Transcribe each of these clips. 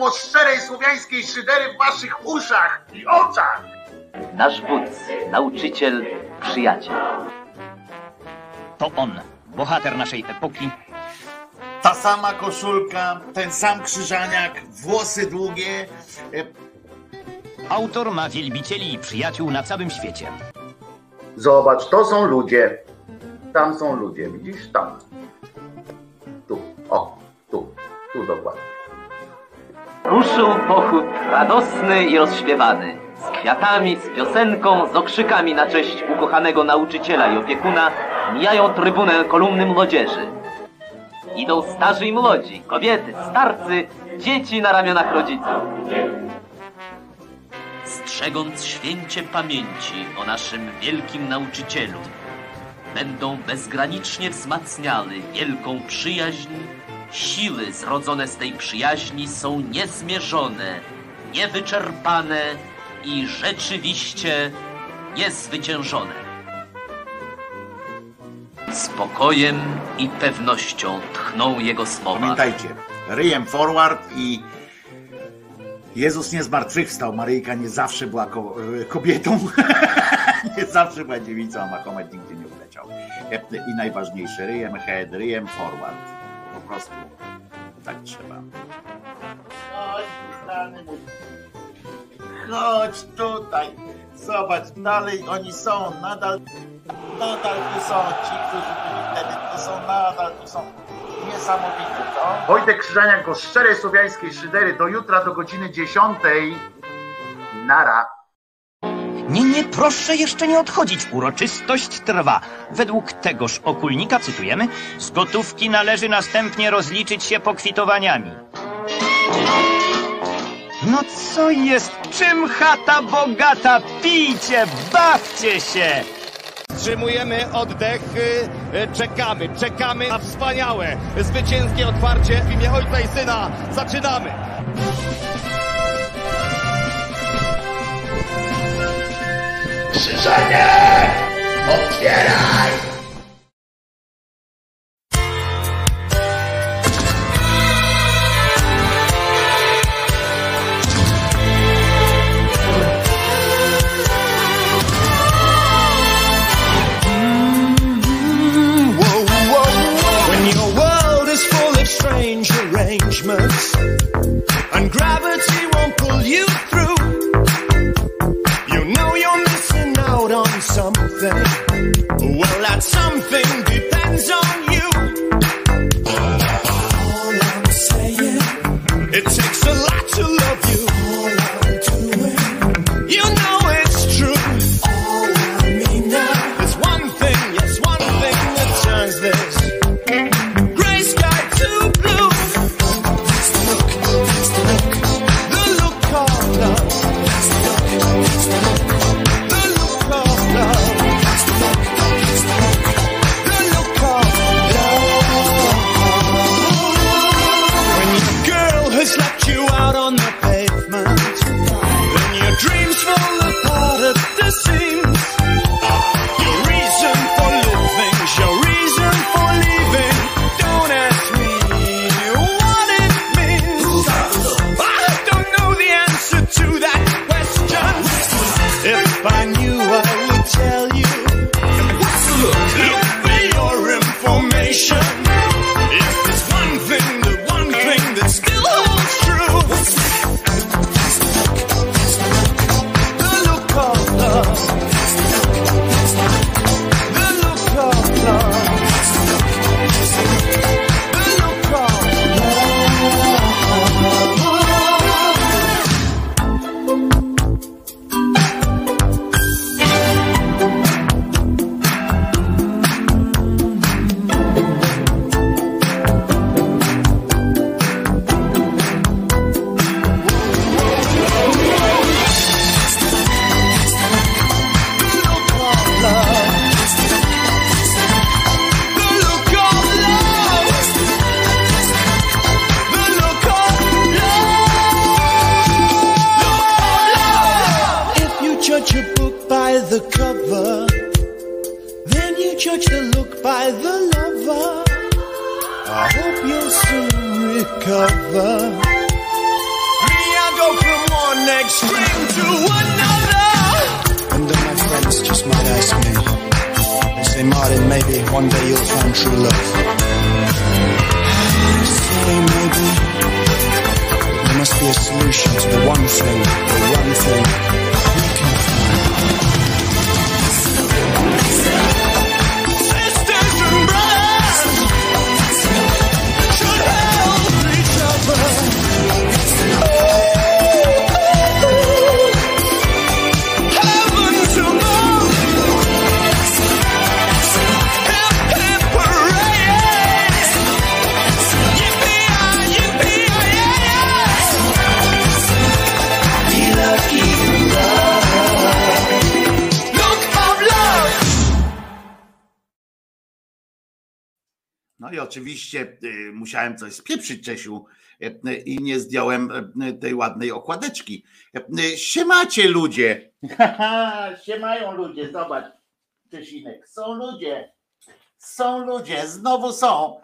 głos szczerej słowiańskiej szydery w waszych uszach i oczach. nasz wódz, nauczyciel, przyjaciel. To on, bohater naszej epoki, Ta sama koszulka, ten sam Krzyżaniak, włosy długie. Autor ma wielbicieli i przyjaciół na całym świecie. Zobacz, to są ludzie. Tam są ludzie, widzisz? Tam. Tu, o, tu, tu dokładnie. Ruszył pochód radosny i rozśpiewany. Z kwiatami, z piosenką, z okrzykami na cześć ukochanego nauczyciela i opiekuna mijają trybunę kolumny młodzieży. Idą starzy i młodzi, kobiety, starcy, dzieci na ramionach rodziców. Strzegąc święcie pamięci o naszym wielkim nauczycielu, będą bezgranicznie wzmacniały wielką przyjaźń. Siły zrodzone z tej przyjaźni są niezmierzone, niewyczerpane i rzeczywiście niezwyciężone. Spokojem i pewnością tchną jego słowa. Pamiętajcie, ryjem forward i Jezus nie zmartwychwstał. Maryjka nie zawsze była ko- kobietą. nie zawsze była dziewicą, a Mahomet nigdy nie uleciał. I najważniejsze, ryjem head, ryjem forward. Po prostu tak trzeba. Chodź, mój. Chodź tutaj. Zobacz, dalej oni są, nadal, nadal tu są ci, którzy byli wtedy, tu są, nadal tu są. Niesamowite, co? Wojtek Krzyżaniak, go szczerej słowiańskiej szydery. Do jutra, do godziny 10. Nara. Nie, nie, proszę jeszcze nie odchodzić. Uroczystość trwa. Według tegoż okulnika, cytujemy, z gotówki należy następnie rozliczyć się pokwitowaniami. No co jest? Czym chata bogata? Pijcie, bawcie się! Wstrzymujemy oddech, y, y, czekamy, czekamy na wspaniałe, zwycięskie otwarcie w imię Ojca i Syna. Zaczynamy! Since I know, up yet I. strange arrangements and gravity won't pull you through something oczywiście y, musiałem coś spieprzyć, Czesiu, y, y, i nie zdjąłem tej ładnej okładeczki. Siemacie ludzie! Siemają ludzie, zobacz, Czesinek, są ludzie, są ludzie, znowu są.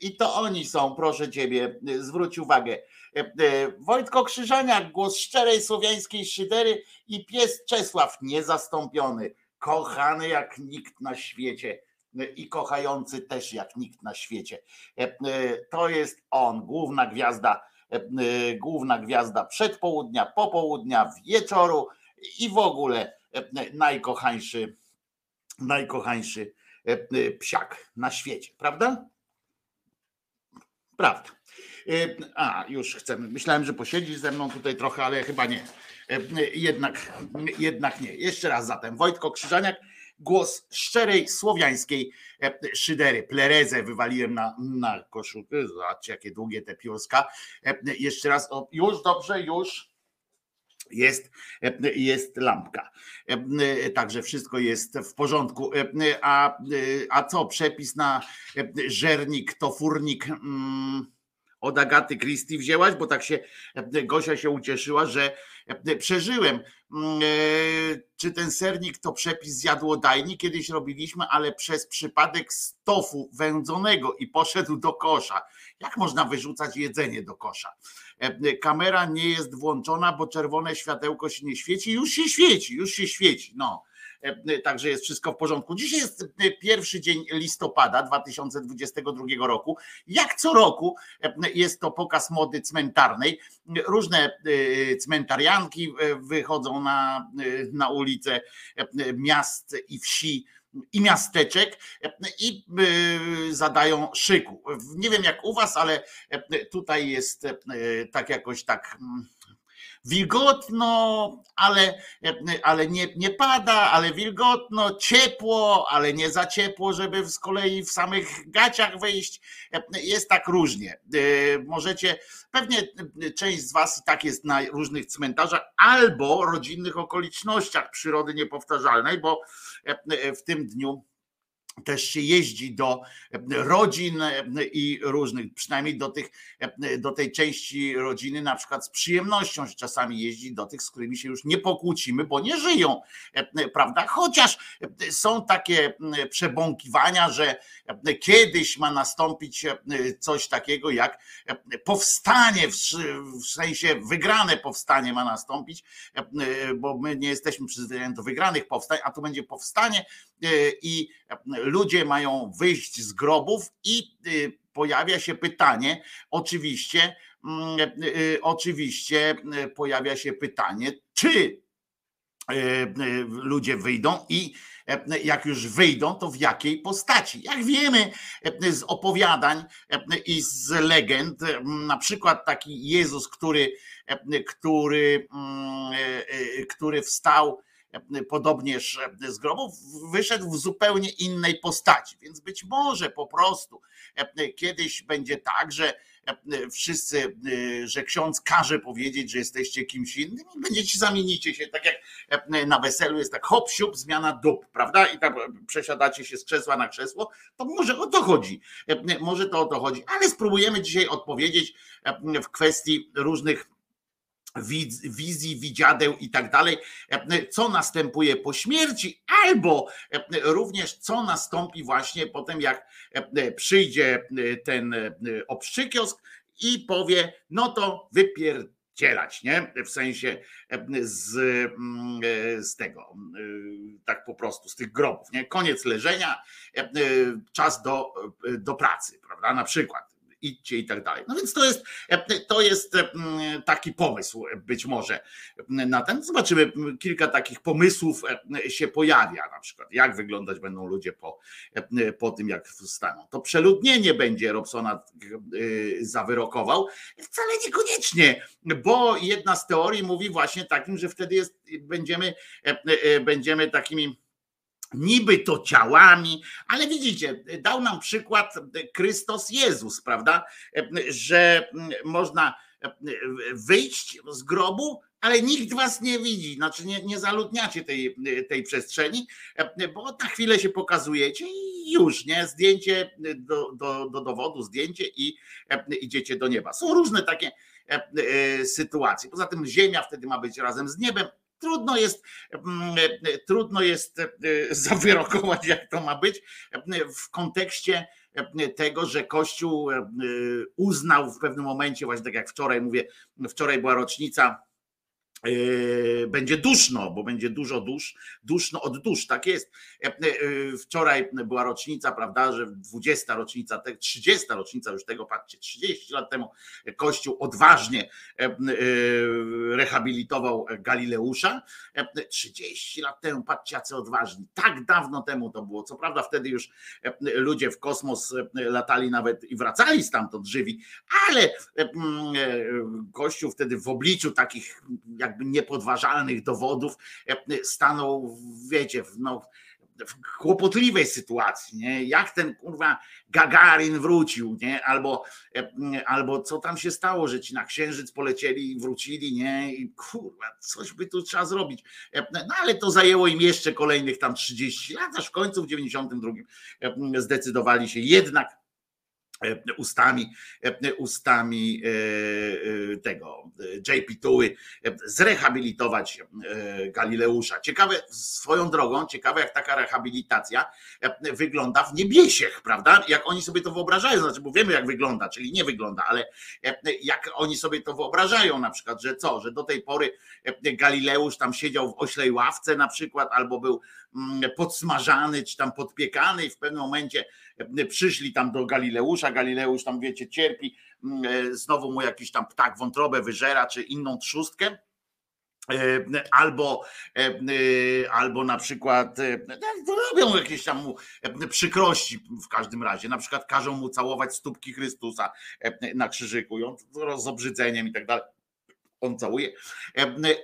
I to oni są, proszę ciebie, zwróć uwagę. Wojtko Krzyżaniak, głos szczerej słowiańskiej szydery i pies Czesław, niezastąpiony, kochany jak nikt na świecie i kochający też jak nikt na świecie. E, e, To jest on, główna gwiazda, e, główna gwiazda przedpołudnia, popołudnia, wieczoru i w ogóle najkochańszy, najkochańszy psiak na świecie, prawda? Prawda. A, już chcemy. Myślałem, że posiedzisz ze mną tutaj trochę, ale chyba nie. Jednak, jednak nie. Jeszcze raz zatem. Wojtko Krzyżaniak, głos szczerej słowiańskiej e, szydery. Plerezę wywaliłem na, na koszulkę. Zobaczcie, jakie długie te piórska. E, Jeszcze raz. O, już dobrze, już jest, e, jest lampka. Także wszystko jest w porządku. A, a co, przepis na żernik to furnik mm, od Agaty Christie wzięłaś, bo tak się Gosia się ucieszyła, że przeżyłem. Mm, e, Czy ten sernik to przepis z jadłodajni? Kiedyś robiliśmy, ale przez przypadek z wędzonego i poszedł do kosza. Jak można wyrzucać jedzenie do kosza? E, Kamera nie jest włączona, bo czerwone światełko się nie świeci. Już się świeci, już się świeci. No. E, Także jest wszystko w porządku. Dzisiaj jest e, pierwszy dzień listopada 2022 roku. Jak co roku e, jest to pokaz mody cmentarnej. Różne e, cmentarianki e, wychodzą na, e, na ulice e, miast i wsi i miasteczek e, i e, zadają szyku. Nie wiem jak u was, ale e, tutaj jest e, tak jakoś tak mm, wilgotno, ale, ale nie, nie pada, ale wilgotno, ciepło, ale nie za ciepło, żeby z kolei w samych gaciach wyjść. Jest tak różnie. Możecie, pewnie część z Was i tak jest na różnych cmentarzach albo rodzinnych okolicznościach przyrody niepowtarzalnej, bo w tym dniu też się jeździ do rodzin i różnych, przynajmniej do, tych, do tej części rodziny, na przykład z przyjemnością się czasami jeździ do tych, z którymi się już nie pokłócimy, bo nie żyją, prawda? Chociaż są takie przebąkiwania, że kiedyś ma nastąpić coś takiego jak powstanie, w sensie wygrane powstanie ma nastąpić, bo my nie jesteśmy przyzwyczajeni do wygranych powstań, a tu będzie powstanie i ludzie mają wyjść z grobów i y, pojawia się pytanie, oczywiście, mm, y, oczywiście y, pojawia się pytanie, czy ludzie wyjdą i jak już wyjdą, to w jakiej postaci. Jak wiemy z opowiadań i z legend, na przykład taki Jezus, który, który, mm, który wstał podobnież z grobów, wyszedł w zupełnie innej postaci. Więc być może po prostu kiedyś będzie tak, że wszyscy, że ksiądz każe powiedzieć, że jesteście kimś innym i będziecie, zamienicie się, tak jak na weselu jest tak hop, siup, zmiana dup, prawda? I tak przesiadacie się z krzesła na krzesło, to może o to chodzi. Może to o to chodzi, ale spróbujemy dzisiaj odpowiedzieć w kwestii różnych wizji, widziadeł i tak dalej, co następuje po śmierci, albo również co nastąpi właśnie potem, jak przyjdzie ten obszczykiosk i powie, no to wypierdzielać, nie? W sensie z, z tego, tak po prostu, z tych grobów, nie? Koniec leżenia, czas do, do pracy, prawda? Na przykład idźcie i tak dalej. No więc to jest, to jest mm, taki pomysł być może na ten. Zobaczymy, kilka takich pomysłów się pojawia, na przykład jak wyglądać będą ludzie po, po tym, jak wstaną. To przeludnienie będzie Robsona zawyrokował. Wcale niekoniecznie, bo jedna z teorii mówi właśnie takim, że wtedy jest, będziemy, będziemy takimi niby to ciałami, ale widzicie, dał nam przykład Chrystus Jezus, prawda? Że można wyjść z grobu, ale nikt was nie widzi, znaczy nie, nie zaludniacie tej, tej przestrzeni, bo na chwilę się pokazujecie i już, nie? Zdjęcie do, do, do dowodu, zdjęcie i idziecie do nieba. Są różne takie sytuacje. Poza tym ziemia wtedy ma być razem z niebem, trudno jest, mm, trudno jest e, zawyrokować, jak to ma być w kontekście tego, że Kościół e, uznał w pewnym momencie, właśnie tak jak wczoraj mówię, wczoraj była rocznica będzie duszno, bo będzie dużo dusz, duszno od dusz, tak jest. E, e, wczoraj była rocznica, prawda, że 20 rocznica, 30 rocznica już tego, patrzcie, 30 lat temu Kościół odważnie e, rehabilitował Galileusza. 30 lat temu, patrzcie, jacy odważni. Tak dawno temu to było. Co prawda wtedy już ludzie w kosmos latali nawet i wracali stamtąd żywi, ale Kościół wtedy w obliczu takich jak jakby niepodważalnych dowodów e, stanął, wiecie, w, no, w kłopotliwej sytuacji, nie? Jak ten kurwa Gagarin wrócił, nie? Albo, e, albo co tam się stało, że ci na księżyc polecieli i wrócili, nie? I kurwa, coś by tu trzeba zrobić. E, no ale to zajęło im jeszcze kolejnych tam 30 lat, aż w końcu w 92 zdecydowali się jednak ustami, e, ustami e, tego JP Tuły zrehabilitować Galileusza. Ciekawe, swoją drogą, ciekawe jak taka rehabilitacja wygląda w niebiesiech, prawda? Jak oni sobie to wyobrażają, znaczy, bo wiemy jak wygląda, czyli nie wygląda, ale jak oni sobie to wyobrażają na przykład, że co, że do tej pory Galileusz tam siedział w oślej ławce na przykład, albo był mm, podsmażany, czy tam podpiekany i w pewnym momencie przyszli tam do Galileusza, Galileusz tam wiecie cierpi, mm, e, znowu mu jakiś tam ptak wątrobę wyżera, czy inną trzustkę, e, albo, e, albo na przykład no, robią jakieś tam mu przykrości w każdym razie, na przykład każą mu całować stópki Chrystusa na krzyżyku, on z obrzydzeniem i tak dalej, on całuje,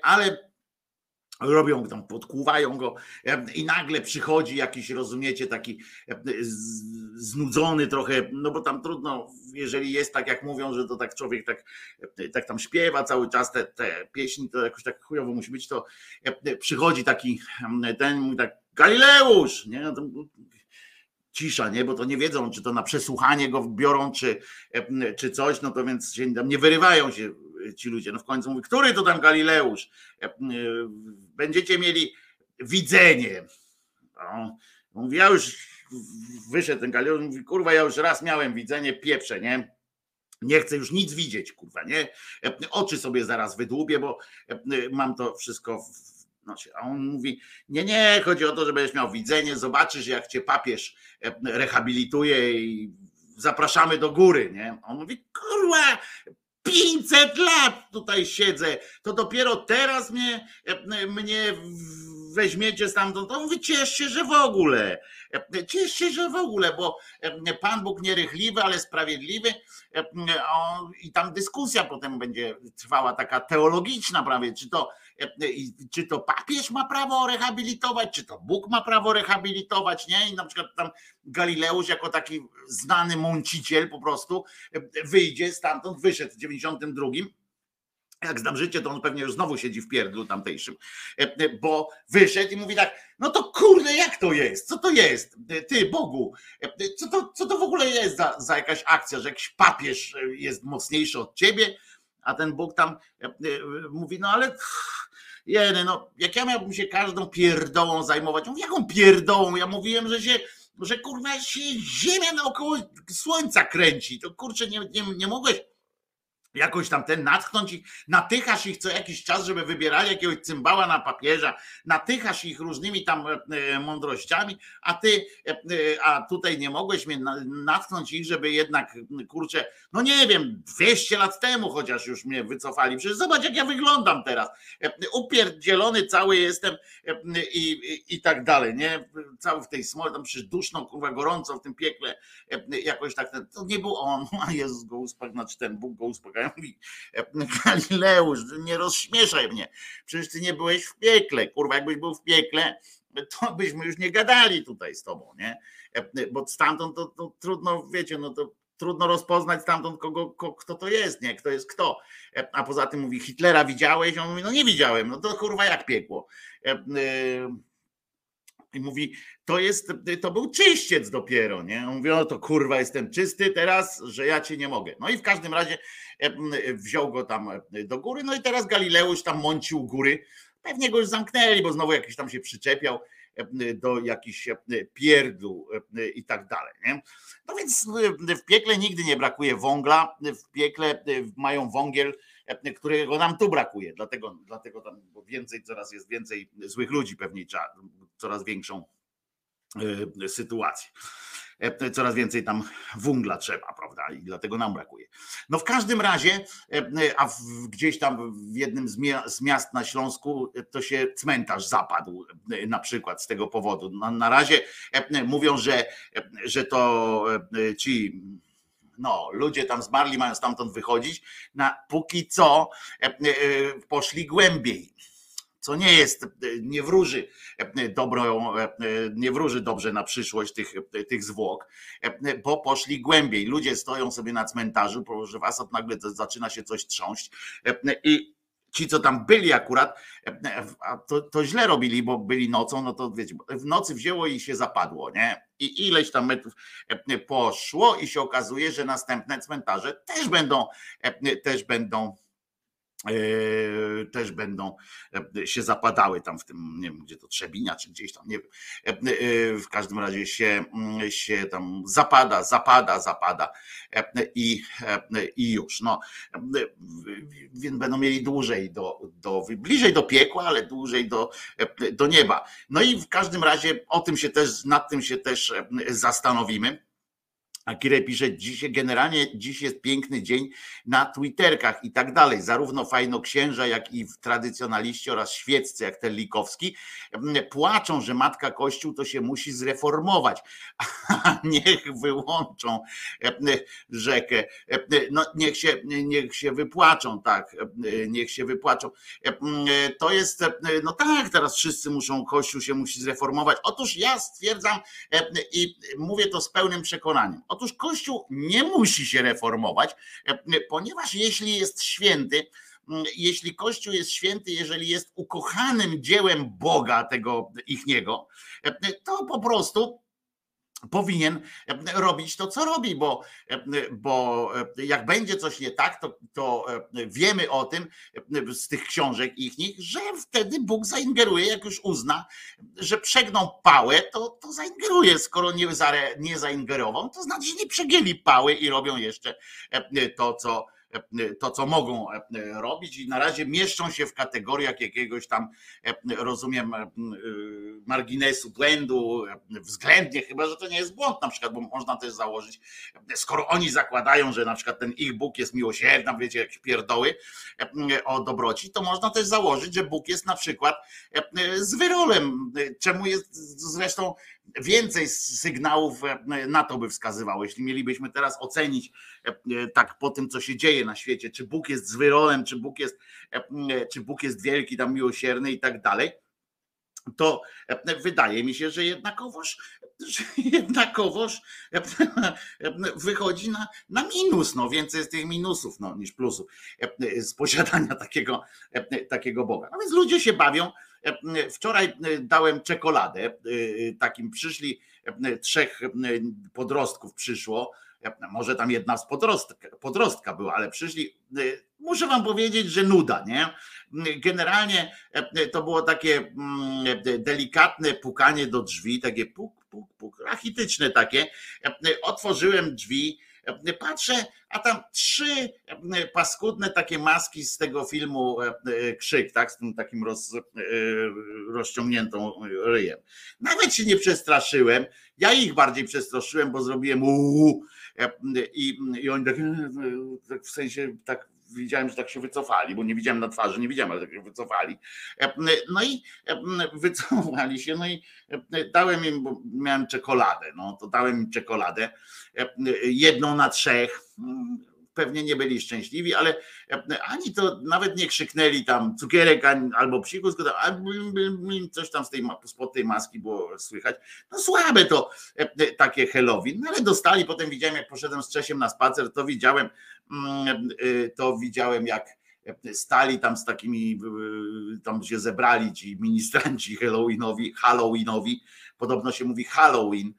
ale robią tam, podkłuwają go i nagle przychodzi jakiś, rozumiecie, taki znudzony trochę, no bo tam trudno, jeżeli jest tak jak mówią, że to tak człowiek tak, tak tam śpiewa cały czas te, te pieśni, to jakoś tak chujowo musi być, to przychodzi taki ten, mówi tak, Galileusz, nie, no cisza, nie? Bo to nie wiedzą, czy to na przesłuchanie go biorą, czy, czy coś, no to więc się nie wyrywają się ci ludzie. No w końcu mówi, który to tam Galileusz? Będziecie mieli widzenie. No, mówi, ja już wyszedł ten Galileusz, mówi, kurwa, ja już raz miałem widzenie, pieprze, nie? Nie chcę już nic widzieć, kurwa, nie? Oczy sobie zaraz wydłubię, bo mam to wszystko w nosie. A on mówi: Nie, nie, chodzi o to, że będziesz miał widzenie, zobaczysz, jak cię papież rehabilituje i zapraszamy do góry, nie? On mówi: Kurwa, 500 lat tutaj siedzę, to dopiero teraz mnie, mnie weźmiecie stamtąd, to mówię, ciesz się, że w ogóle, ciesz się, że w ogóle, bo Pan Bóg nierychliwy, ale sprawiedliwy. I tam dyskusja potem będzie trwała taka teologiczna prawie, czy to, czy to papież ma prawo rehabilitować, czy to Bóg ma prawo rehabilitować, nie? I na przykład tam Galileusz jako taki znany mąciciel po prostu wyjdzie stamtąd, wyszedł w 92 jak znam życie, to on pewnie już znowu siedzi w pierdlu tamtejszym, e, e, bo wyszedł i mówi tak, no to kurde, jak to jest? Co to jest? E, ty, Bogu, co to, co to w ogóle jest za, za jakaś akcja, że jakiś papież jest mocniejszy od ciebie? a ten Bóg tam mówi, no ale jeny, no jak ja miałbym się każdą pierdołą zajmować, mówię, jaką pierdołą? Ja mówiłem, że się że kurwa się ziemia naokoło słońca kręci. To kurczę, nie, nie, nie mogłeś jakoś tam ten natchnąć ich, natychasz ich co jakiś czas, żeby wybierali jakiegoś cymbała na papieża, natychasz ich różnymi tam e, e, mądrościami, a ty, e, a tutaj nie mogłeś mnie natchnąć ich, żeby jednak, kurczę, no nie wiem, 200 lat temu chociaż już mnie wycofali, przecież zobacz jak ja wyglądam teraz, upierdzielony cały jestem i, i, i tak dalej, nie, cały w tej smole, tam przecież duszno, kurwa, gorąco w tym piekle, jakoś tak, to nie był on, a Jezus go uspokajał, znaczy ten Bóg go uspokajał, mówi, Galileusz, nie rozśmieszaj mnie. Przecież ty nie byłeś w piekle. Kurwa, jakbyś był w piekle, to byśmy już nie gadali tutaj z tobą, nie? Bo stamtąd to, to trudno, wiecie, no to trudno rozpoznać stamtąd, kogo, kto to jest, nie? Kto jest kto. A poza tym mówi, Hitlera widziałeś? On mówi, no nie widziałem, no to kurwa jak piekło. I mówi, to jest, to był czyściec dopiero, nie? Mówi, o to kurwa, jestem czysty teraz, że ja cię nie mogę. No i w każdym razie wziął go tam do góry, no i teraz Galileusz tam mącił góry. Pewnie go już zamknęli, bo znowu jakiś tam się przyczepiał do jakichś pierdół i tak dalej. Nie? No więc w piekle nigdy nie brakuje węgla, w piekle mają wągiel, którego nam tu brakuje, dlatego, dlatego tam więcej, coraz jest więcej złych ludzi, pewnie coraz większą e, sytuację. E, coraz więcej tam węgla trzeba, prawda? I dlatego nam brakuje. No w każdym razie, e, a gdzieś tam w jednym z miast na Śląsku to się cmentarz zapadł na przykład z tego powodu. Na, na razie mówią, że, że to ci no, ludzie tam zmarli, mają stamtąd wychodzić, na póki co poszli głębiej co nie jest, nie wróży dobrą, nie wróży dobrze na przyszłość tych, tych zwłok, bo poszli głębiej. Ludzie stoją sobie na cmentarzu, że was nagle zaczyna się coś trząść i ci, co tam byli akurat, to, to źle robili, bo byli nocą, no to wiecie, w nocy wzięło i się zapadło, nie? I ileś tam metrów poszło i się okazuje, że następne cmentarze też będą, też będą E, też będą e, się zapadały tam w tym, nie wiem gdzie to Trzebinia, czy gdzieś tam, nie wiem. E, w każdym razie się, mm, się tam zapada, zapada, zapada i, i już. No, więc będą mieli dłużej do, do, bliżej do piekła, ale dłużej do, do nieba. No i w każdym razie o tym się też, nad tym się też zastanowimy a Kirej pisze, dziś generalnie dziś jest piękny dzień na Twitterkach i tak dalej. Zarówno fajnoksięża, jak i tradycjonaliści oraz świeccy, jak ten Likowski, płaczą, że matka Kościół to się musi zreformować. niech wyłączą rzekę. No, niech, się, niech się wypłaczą, tak. Niech się wypłaczą. To jest, no tak, teraz wszyscy muszą, Kościół się musi zreformować. Otóż ja stwierdzam i mówię to z pełnym przekonaniem Otóż Kościół nie musi się reformować, e, ponieważ jeśli jest święty, jeśli Kościół jest święty, jeżeli jest ukochanym dziełem Boga tego ichniego, e, to po prostu powinien robić to, co robi, bo, bo jak będzie coś nie tak, to, to wiemy o tym z tych książek ich, że wtedy Bóg zaingeruje, jak już uzna, że przegną pałę, to, to zaingeruje. Skoro nie, nie zaingerował, to znaczy, że nie przegięli pały i robią jeszcze to, co to, co mogą robić, i na razie mieszczą się w kategoriach jakiegoś tam, rozumiem, marginesu błędu, względnie, chyba że to nie jest błąd, na przykład, bo można też założyć, skoro oni zakładają, że na przykład ten ich Bóg jest miłosierny, wiecie, jakieś pierdoły o dobroci, to można też założyć, że Bóg jest na przykład z wyrolem, czemu jest zresztą więcej sygnałów na to by wskazywało. Jeśli mielibyśmy teraz ocenić tak po tym, co się dzieje na świecie, czy Bóg jest z wyrolem, czy Bóg jest, czy Bóg jest wielki, tam miłosierny i tak dalej, to wydaje mi się, że jednakowoż, że jednakowoż wychodzi na, na minus. No, więcej jest tych minusów no, niż plusów z posiadania takiego, takiego Boga. No więc ludzie się bawią. Wczoraj dałem czekoladę. Takim przyszli trzech podrostków przyszło może tam jedna z podrostka, podrostka była, ale przyszli, muszę wam powiedzieć, że nuda, nie? Generalnie to było takie delikatne pukanie do drzwi, takie puk, puk, puk, rachityczne takie. Otworzyłem drzwi, Patrzę, a tam trzy paskudne takie maski z tego filmu Krzyk, tak? Z tym takim roz, rozciągniętą ryjem. Nawet się nie przestraszyłem. Ja ich bardziej przestraszyłem, bo zrobiłem uuu i, i oni tak, tak w sensie tak widziałem, że tak się wycofali, bo nie widziałem na twarzy, nie widziałem, ale tak się wycofali. No i wycofali się, no i dałem im, bo miałem czekoladę, no to dałem im czekoladę, jedną na trzech, pewnie nie byli szczęśliwi, ale ani to nawet nie krzyknęli tam cukierek albo psikus, coś tam z tej, spod tej maski było słychać. No słabe to takie Halloween, no ale dostali, potem widziałem jak poszedłem z Czesiem na spacer, to widziałem, mm, to widziałem jak stali tam z takimi, tam się zebrali ci ministranci Halloweenowi, Halloweenowi, podobno się mówi Halloween,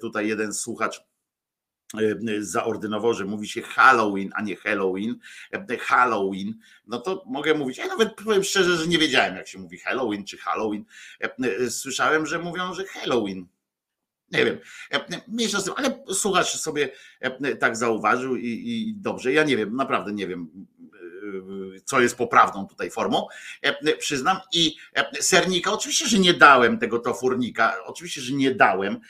tutaj jeden słuchacz zaordynował, że mówi się Halloween, a nie Halloween, Halloween, no to mogę mówić, ja nawet powiem szczerze, że nie wiedziałem jak się mówi Halloween czy Halloween, słyszałem, że mówią, że Halloween, nie wiem, mniejsza z tym, ale słuchacz sobie tak zauważył i, i dobrze, ja nie wiem, naprawdę nie wiem, co jest poprawną tutaj formą, przyznam. I sernika, oczywiście, że nie dałem tego tofurnika, oczywiście, że nie dałem.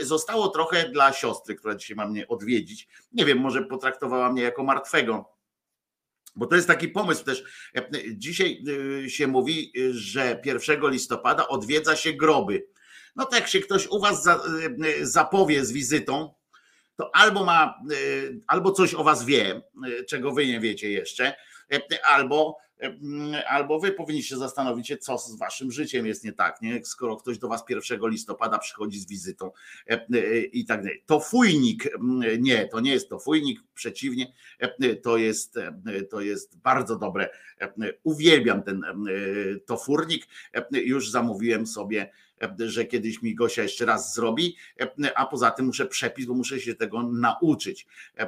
Zostało trochę dla siostry, która dzisiaj ma mnie odwiedzić. Nie wiem, może potraktowała mnie jako martwego. Bo to jest taki pomysł też. Dzisiaj się mówi, że 1 listopada odwiedza się groby. No tak, jak się ktoś u was zapowie z wizytą, to albo ma, albo coś o was wie, czego wy nie wiecie jeszcze, albo, albo wy powinniście zastanowić się, co z waszym życiem jest nie tak, nie? skoro ktoś do was 1 listopada przychodzi z wizytą i tak dalej. To fujnik, nie, to nie jest to fujnik, przeciwnie, to jest, to jest bardzo dobre. Uwielbiam ten tofurnik, już zamówiłem sobie że kiedyś mi Gosia jeszcze raz zrobi, a poza tym muszę przepis, bo muszę się tego nauczyć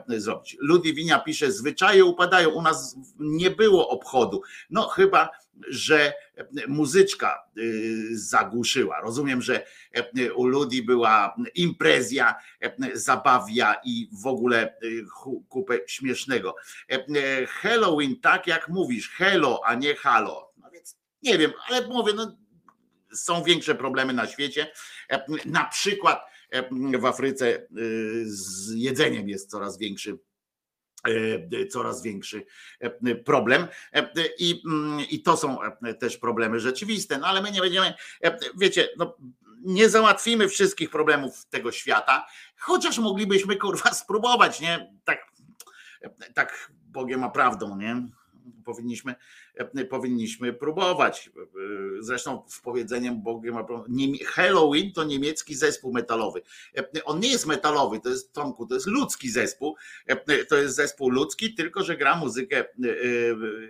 zrobić. Ludwinia pisze, zwyczaje upadają, u nas nie było obchodu. No chyba, że muzyczka y, zagłuszyła. Rozumiem, że u ludzi była imprezja, zabawia i w ogóle y, kupę śmiesznego. Halloween, tak jak mówisz, hello, a nie halo. No więc nie wiem, ale mówię, no są większe problemy na świecie. Na przykład w Afryce z jedzeniem jest coraz większy coraz większy problem I, i to są też problemy rzeczywiste, no ale my nie będziemy, wiecie, no, nie załatwimy wszystkich problemów tego świata, chociaż moglibyśmy kurwa spróbować, nie? Tak, tak Bogiem a prawdą, nie? powinniśmy, e, powinniśmy próbować. E, zresztą w powiedzeniem Bogiem Halloween to niemiecki zespół metalowy. E, on nie jest metalowy, to jest Tomku, to jest ludzki zespół. To jest zespół ludzki, tylko że gra muzykę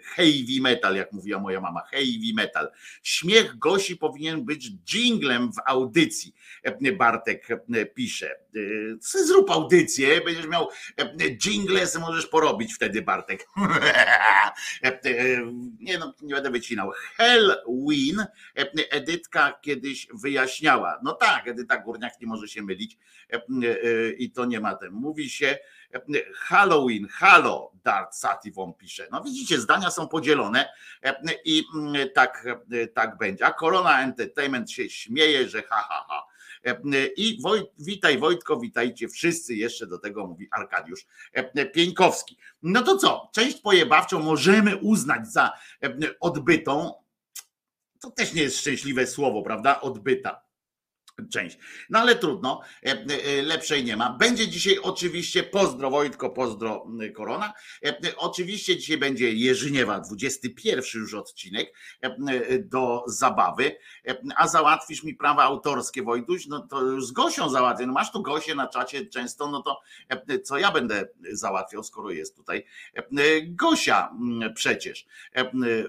heavy metal, jak mówiła moja mama, heavy metal. Śmiech Gosi powinien być jinglem w audycji. Bartek pisze. Zrób audycję, będziesz miał jingle, możesz porobić wtedy, Bartek. Nie, no, nie będę wycinał. Halloween Edytka kiedyś wyjaśniała. No tak, Edyta Górniak nie może się mylić i to nie ma ten. Mówi się Halloween, halo, Dart Sativon pisze. No widzicie, zdania są podzielone i tak, tak będzie. A Corona Entertainment się śmieje, że ha, ha, ha. I Wojt, witaj Wojtko, witajcie wszyscy, jeszcze do tego mówi Arkadiusz Pieńkowski. No to co, część pojebawczą możemy uznać za odbytą, to też nie jest szczęśliwe słowo, prawda? Odbyta część. No ale trudno, e, e, lepszej nie ma. Będzie dzisiaj oczywiście pozdro Wojtko, pozdro Korona. E, oczywiście dzisiaj będzie Jerzyniewa, 21 już odcinek do zabawy, a załatwisz mi prawa autorskie Wojtuś, no to już z Gosią załatwię. No masz tu Gosię na czacie często, no to co ja będę załatwiał, skoro jest tutaj Gosia przecież.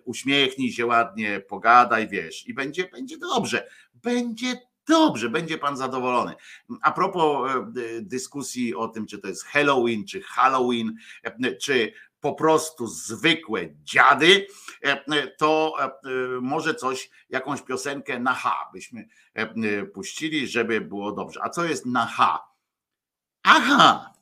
Uśmiechnij się ładnie, pogadaj, wiesz i będzie, będzie dobrze. Będzie Dobrze, będzie pan zadowolony. A propos e, dyskusji o tym, czy to jest Halloween, czy Halloween, e, czy po prostu zwykłe dziady, e, to może coś, jakąś piosenkę na H byśmy puścili, żeby było dobrze. A co jest na H? Aha,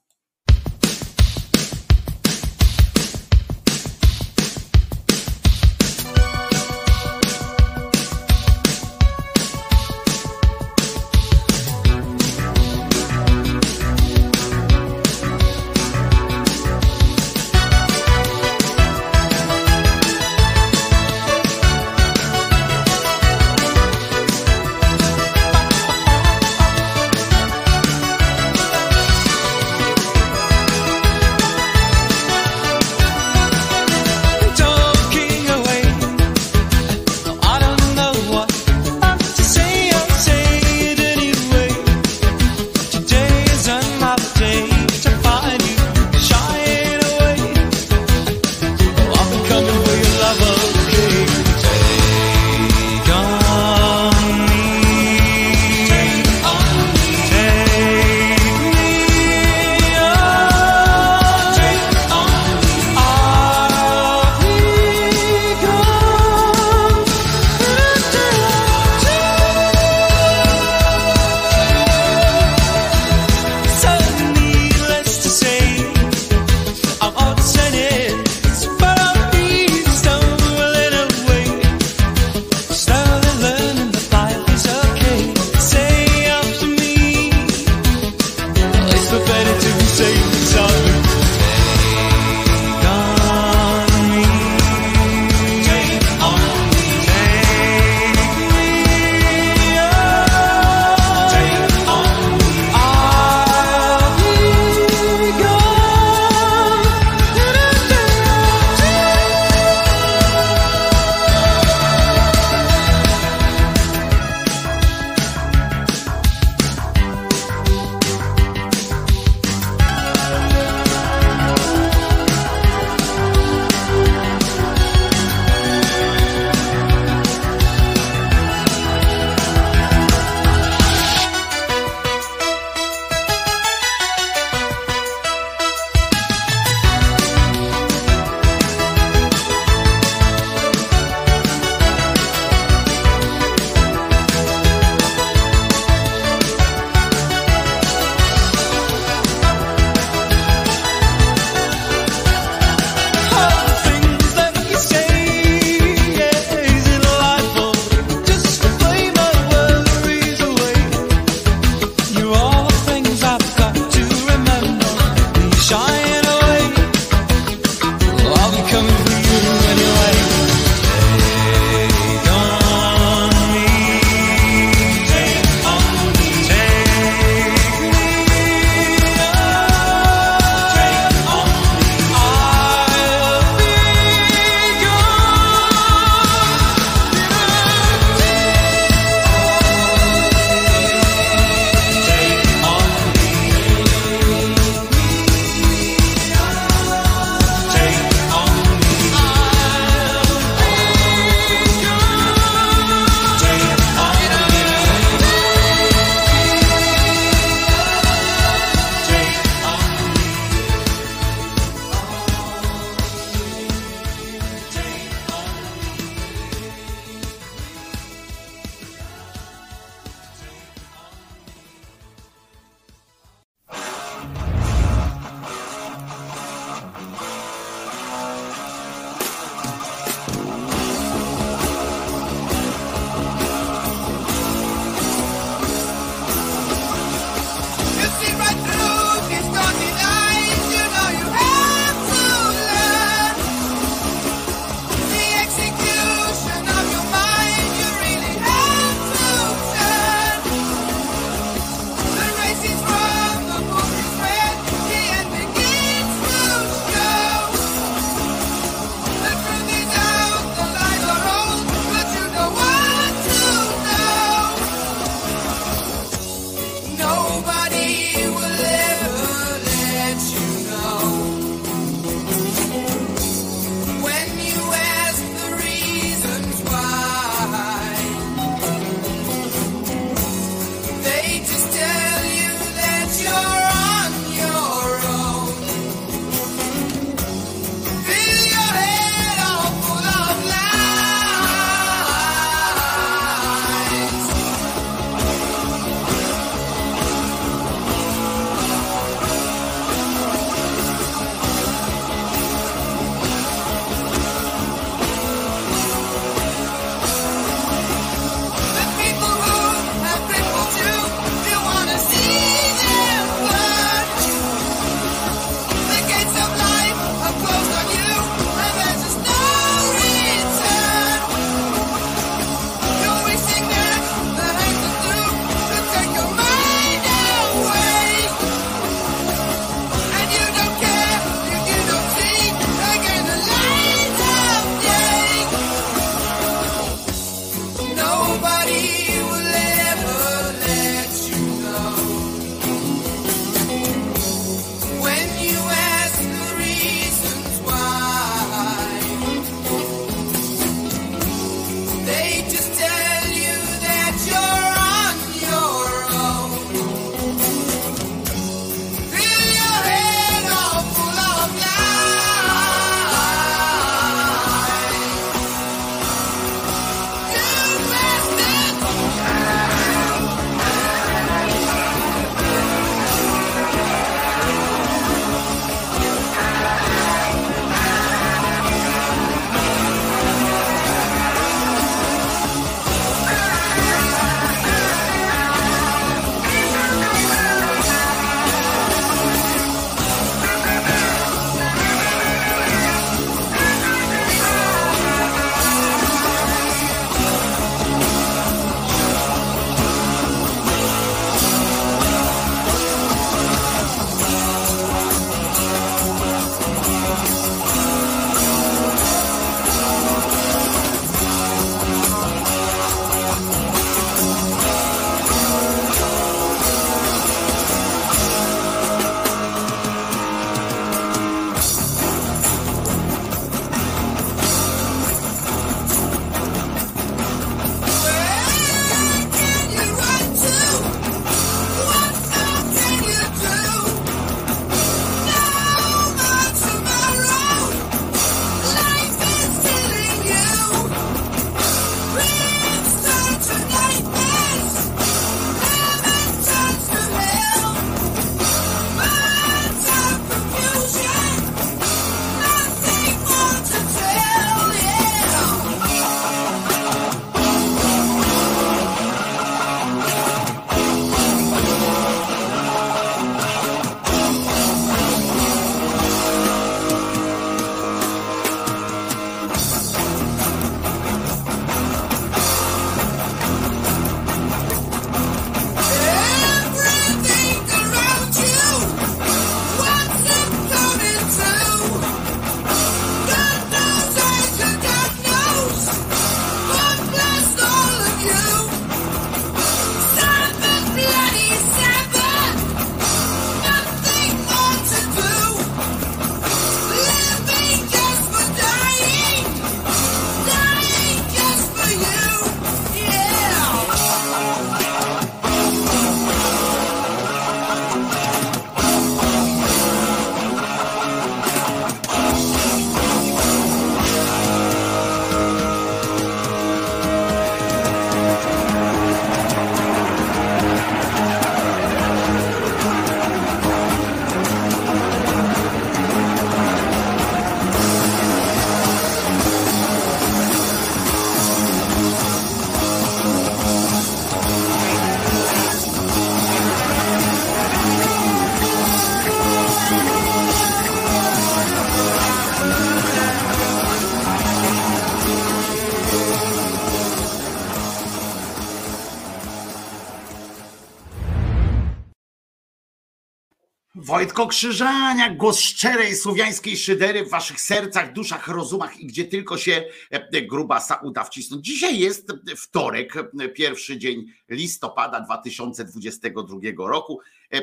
Wojtko Krzyżania, głos szczerej słowiańskiej szydery w waszych sercach, duszach, rozumach i gdzie tylko się e, grubasa uda wcisnąć. Dzisiaj jest wtorek, e, pierwszy dzień listopada 2022 roku. E,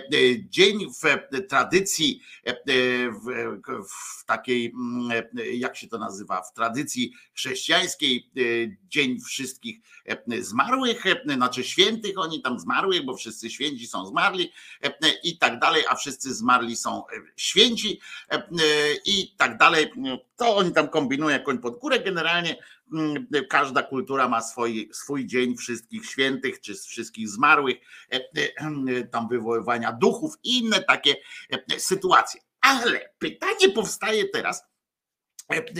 dzień w tradycji, w takiej, mm, jak się to nazywa, w tradycji chrześcijańskiej, dzień wszystkich zmarłych, znaczy świętych, oni tam zmarłych, bo wszyscy święci są zmarli i tak dalej, a wszyscy zmarli są święci i tak dalej. To oni tam kombinują koń pod górę. Generalnie mm, każda kultura ma swój, swój dzień wszystkich świętych, czy wszystkich zmarłych, tam wywoływania duchów i inne takie sytuacje. Ale pytanie powstaje teraz,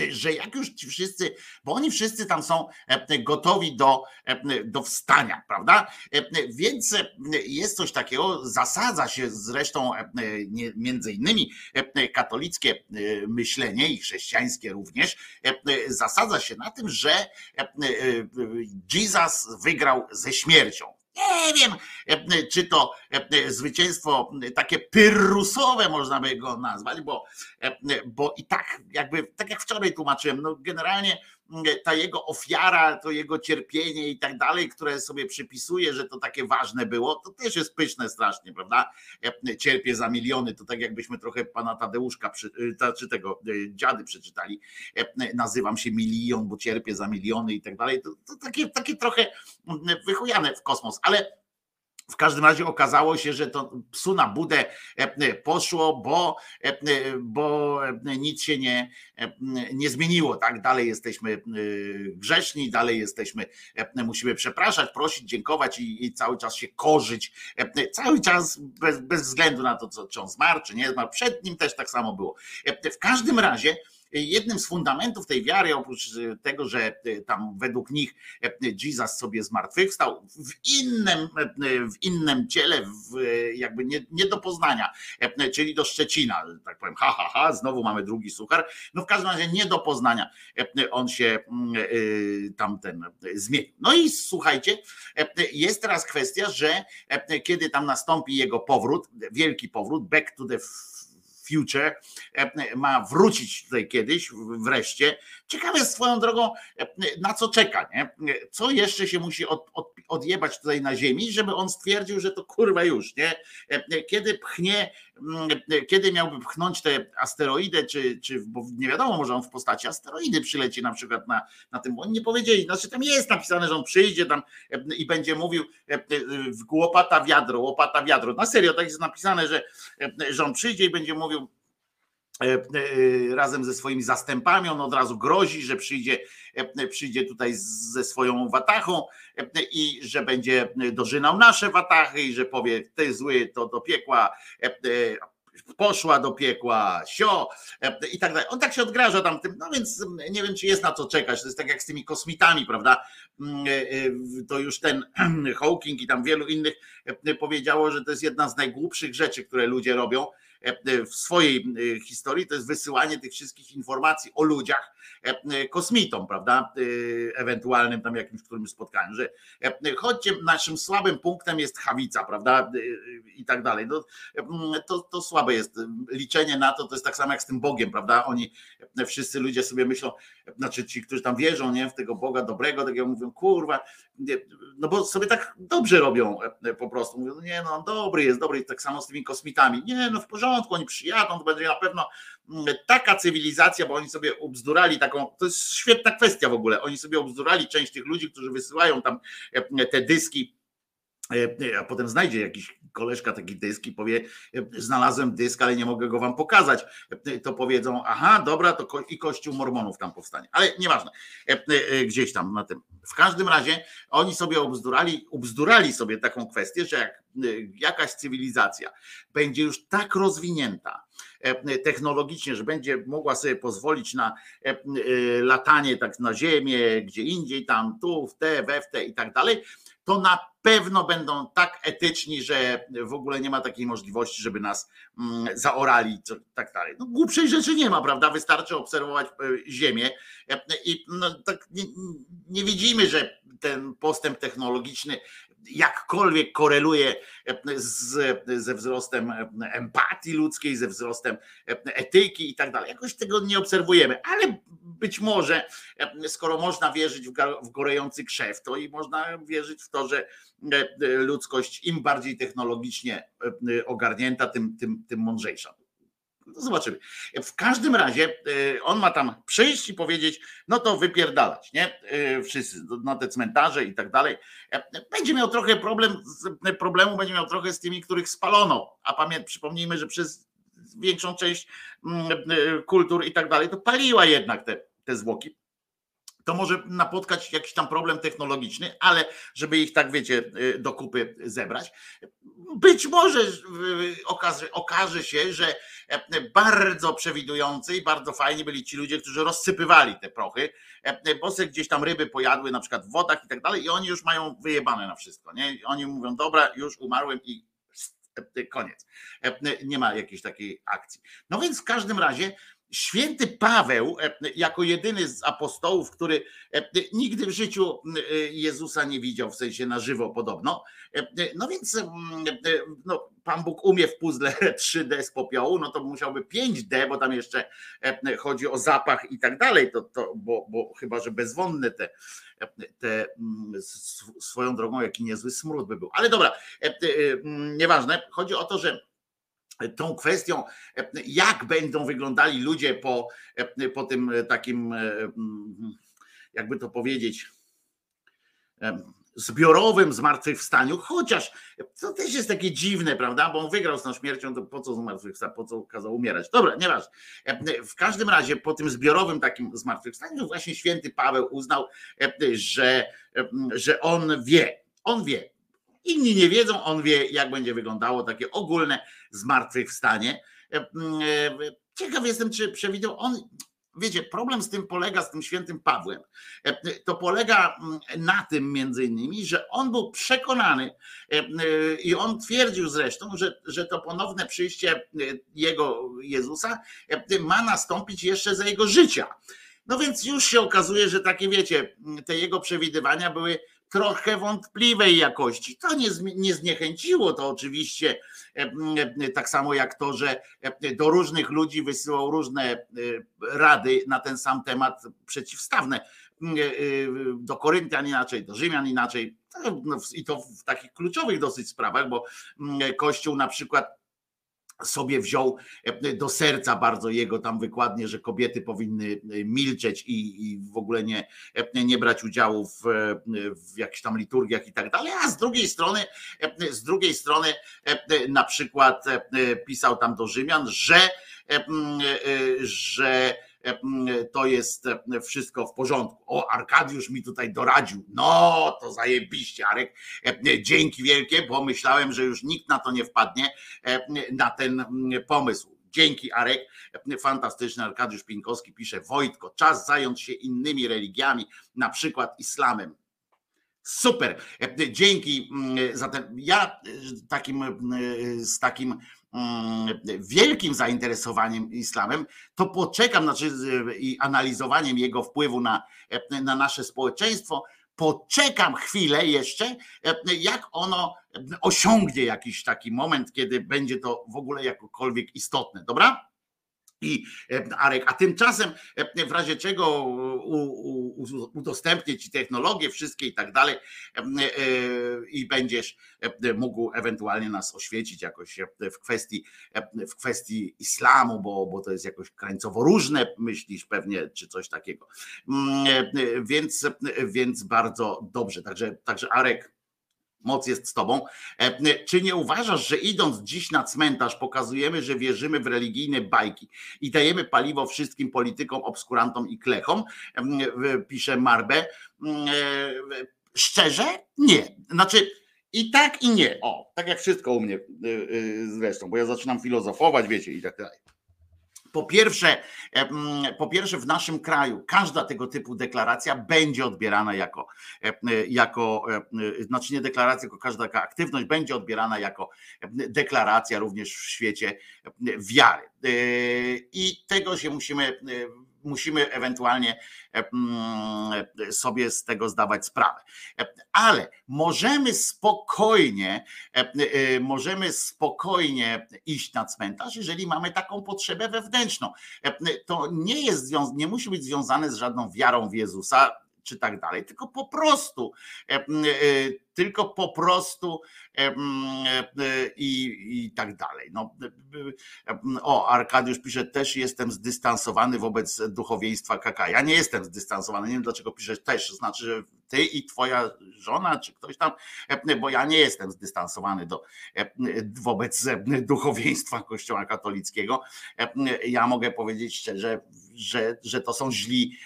że jak już ci wszyscy, bo oni wszyscy tam są e, gotowi do, e, do wstania, prawda? E, więc jest coś takiego, zasadza się zresztą między innymi katolickie myślenie i chrześcijańskie również, zasadza się na tym, że Jesus wygrał ze śmiercią. Nie wiem, e, czy to zwycięstwo takie pyrrusowe można by go nazwać, bo, bo i tak, jakby, tak jak wczoraj tłumaczyłem, no generalnie ta jego ofiara, to jego cierpienie i tak dalej, które sobie przypisuje, że to takie ważne było, to też jest pyszne strasznie, prawda? Cierpię za miliony, to tak jakbyśmy trochę pana Tadeuszka, czy tego dziady przeczytali, nazywam się milion, bo cierpię za miliony i tak dalej, to, to takie, takie trochę wychujane w kosmos, ale w każdym razie okazało się, że to psu na budę e, e, poszło, bo, e, bo nic się nie, nie zmieniło. Tak? Dalej jesteśmy grzeczni, dalej jesteśmy, musimy przepraszać, prosić, dziękować i, i cały czas się korzyć. Cały czas bez, bez względu na to, co, czy on zmarł, czy nie zmarł. Przed nim też tak samo było. W każdym razie jednym z fundamentów tej wiary, oprócz tego, że tam według nich Jesus sobie zmartwychwstał w innym, w innym ciele, w jakby nie, nie do poznania, czyli do Szczecina, tak powiem, ha, ha, ha, znowu mamy drugi suchar, no w każdym razie nie do poznania on się tamten zmienił. No i słuchajcie, jest teraz kwestia, że kiedy tam nastąpi jego powrót, wielki powrót, back to the Future e, ma wrócić tutaj kiedyś, wreszcie. Ciekawe swoją drogą, e, na co czeka, nie? Co jeszcze się musi od, od, odjebać tutaj na ziemi, żeby on stwierdził, że to kurwa już, nie? E, kiedy pchnie, mm, kiedy miałby pchnąć te asteroidy, czy, czy bo nie wiadomo, może on w postaci asteroidy przyleci na przykład na, na tym, oni nie powiedzieli, znaczy tam jest napisane, że on przyjdzie tam i będzie mówił łopata wiadro, łopata wiadro. Na serio, tak jest napisane, że, że on przyjdzie i będzie mówił E, e, razem ze swoimi zastępami, on od razu grozi, że przyjdzie, e, przyjdzie tutaj ze swoją watachą i że będzie dożynał nasze watachy i że powie, ty zły, to do piekła poszła do piekła, sio i tak dalej. On tak się odgraża tam tym, no więc nie wiem, czy jest na co czekać. To jest tak jak z tymi kosmitami, prawda? Mm, to już ten Hawking i tam wielu innych powiedziało, że to jest jedna z najgłupszych rzeczy, które ludzie robią E, e, w swojej e, historii, to jest wysyłanie tych wszystkich informacji o ludziach kosmitom, prawda? Ewentualnym tam jakimś którym spotkaniu, że chodźcie, naszym słabym punktem jest chawica, prawda? I tak dalej. No, to, to słabe jest. Liczenie na to to jest tak samo jak z tym Bogiem, prawda? Oni wszyscy ludzie sobie myślą, znaczy ci, którzy tam wierzą, nie, w tego Boga dobrego, tak jak mówią, kurwa, no bo sobie tak dobrze robią po prostu. Mówią, no nie, no dobry jest, dobry, tak samo z tymi kosmitami. Nie, no w porządku oni przyjadą, to będzie na pewno mm, taka cywilizacja, bo oni sobie obzdurali taką, to jest świetna kwestia w ogóle, oni sobie obzdurali część tych ludzi, którzy wysyłają tam e, te dyski. E, a potem znajdzie jakiś koleżka taki dysk i powie, e, znalazłem dysk, ale nie mogę go wam pokazać, to powiedzą, aha, dobra, to i kościół mormonów tam powstanie, ale nieważne, gdzieś tam na tym. W każdym razie oni sobie obzdurali, obzdurali sobie taką kwestię, że jak jakaś cywilizacja będzie już tak rozwinięta e, technologicznie, że będzie mogła sobie pozwolić na e, e, latanie tak na ziemię, gdzie indziej, tam, tu, w te, we w te i tak dalej, to na pewno będą tak etyczni, że w ogóle nie ma takiej możliwości, żeby nas mm, zaorali, tak dalej. No, głupszej rzeczy nie ma, prawda? Wystarczy obserwować Ziemię i no, tak nie, nie widzimy, że ten postęp technologiczny jakkolwiek koreluje z, ze wzrostem empatii ludzkiej, ze wzrostem etyki i tak dalej. Jakoś tego nie obserwujemy, ale być może, skoro można wierzyć w gorejący krzew, to i można wierzyć w to, że ludzkość im bardziej technologicznie ogarnięta, tym, tym, tym mądrzejsza. No zobaczymy. W każdym razie e, on ma tam przyjść i powiedzieć, no to wypierdalać, nie? E, wszyscy na te cmentarze i tak dalej. E, będzie miał trochę problem, problemu będzie miał trochę z tymi, których spalono. A pamięt, przypomnijmy, że przez większą część mm, kultur i tak dalej, to paliła jednak te, te zwłoki to może napotkać jakiś tam problem technologiczny, ale żeby ich tak, wiecie, do kupy zebrać. Być może okaże, okaże się, że bardzo przewidujący i bardzo fajni byli ci ludzie, którzy rozsypywali te prochy, bo se gdzieś tam ryby pojadły, na przykład w wodach i tak dalej, i oni już mają wyjebane na wszystko. Nie? Oni mówią, dobra, już umarłem i koniec. Nie ma jakiejś takiej akcji. No więc w każdym razie Święty Paweł, e, jako jedyny z apostołów, który e, nigdy w życiu e, Jezusa nie widział, w sensie na żywo podobno, no więc no, Pan Bóg umie w puzzle 3D z popiołu, no to musiałby 5D, bo tam jeszcze chodzi o zapach i tak dalej, to, to, bo, bo chyba, że bezwonne te, te swoją drogą, jaki niezły smród by był. Ale dobra, nieważne. Chodzi o to, że tą kwestią, jak będą wyglądali ludzie po, po tym takim, jakby to powiedzieć, zbiorowym zmartwychwstaniu, chociaż to też jest takie dziwne, prawda? Bo on wygrał z tą śmiercią, to po co zmartwychwstał, po co kazał umierać? Dobra, nieważne. W każdym razie po tym zbiorowym takim zmartwychwstaniu właśnie święty Paweł uznał, że, że on wie, on wie, Inni nie wiedzą, on wie, jak będzie wyglądało takie ogólne zmartwychwstanie. E, e, ciekaw jestem, czy przewidział on. Wiecie, problem z tym polega, z tym świętym Pawłem, e, to polega na tym między innymi, że on był przekonany i on twierdził zresztą, że, że to ponowne przyjście jego Jezusa ma nastąpić jeszcze za jego życia. No więc już się okazuje, że takie wiecie, te jego przewidywania były trochę wątpliwej jakości. To nie, nie zniechęciło to oczywiście, e, e, tak samo jak to, że e, do różnych ludzi wysyłał różne rady na ten sam temat przeciwstawne. Do Koryntian inaczej, do Rzymian inaczej. No, I to w takich kluczowych dosyć sprawach, bo Kościół na przykład sobie wziął e, do serca bardzo jego tam wykładnie, że kobiety powinny e, milczeć i, i w ogóle nie, e, nie brać udziału w, w jakichś tam liturgiach i tak dalej, a z drugiej strony, z drugiej strony na przykład pisał tam do Rzymian, że, że to jest wszystko w porządku. O, Arkadiusz mi tutaj doradził. No, to zajebiście, Arek. Dzięki wielkie, bo myślałem, że już nikt na to nie wpadnie, na ten pomysł. Dzięki Arek, fantastyczny Arkadiusz Pinkowski pisze, Wojtko, czas zająć się innymi religiami, na przykład islamem. Super, dzięki za ten, ja takim, z takim wielkim zainteresowaniem islamem, to poczekam, znaczy i analizowaniem jego wpływu na, na nasze społeczeństwo, poczekam chwilę jeszcze, jak ono osiągnie jakiś taki moment, kiedy będzie to w ogóle jakokolwiek istotne, dobra? I e, Arek, a tymczasem e, w razie czego udostępnię ci technologie wszystkie i tak dalej e, i będziesz mógł ewentualnie nas oświecić jakoś w kwestii, w kwestii islamu, bo, bo to jest jakoś krańcowo różne, myślisz pewnie, czy coś takiego. Mm, więc, więc bardzo dobrze. Także, także Arek, Moc jest z tobą. E, czy nie uważasz, że idąc dziś na cmentarz, pokazujemy, że wierzymy w religijne bajki i dajemy paliwo wszystkim politykom, obskurantom i klechom? E, pisze Marbe. E, szczerze? Nie. Znaczy, i tak, i nie. O, tak jak wszystko u mnie zresztą, bo ja zaczynam filozofować, wiecie, i tak dalej. Po pierwsze, po pierwsze, w naszym kraju każda tego typu deklaracja będzie odbierana jako, jako znaczy nie deklaracja, tylko każda taka aktywność będzie odbierana jako deklaracja również w świecie wiary. I tego się musimy musimy ewentualnie sobie z tego zdawać sprawę. Ale możemy spokojnie, możemy spokojnie iść na cmentarz, jeżeli mamy taką potrzebę wewnętrzną. To nie jest, nie musi być związane z żadną wiarą w Jezusa czy tak dalej, tylko po prostu tylko po prostu i, i tak dalej. No, o, Arkadiusz pisze, też jestem zdystansowany wobec duchowieństwa KK. Ja nie jestem zdystansowany, nie wiem dlaczego piszesz też, znaczy, że ty i twoja żona, czy ktoś tam, bo ja nie jestem zdystansowany do, wobec duchowieństwa Kościoła katolickiego. Ja mogę powiedzieć szczerze, że, że to są źli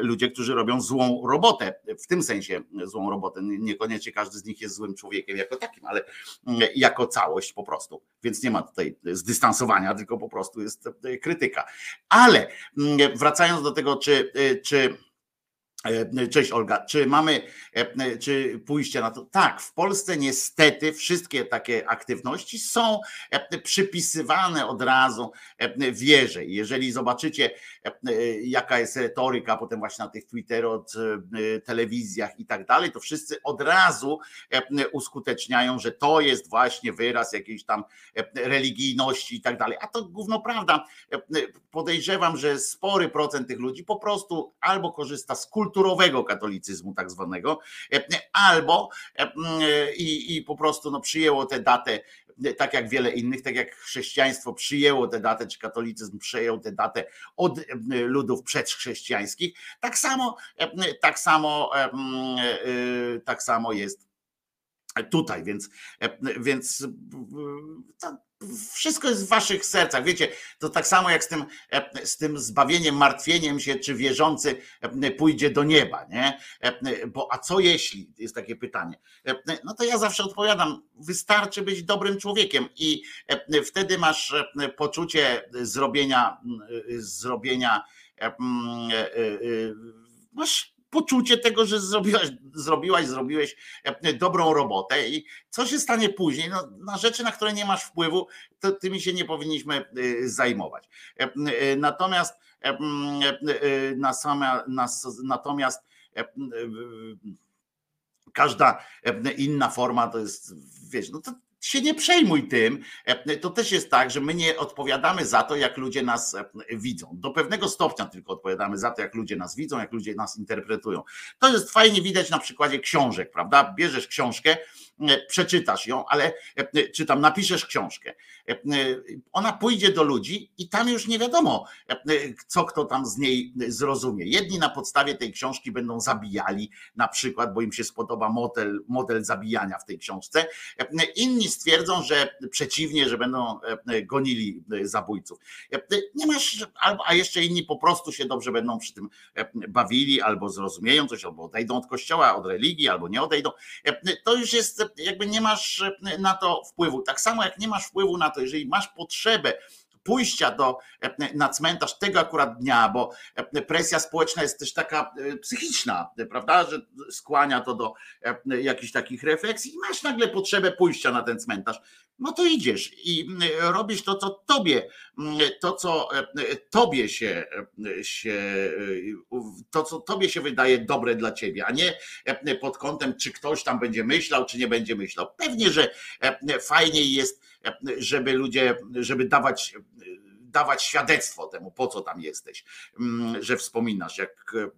ludzie, którzy robią złą robotę, w tym sensie złą robotę, niekoniecznie każdy z nich jest złym człowiekiem jako takim, ale mm, jako całość po prostu. Więc nie ma tutaj zdystansowania, tylko po prostu jest e, krytyka. Ale mm, wracając do tego, czy, e, czy cześć Olga, czy mamy, e, czy pójście na to? Tak, w Polsce niestety wszystkie takie aktywności są e, przypisywane od razu wierze. Jeżeli zobaczycie, jaka jest retoryka potem właśnie na tych Twitterach, telewizjach i tak dalej, to wszyscy od razu uskuteczniają, że to jest właśnie wyraz jakiejś tam religijności i tak dalej. A to gówno prawda. Podejrzewam, że spory procent tych ludzi po prostu albo korzysta z kultury, kulturowego katolicyzmu tak zwanego, e, albo e, i, i po prostu no, przyjęło tę datę e, tak jak wiele innych, tak jak chrześcijaństwo przyjęło tę datę, czy katolicyzm przyjął tę datę od ludów przedchrześcijańskich, tak samo, tak samo, tak samo jest tutaj, więc, więc wszystko jest w waszych sercach. Wiecie, to tak samo jak z tym, e, z tym zbawieniem, martwieniem się, czy wierzący e, pójdzie do nieba, nie? E, bo a co jeśli? Jest takie pytanie. No to ja zawsze odpowiadam, wystarczy być dobrym człowiekiem i wtedy masz poczucie zrobienia, zrobienia masz poczucie tego, że zrobiłaś, zrobiłaś, zrobiłeś e, dobrą robotę i co się stanie później, no, na rzeczy, na które nie masz wpływu, to tymi się nie powinniśmy e, zajmować. E, natomiast na same, na, natomiast każda inna forma to jest, wiesz, no to się nie przejmuj tym. E, to też jest tak, że my nie odpowiadamy za to, jak ludzie nas e, widzą. Do pewnego stopnia tylko odpowiadamy za to, jak ludzie nas widzą, jak ludzie nas interpretują. To jest fajnie widać na przykładzie książek, prawda? Bierzesz książkę, przeczytasz ją, ale czy tam napiszesz książkę. Ona pójdzie do ludzi i tam już nie wiadomo, co kto tam z niej zrozumie. Jedni na podstawie tej książki będą zabijali, na przykład, bo im się spodoba model, model zabijania w tej książce. Inni stwierdzą, że przeciwnie, że będą e, gonili e, zabójców. E, nie masz, a jeszcze inni po prostu się dobrze będą przy tym bawili, albo zrozumieją coś, albo odejdą od kościoła, od religii, albo nie odejdą. To już jest, jakby nie masz na to wpływu. Tak samo jak nie masz wpływu na to, jeżeli masz potrzebę pójścia do, na cmentarz tego akurat dnia, bo presja społeczna jest też taka psychiczna, prawda, że skłania to do jakichś takich refleksji i masz nagle potrzebę pójścia na ten cmentarz. No to idziesz i robisz to, co tobie, to, co tobie się, się to, co tobie się wydaje dobre dla ciebie, a nie pod kątem, czy ktoś tam będzie myślał, czy nie będzie myślał. Pewnie, że fajniej jest, żeby ludzie, żeby dawać dawać świadectwo temu, po co tam jesteś, mm, że wspominasz, jak e,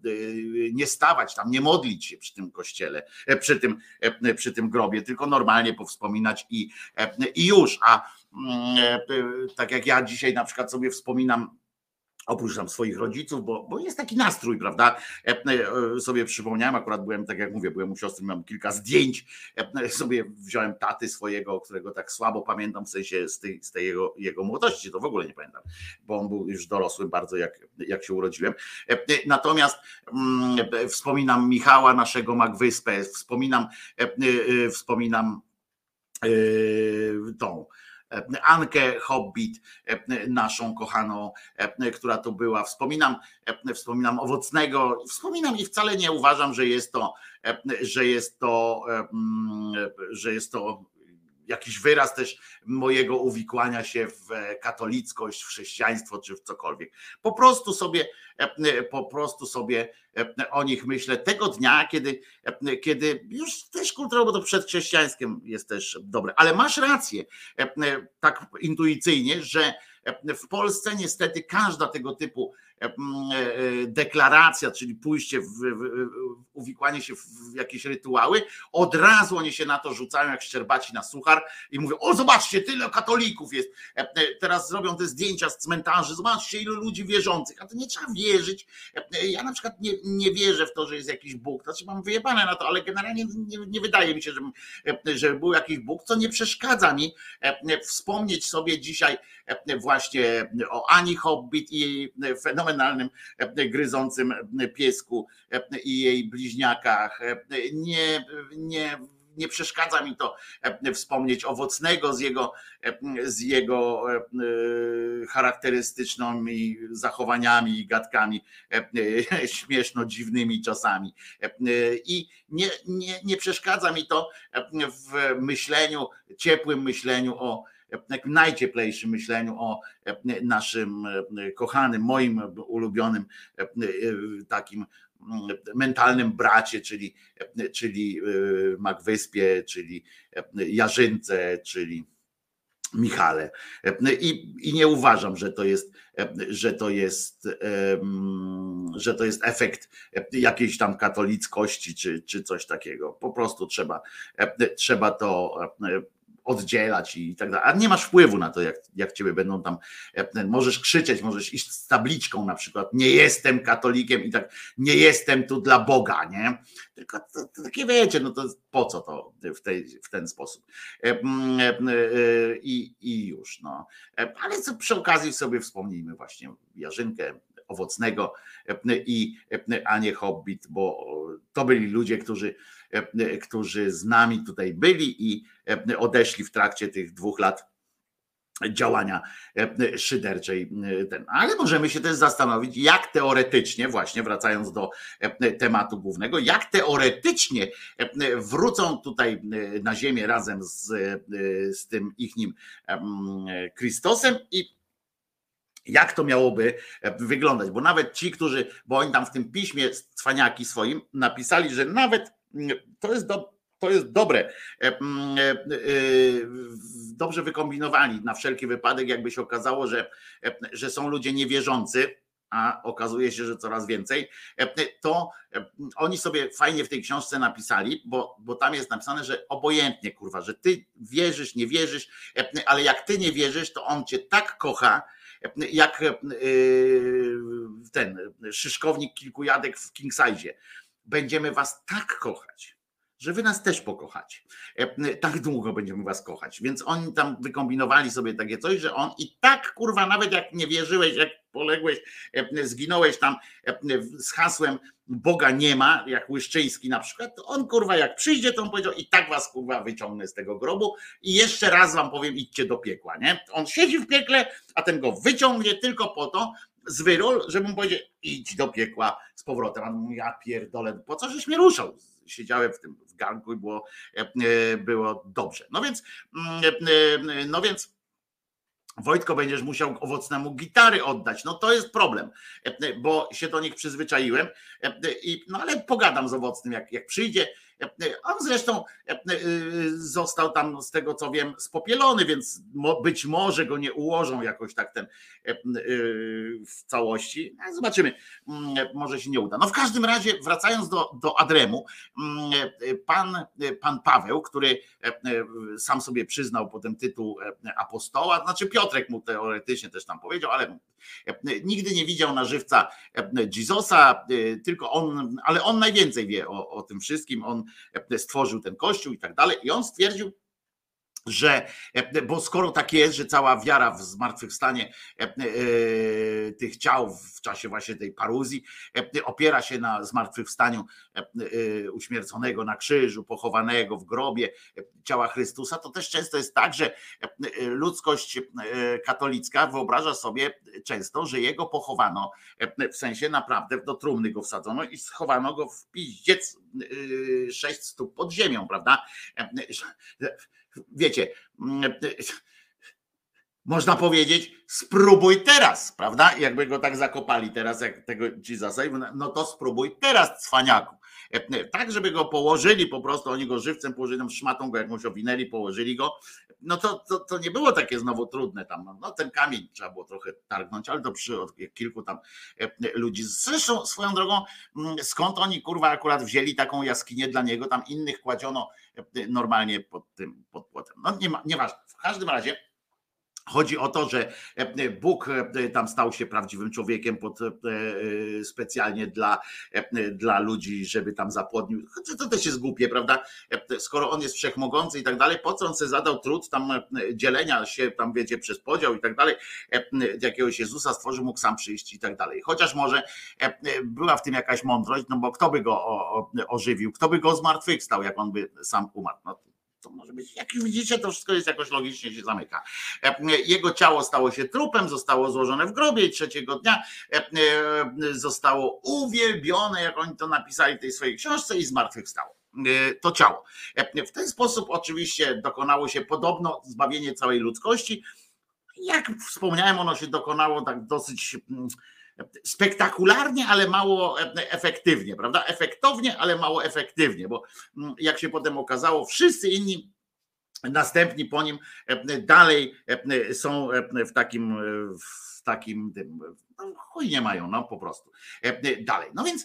nie stawać tam, nie modlić się przy tym kościele, e, przy tym, e, przy tym grobie, tylko normalnie powspominać i, i już. A mm, tak jak ja dzisiaj na przykład sobie wspominam oprócz tam swoich rodziców, bo, bo jest taki nastrój, prawda? E, e, sobie przypomniałem, akurat byłem, tak jak mówię, byłem u siostry, mam kilka zdjęć, e, sobie wziąłem taty swojego, którego tak słabo pamiętam, w sensie z tej, z tej jego, jego młodości, to w ogóle nie pamiętam, bo on był już dorosły bardzo, jak, jak się urodziłem. Natomiast mm, wspominam Michała, naszego Magwyspę, wspominam, wspominam tą Ankę Hobbit, naszą kochaną, która tu była. Wspominam, wspominam owocnego, wspominam i wcale nie uważam, że jest to, że jest to, że jest to jakiś wyraz też mojego uwikłania się w katolickość, w chrześcijaństwo czy w cokolwiek. Po prostu sobie, po prostu sobie o nich myślę tego dnia, kiedy, kiedy już też kultura, bo to przed chrześcijańskim jest też dobre, ale masz rację, tak intuicyjnie, że w Polsce niestety każda tego typu E, e, deklaracja, czyli pójście, w, w, uwikłanie się w jakieś rytuały, od razu oni się na to rzucają jak szczerbaci na suchar i mówią, o zobaczcie, tyle katolików jest, e, teraz zrobią te zdjęcia z cmentarzy, zobaczcie ilu ludzi wierzących, a to nie trzeba wierzyć, ja na przykład nie, nie wierzę w to, że jest jakiś Bóg, znaczy mam wyjebane na to, ale generalnie nie, nie wydaje mi się, żeby, żeby był jakiś Bóg, co nie przeszkadza mi wspomnieć sobie dzisiaj właśnie o Ani Hobbit i fenomen fenomenalnym e, gryzącym e, piesku e, i jej bliźniakach. Nie, nie, nie przeszkadza mi to wspomnieć owocnego z jego, z jego charakterystycznymi zachowaniami i gadkami śmieszno dziwnymi czasami. I nie, nie, nie przeszkadza mi to w myśleniu, ciepłym myśleniu o najcieplejszym myśleniu o e, naszym e, kochanym, moim ulubionym e, takim mm, mentalnym bracie, czyli, czyli Magwyspie, czyli Jarzynce, czyli Michale. I, I nie uważam, że to jest, że to jest, że to jest efekt jakiejś tam katolickości czy, czy coś takiego. Po prostu trzeba, trzeba to oddzielać i tak dalej. A nie masz wpływu na to, jak, jak ciebie będą tam. E, możesz krzyczeć, możesz iść z tabliczką na przykład. Nie jestem katolikiem i tak, nie jestem tu dla Boga, nie? Tylko to, to takie wiecie, no to po co to w, tej, w ten sposób. E, e, I, I już, no. Ale co przy okazji sobie wspomnijmy właśnie Jarzynkę, owocnego i Anię Hobbit, bo to byli ludzie, którzy E, którzy z nami tutaj byli i e, odeszli w trakcie tych dwóch lat działania e, szyderczej. Ale możemy się też zastanowić, jak teoretycznie, właśnie wracając do tematu głównego, jak teoretycznie wrócą tutaj na ziemię razem z, z tym ichnim Chrystusem i jak to miałoby wyglądać, bo nawet ci, którzy, bo oni tam w tym piśmie cwaniaki swoim napisali, że nawet to jest do, to jest dobre. E, e, e, dobrze wykombinowani na wszelki wypadek, jakby się okazało, że, że są ludzie niewierzący, a okazuje się, że coraz więcej, to oni sobie fajnie w tej książce napisali, bo, bo tam jest napisane, że obojętnie, kurwa, że ty wierzysz, nie wierzysz, ale jak ty nie wierzysz, to on cię tak kocha, jak ten szyszkownik kilkujadek w King Size będziemy was tak kochać, że wy nas też pokochacie. E, tak długo będziemy was kochać. Więc oni tam wykombinowali sobie takie coś, że on i tak, kurwa, nawet jak nie wierzyłeś, jak poległeś, e, zginąłeś tam e, z hasłem Boga nie ma, jak Łyszczyński na przykład, to on kurwa jak przyjdzie, to on powiedział i tak was kurwa wyciągnę z tego grobu i jeszcze raz wam powiem idźcie do piekła, nie? On siedzi w piekle, a ten go wyciągnie tylko po to, z wyrol, żeby mu powiedzieć idź do piekła z powrotem. A ja pierdolę, po co żeś mnie ruszał? Siedziałem w tym w ganku i było, e, było dobrze. No więc, mm, e, no więc Wojtko, będziesz musiał owocnemu gitary oddać. No to jest problem, e, bo się do nich przyzwyczaiłem. I, no ale pogadam z owocnym, jak, jak przyjdzie on zresztą e, e, został tam, z tego co wiem, spopielony, więc być może go nie ułożą jakoś tak ten e, w całości. Zobaczymy, mm, może się nie uda. No w każdym razie, wracając do, do Adremu, mm, pan, pan Paweł, który sam sobie przyznał potem tytuł apostoła, znaczy Piotrek mu teoretycznie też tam powiedział, ale nigdy nie widział na żywca Jezusa, tylko on, ale on najwięcej wie o, o tym wszystkim. On stworzył ten kościół i tak dalej. I on stwierdził, że, bo skoro tak jest, że cała wiara w zmartwychwstanie e, e, tych ciał w czasie właśnie tej paruzji e, opiera się na zmartwychwstaniu uśmierconego na krzyżu, pochowanego w grobie ciała Chrystusa, to też często jest tak, że ludzkość katolicka wyobraża sobie często, że jego pochowano w sensie naprawdę do trumny go wsadzono i schowano go w piździec sześć stóp pod ziemią, prawda? Wiecie, można powiedzieć, spróbuj teraz, prawda? Jakby go tak zakopali teraz, jak tego Jezusa, no to spróbuj teraz, cwaniaku. Tak, żeby go położyli, po prostu oni go żywcem położyli, tam szmatą go jakąś owinęli, położyli go, no to, to, to nie było takie znowu trudne tam, no, no ten kamień trzeba było trochę targnąć, ale to przy kilku tam ludzi. Zresztą swoją drogą, mm, skąd oni kurwa akurat wzięli taką jaskinię dla niego, tam innych kładziono normalnie pod tym, pod płotem. No nie ma, nieważne. W każdym razie Chodzi o to, że e, Bóg e, tam stał się prawdziwym człowiekiem pod, e, specjalnie dla, dla ludzi, żeby tam zapłodnił. To też jest głupie, prawda? Skoro on jest wszechmogący i tak dalej, po co on sobie zadał trud tam dzielenia się, tam wiecie, przez podział i tak dalej, jakiegoś Jezusa stworzył, mógł sam przyjść i tak dalej. Chociaż może była w tym jakaś mądrość, no bo kto by go ożywił, kto by go zmartwychwstał, jak on by sam umarł. No, to może być, jak widzicie, to wszystko jest jakoś logicznie się zamyka. E, jego ciało stało się trupem, zostało złożone w grobie i trzeciego dnia e, e, zostało uwielbione, jak oni to napisali w tej swojej książce i zmartwychwstało to ciało. W ten sposób oczywiście dokonało się podobno zbawienie całej ludzkości. Jak wspomniałem, ono się dokonało tak dosyć spektakularnie, ale mało efektywnie, prawda? Efektownie, ale mało efektywnie, bo mm, jak się potem okazało, wszyscy inni następni po nim dalej są w takim w takim tym, no, chuj nie mają, no po prostu. Dalej. No więc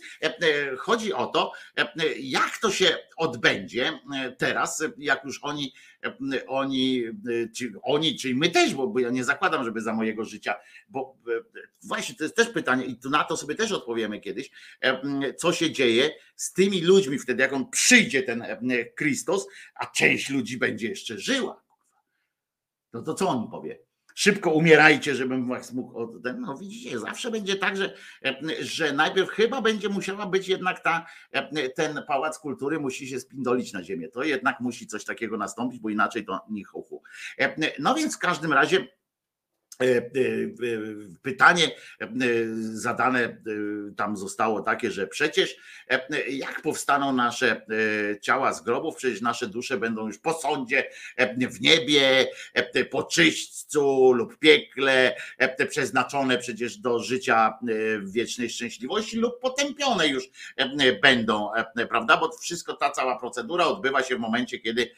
chodzi o to, jak to się odbędzie teraz, jak już oni oni, czy, oni, czyli my też, bo, bo ja nie zakładam, żeby za mojego życia, bo właśnie to jest też pytanie i na to sobie też odpowiemy kiedyś, co się dzieje z tymi ludźmi wtedy, jak on przyjdzie, ten Chrystus, a część ludzi będzie jeszcze żyła. No to co on powie? Szybko umierajcie, żebym was mógł. No widzicie, zawsze będzie tak, że, że najpierw chyba będzie musiała być jednak ta, ten pałac kultury musi się spindolić na ziemię. To jednak musi coś takiego nastąpić, bo inaczej to nie chuchu. No więc w każdym razie pytanie e, zadane tam zostało takie, że przecież jak powstaną nasze ciała z grobów, przecież nasze dusze będą już po sądzie, w niebie, po czyśćcu lub piekle, przeznaczone przecież do życia wiecznej szczęśliwości lub potępione już będą, prawda? Bo wszystko, ta cała procedura odbywa się w momencie, kiedy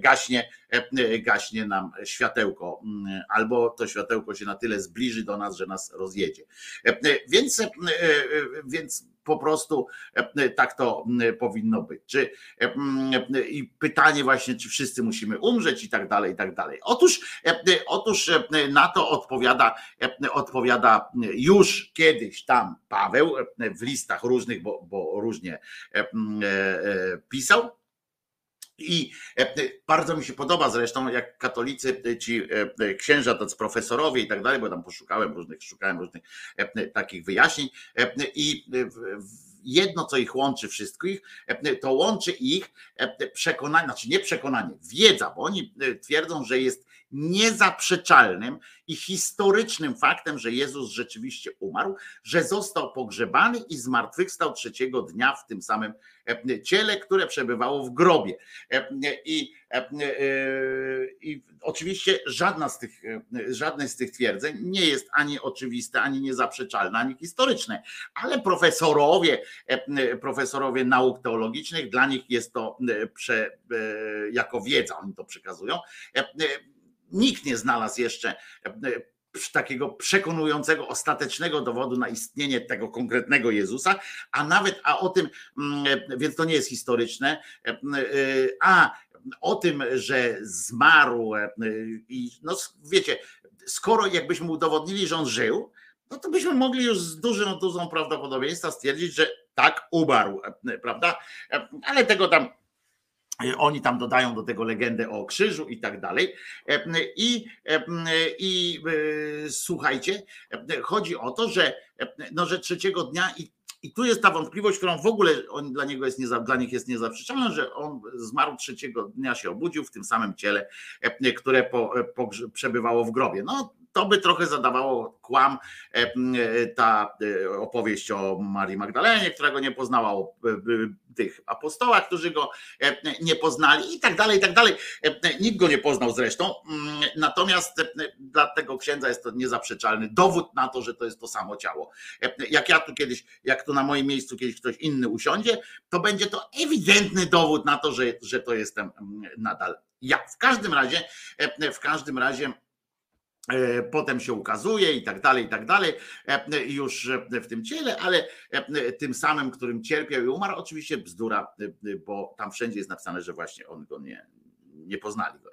gaśnie, gaśnie nam światełko, albo to światełko się na tyle zbliży do nas, że nas rozjedzie. E, e, więc, e, więc po prostu tak to powinno być. Czy, I pytanie właśnie, czy wszyscy musimy umrzeć i tak dalej, i tak dalej. Otóż, otóż na to odpowiada, odpowiada już kiedyś tam Paweł w listach różnych, bo, bo różnie pisał i e, e, bardzo mi się podoba zresztą, jak katolicy, e, ci księża, tacy profesorowie i tak dalej, bo tam poszukałem różnych, szukałem różnych takich wyjaśnień i jedno, co ich łączy wszystkich, to łączy ich przekonanie, znaczy nie przekonanie, wiedza, bo oni twierdzą, że jest niezaprzeczalnym i historycznym faktem, że Jezus rzeczywiście umarł, że został pogrzebany i zmartwychwstał trzeciego dnia w tym samym e, ciele, które przebywało w grobie. E, I, e, i oczywiście żadna z tych, żadne z tych twierdzeń nie jest ani oczywiste, ani niezaprzeczalne, ani historyczne, ale profesorowie, profesorowie nauk teologicznych, dla nich jest to prze, jako wiedza, oni to przekazują nikt nie znalazł jeszcze e, takiego przekonującego, ostatecznego dowodu na istnienie tego konkretnego Jezusa, a nawet, a o tym, mm, e, więc to nie jest historyczne, e, a o tym, że zmarł i no wiecie, skoro jakbyśmy udowodnili, że on żył, no to byśmy mogli już z dużą dozą prawdopodobieństwa stwierdzić, że tak umarł, prawda? Ale tego tam oni tam dodają do tego legendę o krzyżu i tak dalej. I, i e, słuchajcie, chodzi o to, że, no, że trzeciego dnia i i tu jest ta wątpliwość, którą w ogóle on, dla, niego jest nie, dla nich jest niezaprzeczalna, że on zmarł trzeciego dnia, się obudził w tym samym ciele, które po, po, przebywało w grobie. No to by trochę zadawało kłam ta opowieść o Marii Magdalenie, która go nie poznała, o tych apostołach, którzy go nie poznali i tak dalej, i tak dalej. Nikt go nie poznał zresztą, mm, natomiast dla tego księdza jest to niezaprzeczalny dowód na to, że to jest to samo ciało. Jak ja tu kiedyś, jak tu na moim miejscu kiedyś ktoś inny usiądzie, to będzie to ewidentny dowód na to, że, że to jestem mm, nadal ja. W każdym razie, w każdym razie E, potem się ukazuje i tak dalej, i tak dalej, e, już w tym ciele, ale e, tym samym, którym cierpiał i umarł, oczywiście bzdura, bo tam wszędzie jest napisane, że właśnie on go nie, nie poznali go.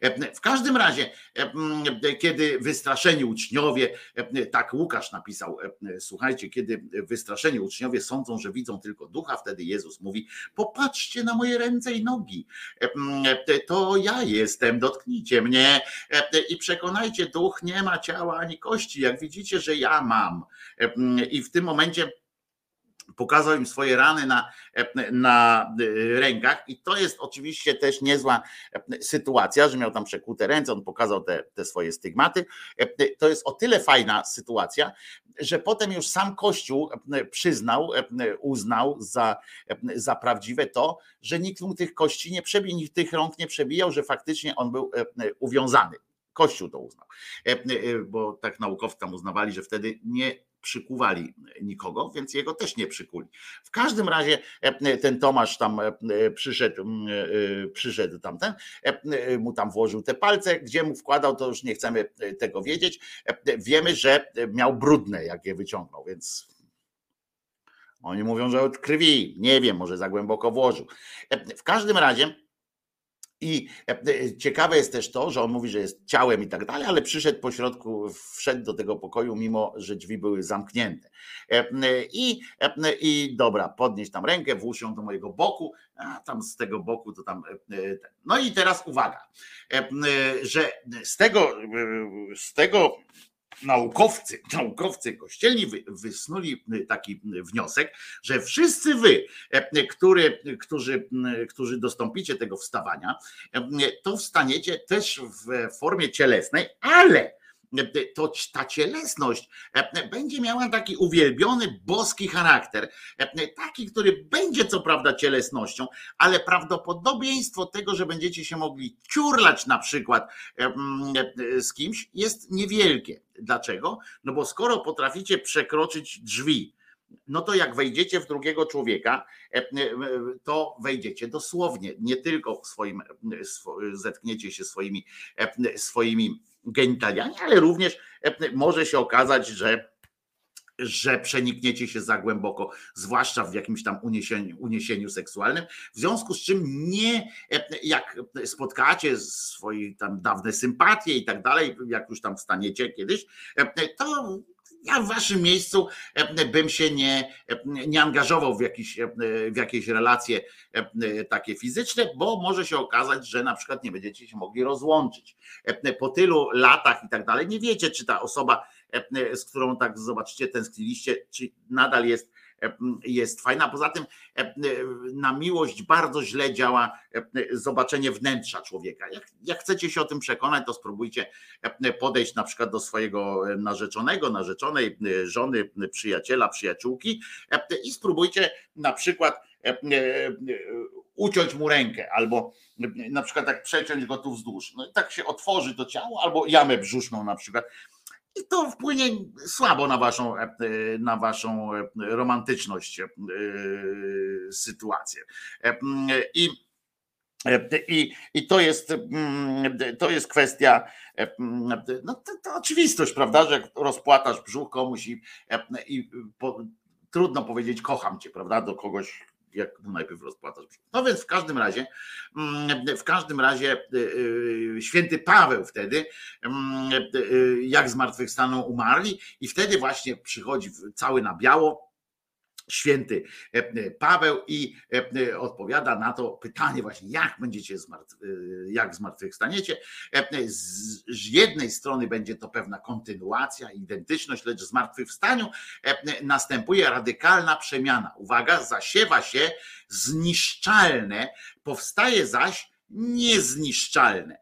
E, w każdym razie, e, kiedy wystraszeni uczniowie, e, tak Łukasz napisał, słuchajcie, kiedy wystraszeni uczniowie sądzą, że widzą tylko ducha, wtedy Jezus mówi: Popatrzcie na moje ręce i nogi. To ja jestem, dotknijcie mnie i przekonajcie, duch nie ma ciała ani kości. Jak widzicie, że ja mam. I w tym momencie pokazał im swoje rany na, na rękach i to jest oczywiście też niezła sytuacja, że miał tam przekute ręce, on pokazał te, te swoje stygmaty. To jest o tyle fajna sytuacja, że potem już sam Kościół przyznał, uznał za, za prawdziwe to, że nikt mu tych kości nie przebijał, nikt tych rąk nie przebijał, że faktycznie on był uwiązany. Kościół to uznał, bo tak naukowcy tam uznawali, że wtedy nie przykuwali nikogo, więc jego też nie przykuli. W każdym razie e, ten Tomasz tam e, przyszedł, e, przyszedł tamten, mu tam włożył te palce, gdzie mu wkładał, to już nie chcemy tego wiedzieć. Wiemy, że miał brudne, jak je wyciągnął, więc oni mówią, że od krwi, nie wiem, może za głęboko włożył. W każdym razie i e, e, ciekawe jest też to, że on mówi, że jest ciałem i tak dalej, ale przyszedł po środku, wszedł do tego pokoju, mimo że drzwi były zamknięte. E, I, i dobra, podnieść tam rękę, włóż ją do mojego boku, a tam z tego boku to tam. No i teraz uwaga, że z tego, z tego naukowcy, naukowcy kościelni wysnuli taki wniosek, że wszyscy wy, e, który, którzy, którzy dostąpicie tego wstawania, e, to wstaniecie też w formie cielesnej, ale to ta cielesność e, będzie miała taki uwielbiony boski charakter, taki, który będzie co prawda cielesnością, ale prawdopodobieństwo tego, że będziecie się mogli ciurlać na przykład z kimś jest niewielkie. Dlaczego? No bo skoro potraficie przekroczyć drzwi, no to jak wejdziecie w drugiego człowieka, e, e, to wejdziecie dosłownie, nie tylko swoim, zetkniecie się swoimi, e, swoimi genitaliami, ale również może się okazać, że że przenikniecie się za głęboko, zwłaszcza w jakimś tam uniesieniu, uniesieniu seksualnym, w związku z czym nie, jak spotkacie swoje tam dawne sympatie i tak dalej, jak już tam wstaniecie kiedyś, to ja w waszym miejscu bym się nie, nie angażował w, jakiś, w jakieś relacje takie fizyczne, bo może się okazać, że na przykład nie będziecie się mogli rozłączyć. Po tylu latach i tak dalej, nie wiecie, czy ta osoba E, z którą tak zobaczycie, tęskniliście, czy nadal jest, e, jest fajna. Poza tym e, na miłość bardzo źle działa zobaczenie wnętrza człowieka. Jak, jak chcecie się o tym przekonać, to spróbujcie podejść na przykład do swojego narzeczonego, narzeczonej, żony, przyjaciela, przyjaciółki i spróbujcie na przykład uciąć mu rękę, albo na przykład tak przeciąć go tu wzdłuż. No i tak się otworzy to ciało, albo jamę brzuszną na przykład i to wpłynie słabo na waszą, e, na waszą e, romantyczność e, sytuację. I, i, i to, jest, to jest kwestia, no to, to oczywistość, prawda, że jak rozpłatasz brzuch komuś i, i po, trudno powiedzieć kocham cię, prawda, do kogoś, jak mu najpierw rozpłatasz brzuch. No więc w każdym razie, mm, w każdym razie y, y, święty Paweł wtedy, mm, y, jak zmartwychwstaną umarli i wtedy właśnie przychodzi cały na biało, święty e, Paweł i e, odpowiada na to pytanie właśnie, jak będziecie e, jak zmartwychwstaniecie. Z jednej strony będzie to pewna kontynuacja, identyczność, lecz w zmartwychwstaniu następuje radykalna przemiana. Uwaga, zasiewa się zniszczalne, powstaje zaś niezniszczalne.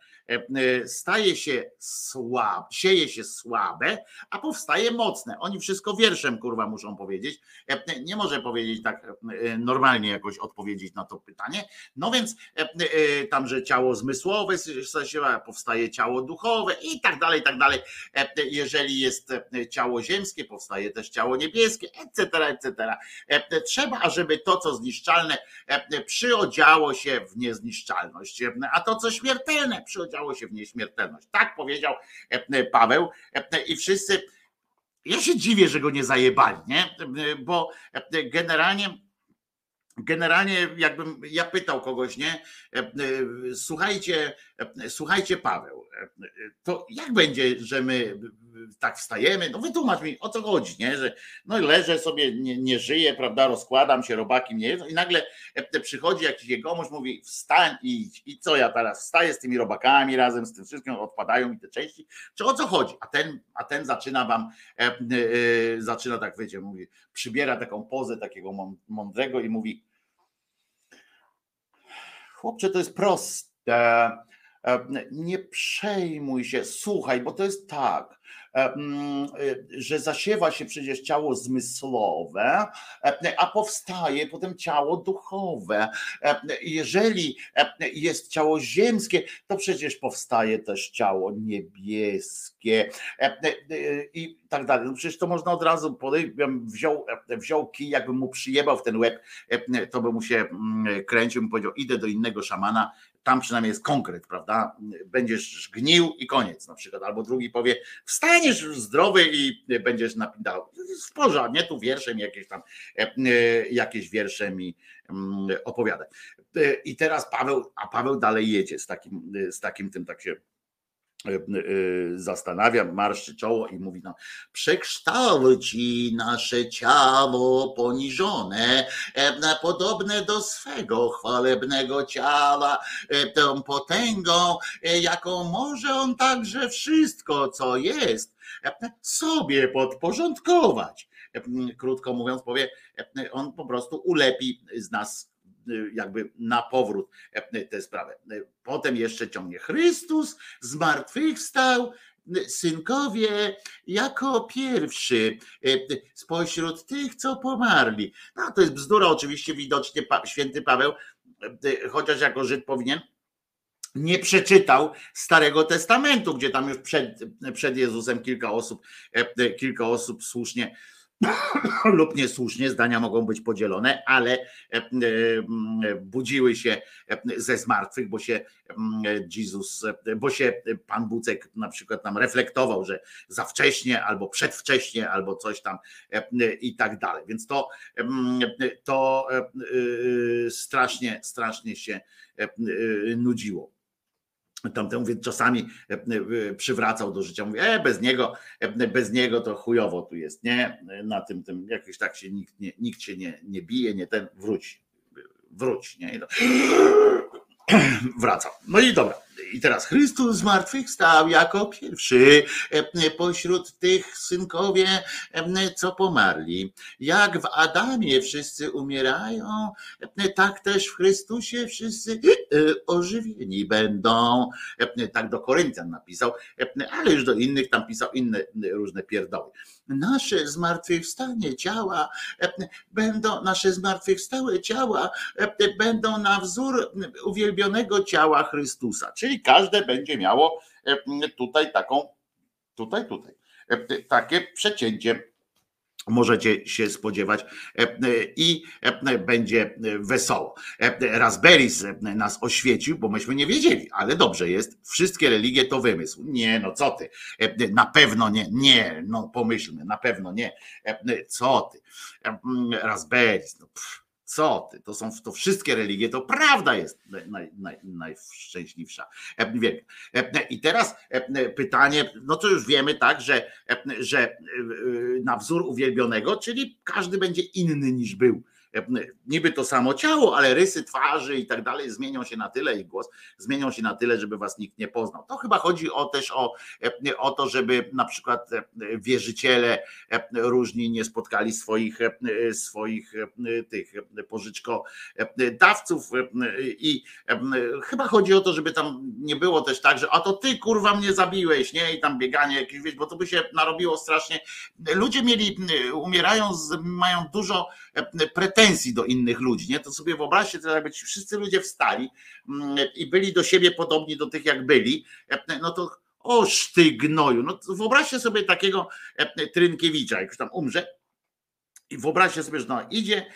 Staje się słabe, sieje się słabe, a powstaje mocne. Oni wszystko wierszem kurwa muszą powiedzieć. Nie może powiedzieć tak normalnie jakoś odpowiedzieć na to pytanie. No więc tam, że ciało zmysłowe powstaje ciało duchowe i tak dalej, i tak dalej. Jeżeli jest ciało ziemskie, powstaje też ciało niebieskie, etc., etc. Trzeba, żeby to, co zniszczalne, przyodziało się w niezniszczalność, a to, co śmiertelne, przyodziało się w nieśmiertelność. Tak powiedział Paweł i wszyscy. Ja się dziwię, że go nie zajebali, nie? Bo generalnie generalnie jakbym ja pytał kogoś, nie? Słuchajcie, słuchajcie, Paweł, to jak będzie, że my tak wstajemy? No wytłumacz mi, o co chodzi, nie? Że no leżę sobie, nie, nie żyję, prawda, rozkładam się, robaki mnie jedzą i nagle przychodzi jakiś jegomość, mówi wstań i idź. I co ja teraz wstaję z tymi robakami razem z tym wszystkim, odpadają mi te części? Czy o co chodzi? A ten, a ten zaczyna wam, e, e, zaczyna tak, wiecie, mówi, przybiera taką pozę takiego mądrego i mówi chłopcze, to jest proste. Nie przejmuj się, słuchaj, bo to jest tak, e, że zasiewa się przecież ciało zmysłowe, a powstaje potem ciało duchowe. Jeżeli jest ciało ziemskie, to przecież powstaje też ciało niebieskie i tak dalej. No przecież to można od razu podejść, wziął, wziął kij, jakbym mu przyjebał w ten łeb, to by mu się mm, kręcił, bym powiedział, idę do innego szamana, tam przynajmniej jest konkret, prawda? Będziesz gnił i koniec na przykład. Albo drugi powie, wstaniesz zdrowy i będziesz napindał. W porządku, nie tu wierszem jakieś tam, e, jakieś wiersze mi mm, opowiada. E, I teraz Paweł, a Paweł dalej jedzie z takim, z takim tym tak się E, e, zastanawia, marszczy czoło i mówi: no, Przekształci nasze ciało poniżone, e, podobne do swego chwalebnego ciała, tą potęgą, jaką może on także wszystko, co jest, sobie podporządkować. Krótko mówiąc, powie, on po prostu ulepi z nas jakby na powrót tę sprawę. Potem jeszcze ciągnie Chrystus zmartwychwstał, synkowie jako pierwszy spośród tych, co pomarli. No to jest bzdura, oczywiście widocznie święty Paweł, chociaż jako Żyd powinien nie przeczytał Starego Testamentu, gdzie tam już przed, przed Jezusem kilka osób, kilka osób słusznie lub niesłusznie, zdania mogą być podzielone, ale e, e, budziły się e, ze zmartwych, bo się Jezus, bo się Pan Bucek na przykład tam reflektował, że za wcześnie albo przedwcześnie, albo coś tam i tak dalej. Więc to, to strasznie, strasznie się nudziło tamtemu, więc czasami e, e, przywracał do życia, mówi, e, bez niego, e, bez niego to chujowo tu jest, nie, na tym, tym jakoś tak się nikt, nie, nikt się nie, nie bije, nie ten, wróć, wróć, nie, wracał. No i dobra, i teraz Chrystus zmartwychwstał jako pierwszy e, pośród tych synkowie, e, co pomarli. Jak w Adamie wszyscy umierają, e, tak też w Chrystusie wszyscy ożywieni będą. Tak do Koryntian napisał, ale już do innych tam pisał inne różne pierdoły. Nasze zmartwychwstanie ciała będą, nasze zmartwychwstałe ciała będą na wzór uwielbionego ciała Chrystusa, czyli każde będzie miało tutaj taką, tutaj, tutaj, takie przecięcie możecie się spodziewać e, i będzie wesoło. Raspberries nas oświecił, bo myśmy nie wiedzieli, ale dobrze jest, wszystkie religie to wymysł. Nie, no co ty, na pewno nie, nie, no pomyślmy, na pewno nie, co ty, Raspberries, no pff co ty? To są to wszystkie religie, to prawda jest naj, naj, najszczęśliwsza. E, e, I teraz e, pytanie, no to już wiemy, tak, że, że na wzór uwielbionego, czyli każdy będzie inny niż był niby to samo ciało, ale rysy twarzy i tak dalej zmienią się na tyle i głos zmienią się na tyle, żeby was nikt nie poznał. To chyba chodzi o też o, o to, żeby na przykład wierzyciele różni nie spotkali swoich, swoich tych pożyczkodawców i chyba chodzi o to, żeby tam nie było też tak, że a to ty kurwa mnie zabiłeś, nie? I tam bieganie jakieś, bo to by się narobiło strasznie. Ludzie mieli, umierają, mają dużo pretensji do innych ludzi, nie? To sobie wyobraźcie, to jakby ci wszyscy ludzie wstali i byli do siebie podobni do tych, jak byli, no to oż ty gnoju, no wyobraźcie sobie takiego Trynkiewicza, jak już tam umrze, i wyobraźcie sobie, że no, idzie,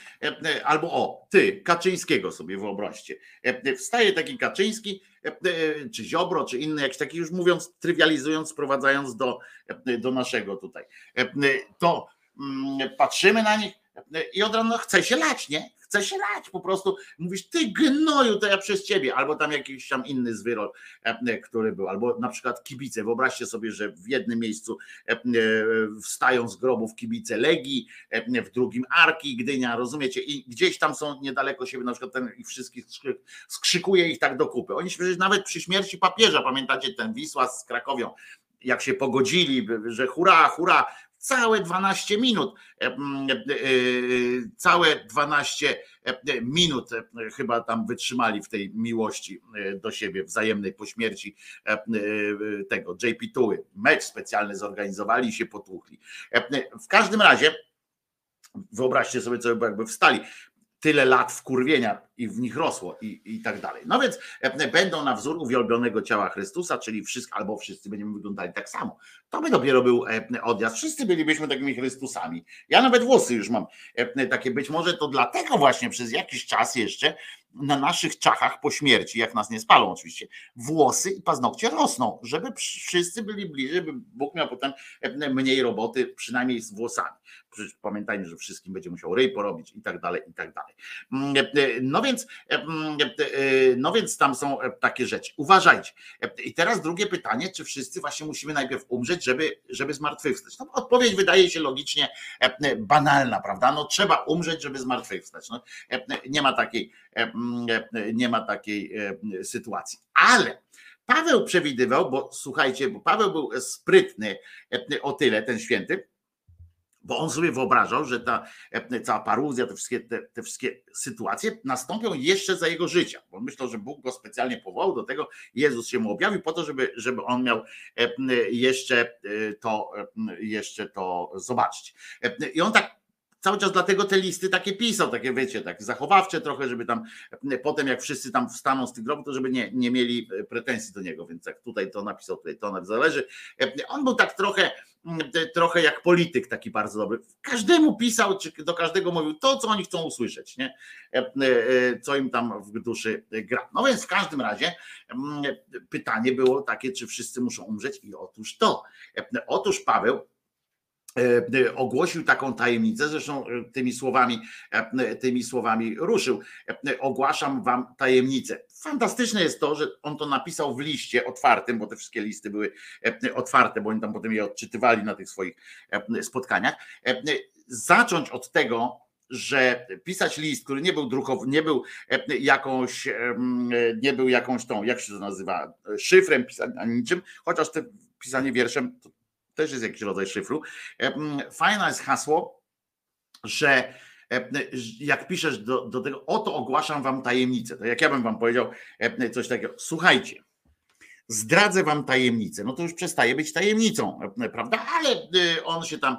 albo o, ty, Kaczyńskiego sobie wyobraźcie. Wstaje taki Kaczyński, czy Ziobro, czy inny, jakiś taki, już mówiąc, trywializując, sprowadzając do, do naszego tutaj. To patrzymy na nich i od razu chce się lać, nie? chce się lać, po prostu. Mówisz, ty gnoju, to ja przez ciebie, albo tam jakiś tam inny zwyrol, e, który był, albo na przykład kibice, wyobraźcie sobie, że w jednym miejscu e, e, wstają z grobów kibice Legii, w drugim Arki, Gdynia, rozumiecie, i gdzieś tam są niedaleko siebie, na przykład ten i wszystkich skrzykuje ich tak do kupy. Oni przecież nawet przy śmierci papieża, pamiętacie ten Wisła z Krakowią, jak się pogodzili, że hura, hura, całe 12 minut, e, e, całe 12 e, minut chyba tam wytrzymali w tej miłości do siebie wzajemnej po śmierci tego JP Tuły. Mecz specjalny zorganizowali i się potłuchli. W każdym razie wyobraźcie sobie, co by jakby wstali tyle lat wkurwienia i w nich rosło i, i tak dalej. No więc e, będą na wzór uwielbionego ciała Chrystusa, czyli wszyscy, albo wszyscy będziemy wyglądali tak samo. To by dopiero był e, odjazd. Wszyscy bylibyśmy takimi Chrystusami. Ja nawet włosy już mam e, takie. Być może to dlatego właśnie przez jakiś czas jeszcze na naszych czachach po śmierci, jak nas nie spalą oczywiście, włosy i paznokcie rosną, żeby wszyscy byli bliżej, żeby Bóg miał potem mniej roboty, przynajmniej z włosami. Pamiętajmy, że wszystkim będzie musiał ryj porobić i tak dalej, i tak dalej. Mm, no więc, mm, no więc tam są takie rzeczy. Uważajcie. I teraz drugie pytanie, czy wszyscy właśnie musimy najpierw umrzeć, żeby, żeby zmartwychwstać? No, odpowiedź wydaje się logicznie banalna, prawda? No trzeba umrzeć, żeby zmartwychwstać. No, nie ma takiej nie ma takiej sytuacji. Ale Paweł przewidywał, bo słuchajcie, bo Paweł był sprytny o tyle, ten święty, bo on sobie wyobrażał, że ta cała paruzja, te wszystkie, te, te, wszystkie sytuacje nastąpią jeszcze za jego życia. Bo myślał, że Bóg go specjalnie powołał do tego, Jezus się mu objawił po to, żeby, żeby on miał jeszcze to, jeszcze to zobaczyć. I on tak cały czas dlatego te listy takie pisał, takie wiecie, tak zachowawcze trochę, żeby tam potem jak wszyscy tam wstaną z tych grobów, to żeby nie, nie mieli pretensji do niego, więc jak tutaj to napisał, tutaj to napisał, zależy. On był tak trochę, trochę jak polityk taki bardzo dobry. Każdemu pisał, czy do każdego mówił to, co oni chcą usłyszeć, nie? co im tam w duszy gra. No więc w każdym razie pytanie było takie, czy wszyscy muszą umrzeć i otóż to. Otóż Paweł E, e, ogłosił taką tajemnicę, zresztą e, tymi słowami, tymi słowami ruszył. Ogłaszam wam tajemnicę. Fantastyczne jest to, że on to napisał w liście otwartym, bo te wszystkie listy były otwarte, bo oni tam potem je odczytywali na tych swoich spotkaniach. Zacząć od tego, że pisać list, który nie był drukowy, nie był jakąś, nie był jakąś tą, jak się to nazywa, szyfrem pisania, niczym, chociaż te pisanie wierszem też jest jakiś rodzaj szyfru. E, fajne jest hasło, że e, jak piszesz do, do tego, oto ogłaszam wam tajemnicę, to jak ja bym wam powiedział e, coś takiego, słuchajcie, zdradzę wam tajemnicę, no to już przestaje być tajemnicą, prawda? Ale on się tam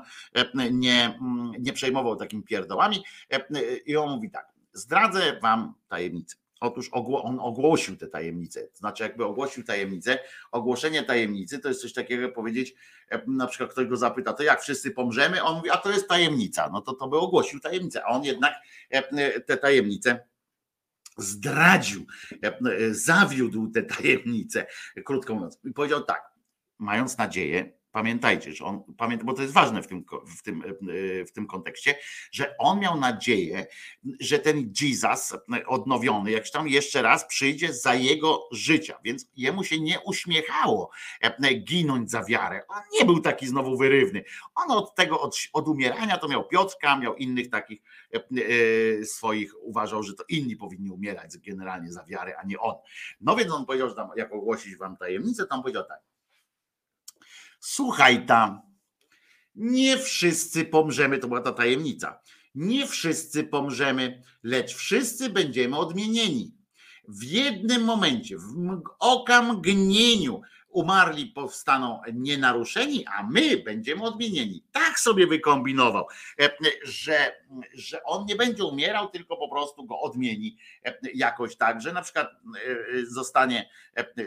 nie, nie przejmował takimi pierdołami i on mówi tak, zdradzę wam tajemnicę. Otóż on ogłosił tę tajemnicę. Znaczy, jakby ogłosił tajemnicę. Ogłoszenie tajemnicy to jest coś takiego, jak powiedzieć, e, na przykład ktoś go zapyta, to jak wszyscy pomrzemy? On mówi, a to jest tajemnica. No to to by ogłosił tajemnicę. A on jednak e, e, tę tajemnicę zdradził, zawiódł tę tajemnicę, krótko mówiąc. I powiedział tak, mając nadzieję, Pamiętajcie, że on, bo to jest ważne w tym, w, tym, w tym kontekście, że on miał nadzieję, że ten Jesus odnowiony, jak tam jeszcze raz przyjdzie za jego życia, więc jemu się nie uśmiechało ginąć za wiarę. On nie był taki znowu wyrywny. On od tego, od, od umierania to miał Piotrka, miał innych takich swoich, uważał, że to inni powinni umierać generalnie za wiarę, a nie on. No więc on powiedział, że tam, jak ogłosić wam tajemnicę, on powiedział tak, Słuchaj tam, nie wszyscy pomrzemy, to była ta tajemnica. Nie wszyscy pomrzemy, lecz wszyscy będziemy odmienieni. W jednym momencie, w okamgnieniu umarli powstaną nienaruszeni, a my będziemy odmienieni. Tak sobie wykombinował, e, że, że on nie będzie umierał, tylko po prostu go odmieni e, jakoś tak, że na przykład e, zostanie,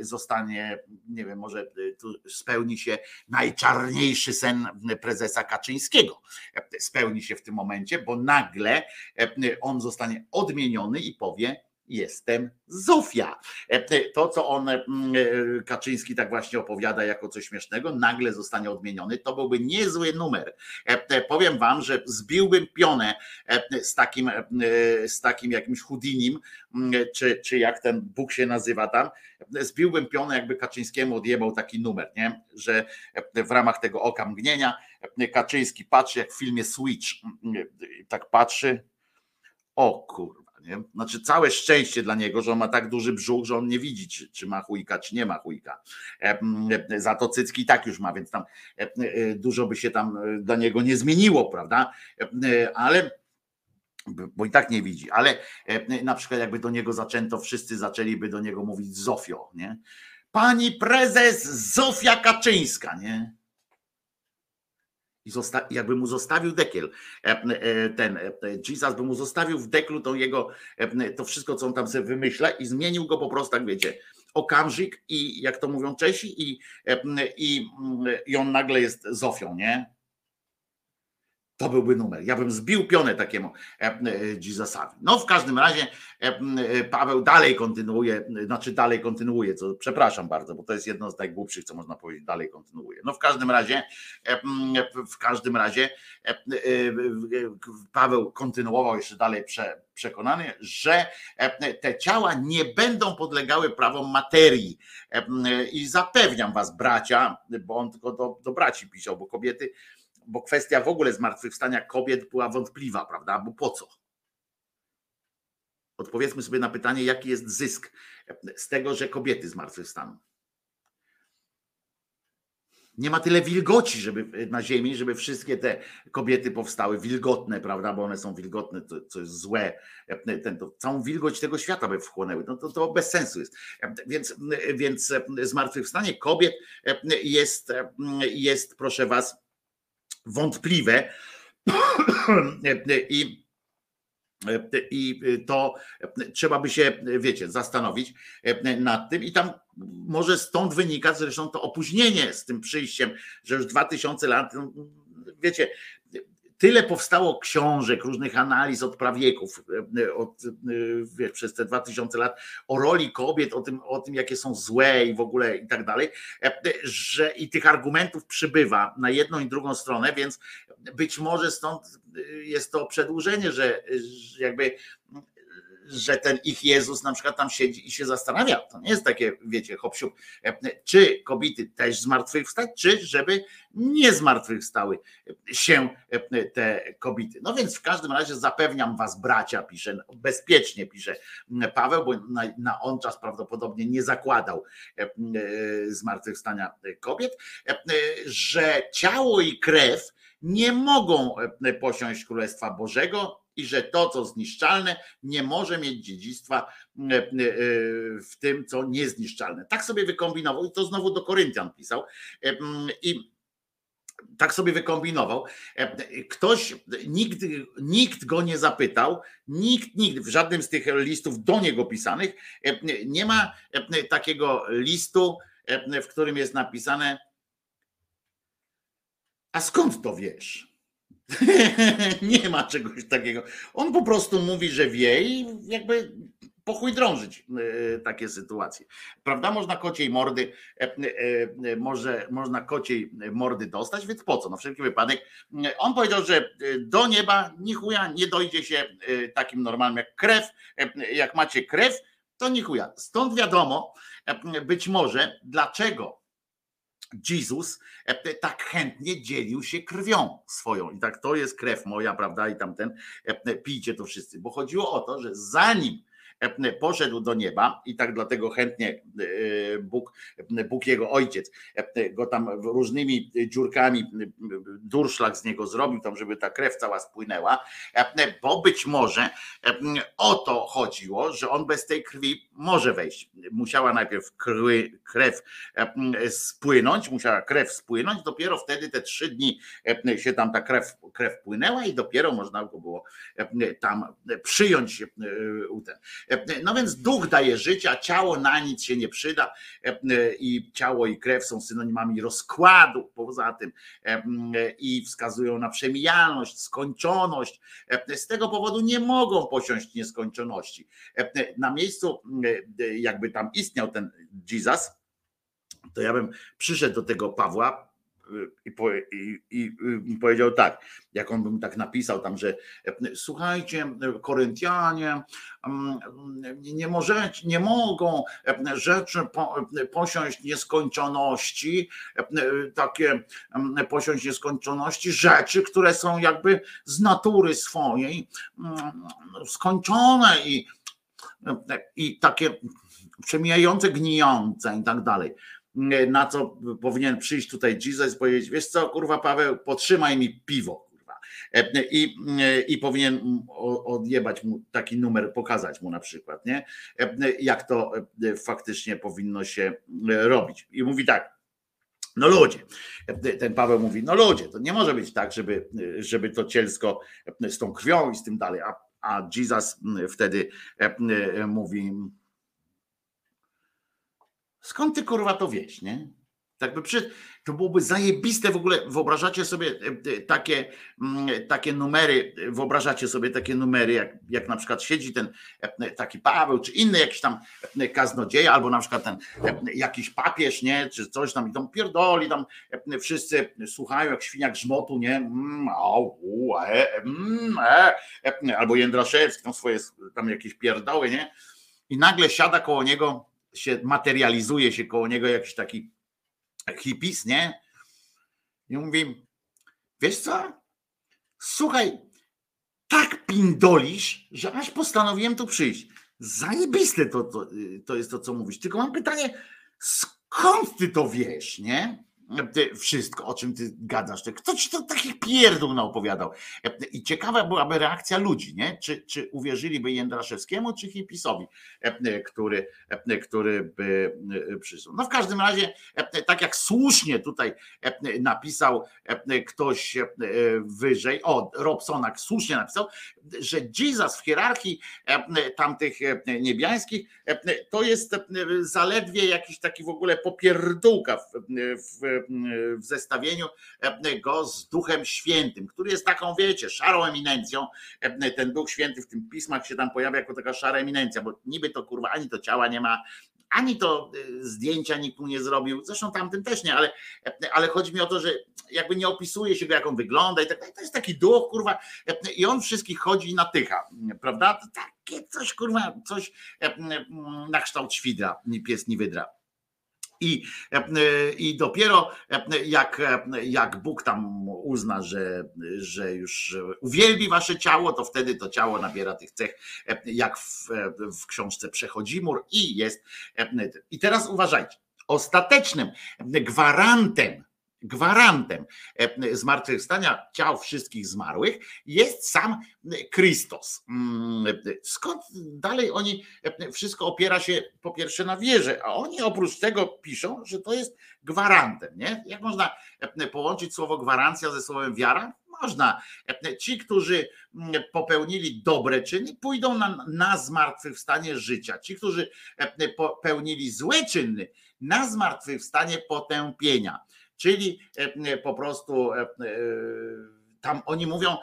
zostanie nie wiem, może tu spełni się najczarniejszy sen prezesa Kaczyńskiego. Spełni się w tym momencie, bo nagle on zostanie odmieniony i powie, jestem Zofia. E, to, co on, e, Kaczyński tak właśnie opowiada jako coś śmiesznego, nagle zostanie odmieniony, to byłby niezły numer. E, powiem wam, że zbiłbym pionę z takim, z takim jakimś Houdinim, czy, czy jak ten Bóg się nazywa tam, zbiłbym pionę, jakby Kaczyńskiemu odjebał taki numer, nie? że w ramach tego oka mgnienia Kaczyński patrzy jak w filmie Switch, tak patrzy, o kur nie? Znaczy całe szczęście dla niego, że on ma tak duży brzuch, że on nie widzi, czy, czy ma chujka, czy nie ma chujka. E, za to cycki tak już ma, więc tam e, e, dużo by się tam dla niego nie zmieniło, prawda? Ale bo i tak nie widzi, ale na przykład jakby do niego zaczęto, wszyscy zaczęliby do niego mówić Zofio, nie? Pani prezes Zofia Kaczyńska, nie? I zosta- jakby mu zostawił dekiel, e, e, ten e, Jesus by mu zostawił w deklu to jego, to wszystko, co on tam sobie wymyśla i zmienił go po prostu, tak wiecie, okamżyk i jak to mówią Czesi i, i, i on nagle jest Zofią, nie? To byłby numer. Ja bym zbił pionę takiemu e, e, Jezusowi. No w każdym razie e, Paweł dalej kontynuuje, znaczy dalej kontynuuje, co przepraszam bardzo, bo to jest jedno z najgłupszych, co można powiedzieć, dalej kontynuuje. No w każdym razie, w każdym razie Paweł kontynuował jeszcze dalej przekonany, że te ciała nie będą podlegały prawom materii. I zapewniam was, bracia, bo on tylko do, do braci pisał, bo kobiety bo kwestia w ogóle zmartwychwstania kobiet była wątpliwa, prawda? Bo po co? Odpowiedzmy sobie na pytanie, jaki jest zysk z tego, że kobiety zmartwychwstaną. Nie ma tyle wilgoci żeby, na ziemi, żeby wszystkie te kobiety powstały wilgotne, prawda? Bo one są wilgotne, to, co jest złe. Ten, to, całą wilgoć tego świata by wchłonęły. No to, to bez sensu jest. Więc, więc zmartwychwstanie kobiet jest, jest, proszę Was, wątpliwe i i to trzeba by się, wiecie, zastanowić nad tym. I tam może stąd wynika zresztą to opóźnienie z tym przyjściem, że już 2000 lat, no, wiecie, tyle powstało książek, różnych analiz od prawieków, e, od, e, wiesz, przez te 2000 lat o roli kobiet, o tym, o tym, jakie są złe i w ogóle i tak dalej, e, że i tych argumentów przybywa na jedną i drugą stronę, więc być może stąd jest to przedłużenie, że jakby że ten ich Jezus na przykład tam siedzi i się zastanawia. To nie jest takie, wiecie, hop czy kobiety też zmartwychwstać, czy żeby nie zmartwychwstały się te kobiety. No więc w każdym razie zapewniam was, bracia, pisze, bezpiecznie pisze Paweł, bo na, na on czas prawdopodobnie nie zakładał zmartwychwstania kobiet, że ciało i krew nie mogą posiąść Królestwa Bożego, i że to, co zniszczalne, nie może mieć dziedzictwa e, e, w tym, co niezniszczalne. Tak sobie wykombinował i to znowu do Koryntian pisał. E, I tak sobie wykombinował. Ktoś, nikt, nikt go nie zapytał, nikt nigdy w żadnym z tych listów do niego pisanych nie ma takiego listu, w którym jest napisane: A skąd to wiesz? nie ma czegoś takiego. On po prostu mówi, że wie i jakby po chuj drążyć e, takie sytuacje. Prawda? Można kociej mordy, e, e, może, można kociej mordy dostać, więc po co? No wszelki wypadek. On powiedział, że do nieba ni chuja nie dojdzie się takim normalnym jak krew. Jak macie krew, to ni chuja. Stąd wiadomo, być może dlaczego Jezus tak chętnie dzielił się krwią swoją. I tak to jest krew moja, prawda? I tamten, pijcie to wszyscy. Bo chodziło o to, że zanim E, poszedł do nieba i tak dlatego chętnie e, Bóg, Bóg jego ojciec e, go tam różnymi dziurkami durszlak z niego zrobił, tam żeby ta krew cała spłynęła, bo być może o to chodziło, że on bez tej krwi może wejść. Musiała najpierw krew spłynąć, musiała krew spłynąć, dopiero wtedy te trzy dni się tam ta krew, krew płynęła i dopiero można go było tam przyjąć. No więc duch daje życie, a ciało na nic się nie przyda i ciało i krew są synonimami rozkładu poza tym i wskazują na przemijalność, skończoność. Z tego powodu nie mogą posiąść nieskończoności. Na miejscu, jakby tam istniał ten Jesus, to ja bym przyszedł do tego Pawła, i, po, i, i, powiedział tak, jak on bym tak napisał tam, że słuchajcie, Koryntianie, mm, nie możecie, nie mogą rzeczy po, posiąść nieskończoności, takie mm, posiąść nieskończoności rzeczy, które są jakby z natury swojej mm, skończone i, i takie przemijające, gnijące i tak dalej na co powinien przyjść tutaj Jesus i powiedzieć, wiesz co, kurwa Paweł, potrzymaj mi piwo, kurwa. I, i powinien odjebać mu taki numer, pokazać mu na przykład, nie? Jak to faktycznie powinno się robić. I mówi tak, no ludzie, ten Paweł mówi, no ludzie, to nie może być tak, żeby, żeby to cielsko z tą krwią i z tym dalej, a, a Jesus wtedy mówi, Skąd ty kurwa to wiesz, nie? Tak by przy, to byłoby zajebiste w ogóle, wyobrażacie sobie e, e, takie, mm, takie numery, wyobrażacie sobie takie numery, jak, jak na przykład siedzi ten e, taki Paweł, czy inny jakiś tam kaznodzieja, albo na przykład ten jakiś papież, nie, czy coś tam i tam pierdoli, tam wszyscy słuchają jak świniak grzmotu, nie, mm, e, mm, e, albo Jędraszewski, tam swoje tam jakieś pierdoły, nie, i nagle siada koło niego się materializuje się koło niego jakiś taki hipis, nie? I mówi, wiesz co? Słuchaj, tak pindolisz, że aż postanowiłem tu przyjść. Zajebiste to, to, to jest to, co mówisz. Tylko mam pytanie, skąd ty to wiesz, nie? Wszystko, o czym ty gadasz. Kto ci to takich pierdół naopowiadał? I ciekawa byłaby reakcja ludzi, nie? Czy, czy uwierzyliby Jędraszewskiemu, czy Hipisowi, który, który by przyszedł. No w każdym razie, tak jak słusznie tutaj napisał ktoś wyżej, o, Robsonak słusznie napisał, że Jesus w hierarchii tamtych niebiańskich to jest zaledwie jakiś taki w ogóle popierdółka w, w w zestawieniu e, go z Duchem Świętym, który jest taką, wiecie, szarą eminencją. E, ten Duch Święty w tym pismach się tam pojawia jako taka szara eminencja, bo niby to kurwa ani to ciała nie ma, ani to e, zdjęcia nikt mu nie zrobił, zresztą tamtym też nie, ale, ale chodzi mi o to, że jakby nie opisuje się go, jak on wygląda i tak To jest taki duch, kurwa, i on wszystkich chodzi i natycha, prawda? Takie coś, kurwa, coś na kształt świdra, ni pies, ni wydra. I, I dopiero jak, jak Bóg tam uzna, że, że już uwielbi wasze ciało, to wtedy to ciało nabiera tych cech, jak w, w książce Przechodzi mur i jest. I teraz uważajcie, ostatecznym gwarantem gwarantem e, zmartwychwstania ciał wszystkich zmarłych jest sam Chrystus. Mm, skąd dalej oni, e, wszystko opiera się po pierwsze na wierze, a oni oprócz tego piszą, że to jest gwarantem. Nie? Jak można e, połączyć słowo gwarancja ze słowem wiara? Można. Ci, którzy mm, popełnili dobre czyny, pójdą na, na zmartwychwstanie życia. Ci, którzy popełnili złe czyny, na zmartwychwstanie potępienia. Czyli e, po prostu e, e, tam oni mówią,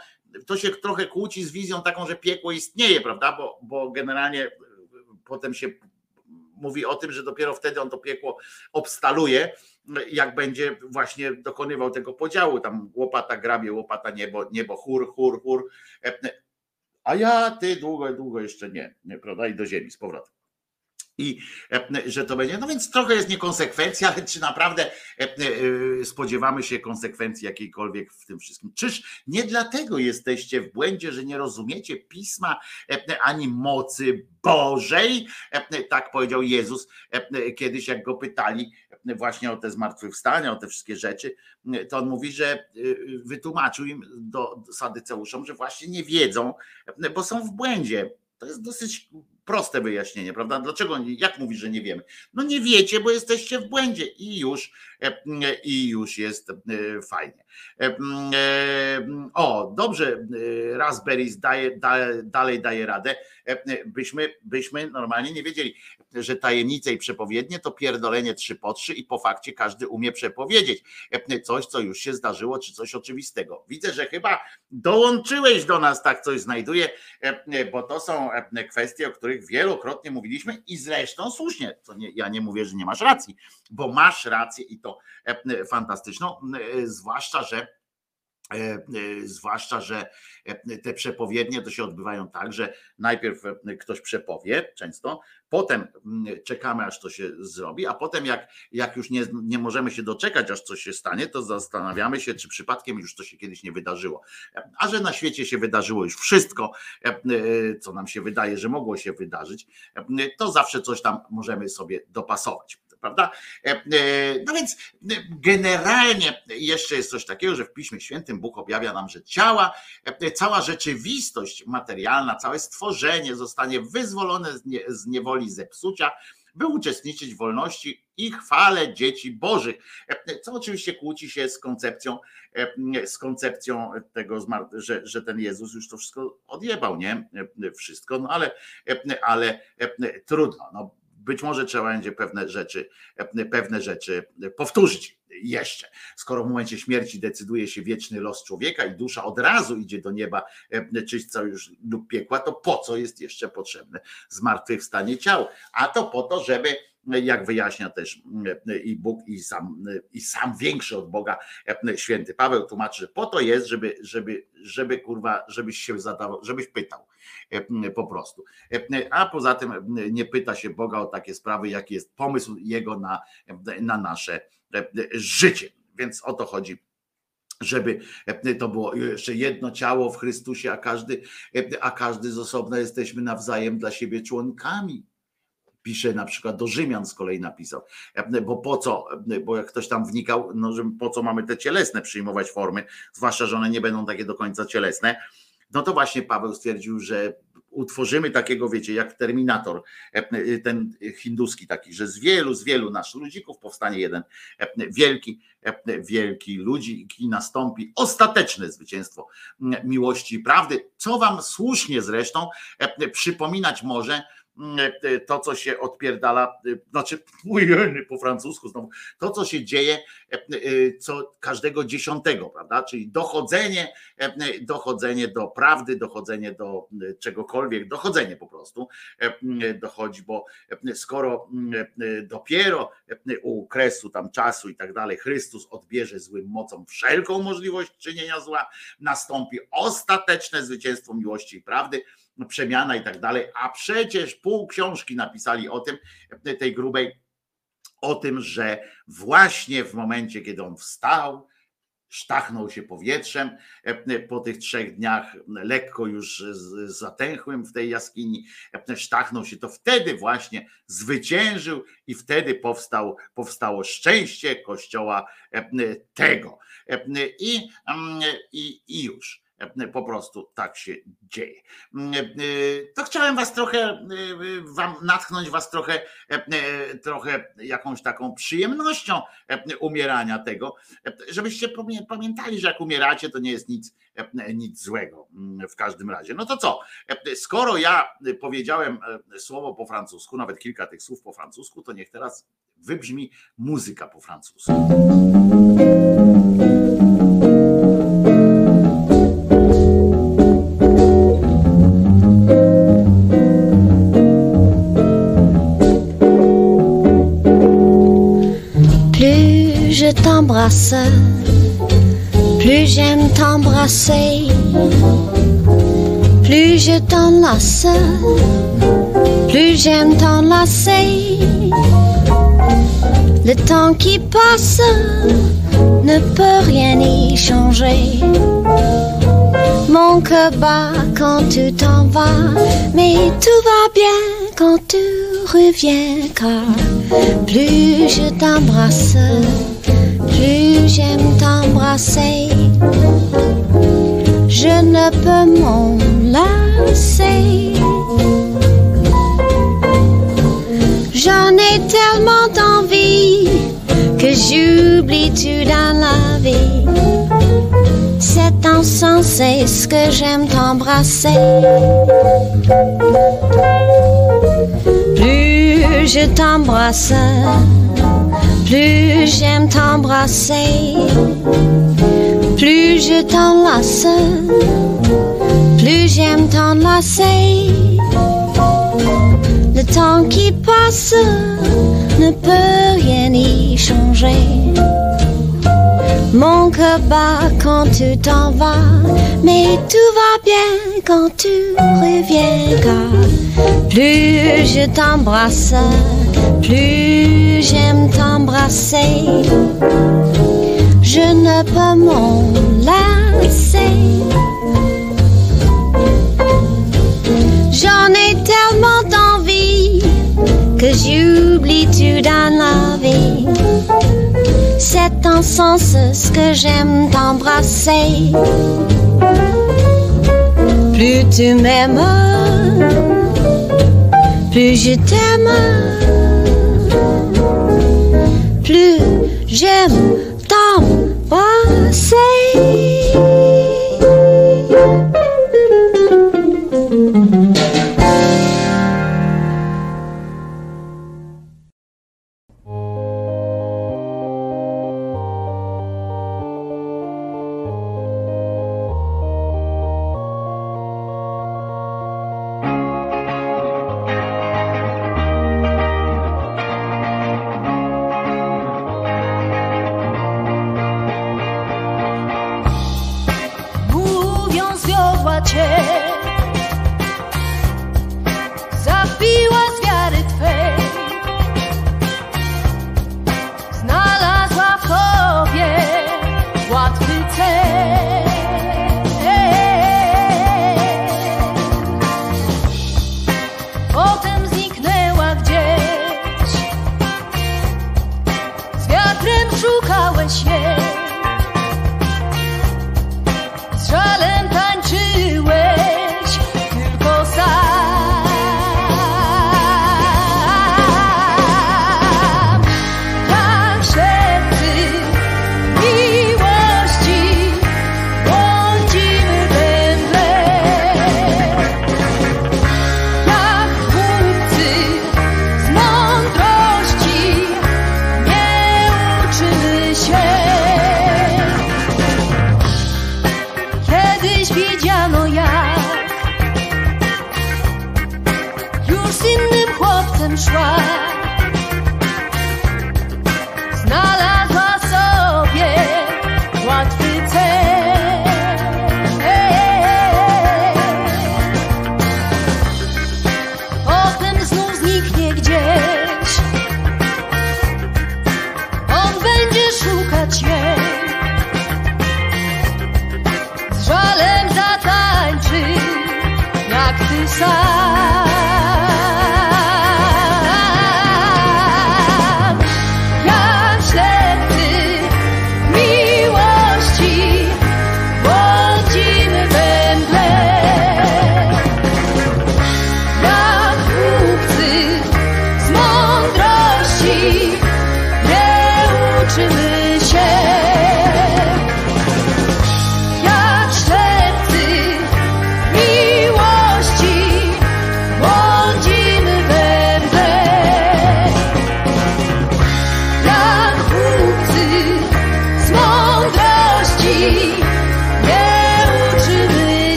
to się trochę kłóci z wizją taką, że piekło istnieje, prawda? Bo, bo generalnie potem się mówi o tym, że dopiero wtedy on to piekło obstaluje, jak będzie właśnie dokonywał tego podziału, tam łopata grabie, łopata niebo, niebo, chór, chór, chór, a ja, ty długo, długo jeszcze nie, nie prawda, i do ziemi z powrotem i e, że to będzie. No więc trochę jest niekonsekwencja, ale czy naprawdę e, e, spodziewamy się konsekwencji jakiejkolwiek w tym wszystkim? Czyż nie dlatego jesteście w błędzie, że nie rozumiecie pisma ani mocy Bożej? Tak powiedział Jezus kiedyś, jak go pytali właśnie o te zmartwychwstania, o te wszystkie rzeczy, to on mówi, że wytłumaczył im do sadyceuszom, że właśnie nie wiedzą, bo są w błędzie. To jest dosyć proste wyjaśnienie, prawda? Dlaczego, jak mówi, że nie wiemy? No nie wiecie, bo jesteście w błędzie i już, e, i już jest e, fajnie. E, o, dobrze, Raspberry daje, dalej daje radę, byśmy, byśmy normalnie nie wiedzieli, że tajemnice i przepowiednie to pierdolenie trzy po trzy i po fakcie każdy umie przepowiedzieć coś, co już się zdarzyło, czy coś oczywistego. Widzę, że chyba dołączyłeś do nas, tak coś znajduję, bo to są kwestie, o których wielokrotnie mówiliśmy i zresztą słusznie, to nie, ja nie mówię, że nie masz racji, bo masz rację i to e, fantastyczną, e, zwłaszcza, że E, e, zwłaszcza, że e, te przepowiednie to się odbywają tak, że najpierw ktoś przepowie często, potem czekamy, aż to się zrobi, a potem jak, jak już nie, nie możemy się doczekać, aż coś się stanie, to zastanawiamy się, czy przypadkiem już to się kiedyś nie wydarzyło. A że na świecie się wydarzyło już wszystko, co nam się wydaje, że mogło się wydarzyć, to zawsze coś tam możemy sobie dopasować prawda? E, e, no więc e, generalnie jeszcze jest coś takiego, że w Piśmie Świętym Bóg objawia nam, że ciała, cała rzeczywistość materialna, całe stworzenie zostanie wyzwolone z niewoli zepsucia, by uczestniczyć w wolności i chwale dzieci Bożych. Co oczywiście kłóci się z koncepcją, z koncepcją tego, że, że ten Jezus już to wszystko odjebał, nie? Wszystko, no ale, ale trudno. No, być może trzeba będzie pewne rzeczy, pewne rzeczy powtórzyć jeszcze. Skoro w momencie śmierci decyduje się wieczny los człowieka i dusza od razu idzie do nieba, czyśćca już lub piekła, to po co jest jeszcze potrzebne zmartwychwstanie ciał? A to po to, żeby jak wyjaśnia też i Bóg, i sam, i sam większy od Boga, święty Paweł tłumaczy, że po to jest, żeby, żeby, żeby kurwa, żebyś się zadawał, żebyś pytał po prostu. A poza tym nie pyta się Boga o takie sprawy, jaki jest pomysł Jego na, na nasze życie. Więc o to chodzi żeby to było jeszcze jedno ciało w Chrystusie, a każdy, a każdy z osobna jesteśmy nawzajem dla siebie członkami pisze na przykład do Rzymian z kolei napisał, bo po co, bo jak ktoś tam wnikał, no, że po co mamy te cielesne przyjmować formy, zwłaszcza, że one nie będą takie do końca cielesne, no to właśnie Paweł stwierdził, że utworzymy takiego, wiecie, jak Terminator, ten hinduski taki, że z wielu, z wielu naszych ludzików powstanie jeden wielki, wielki ludzi i nastąpi ostateczne zwycięstwo miłości i prawdy, co wam słusznie zresztą przypominać może, E, to, co się odpierdala, e, znaczy po francusku znowu, to, co się dzieje co każdego dziesiątego, prawda? Czyli dochodzenie, dochodzenie do prawdy, dochodzenie do czegokolwiek, dochodzenie po prostu dochodzi, bo skoro dopiero u kresu tam czasu i tak dalej Chrystus odbierze złym mocą wszelką możliwość czynienia zła, nastąpi ostateczne zwycięstwo miłości i prawdy przemiana i tak dalej, a przecież pół książki napisali o tym, tej grubej, o tym, że właśnie w momencie, kiedy on wstał, sztachnął się powietrzem po tych trzech dniach, lekko już zatęchłym w tej jaskini, sztachnął się, to wtedy właśnie zwyciężył i wtedy powstał, powstało szczęście Kościoła tego. I, i, i już. Po prostu tak się dzieje. To chciałem was trochę, wam natchnąć was trochę, trochę jakąś taką przyjemnością umierania tego, żebyście pamiętali, że jak umieracie, to nie jest nic, nic złego w każdym razie. No to co? Skoro ja powiedziałem słowo po francusku, nawet kilka tych słów po francusku, to niech teraz wybrzmi muzyka po francusku. Plus j'aime t'embrasser, plus je t'enlace, plus j'aime t'enlacer. Le temps qui passe ne peut rien y changer. Mon cœur bat quand tu t'en vas, mais tout va bien quand tu reviens, car plus je t'embrasse, plus j'aime t'embrasser. Je ne peux m'en lasser. J'en ai tellement d'envie que j'oublie tout dans la vie? C'est insensé ce que j'aime t'embrasser? Plus je t'embrasse, plus j'aime t'embrasser. Plus je t'enlace, plus j'aime t'enlacer. Le temps qui passe ne peut rien y changer. Mon cœur bat quand tu t'en vas, mais tout va bien quand tu reviens. Car plus je t'embrasse, plus j'aime t'embrasser. Je ne peux m'en lasser. J'en ai tellement d'envie que j'oublie tout dans la vie. C'est en sens ce que j'aime t'embrasser. Plus tu m'aimes, plus je t'aime. Plus j'aime t'embrasser.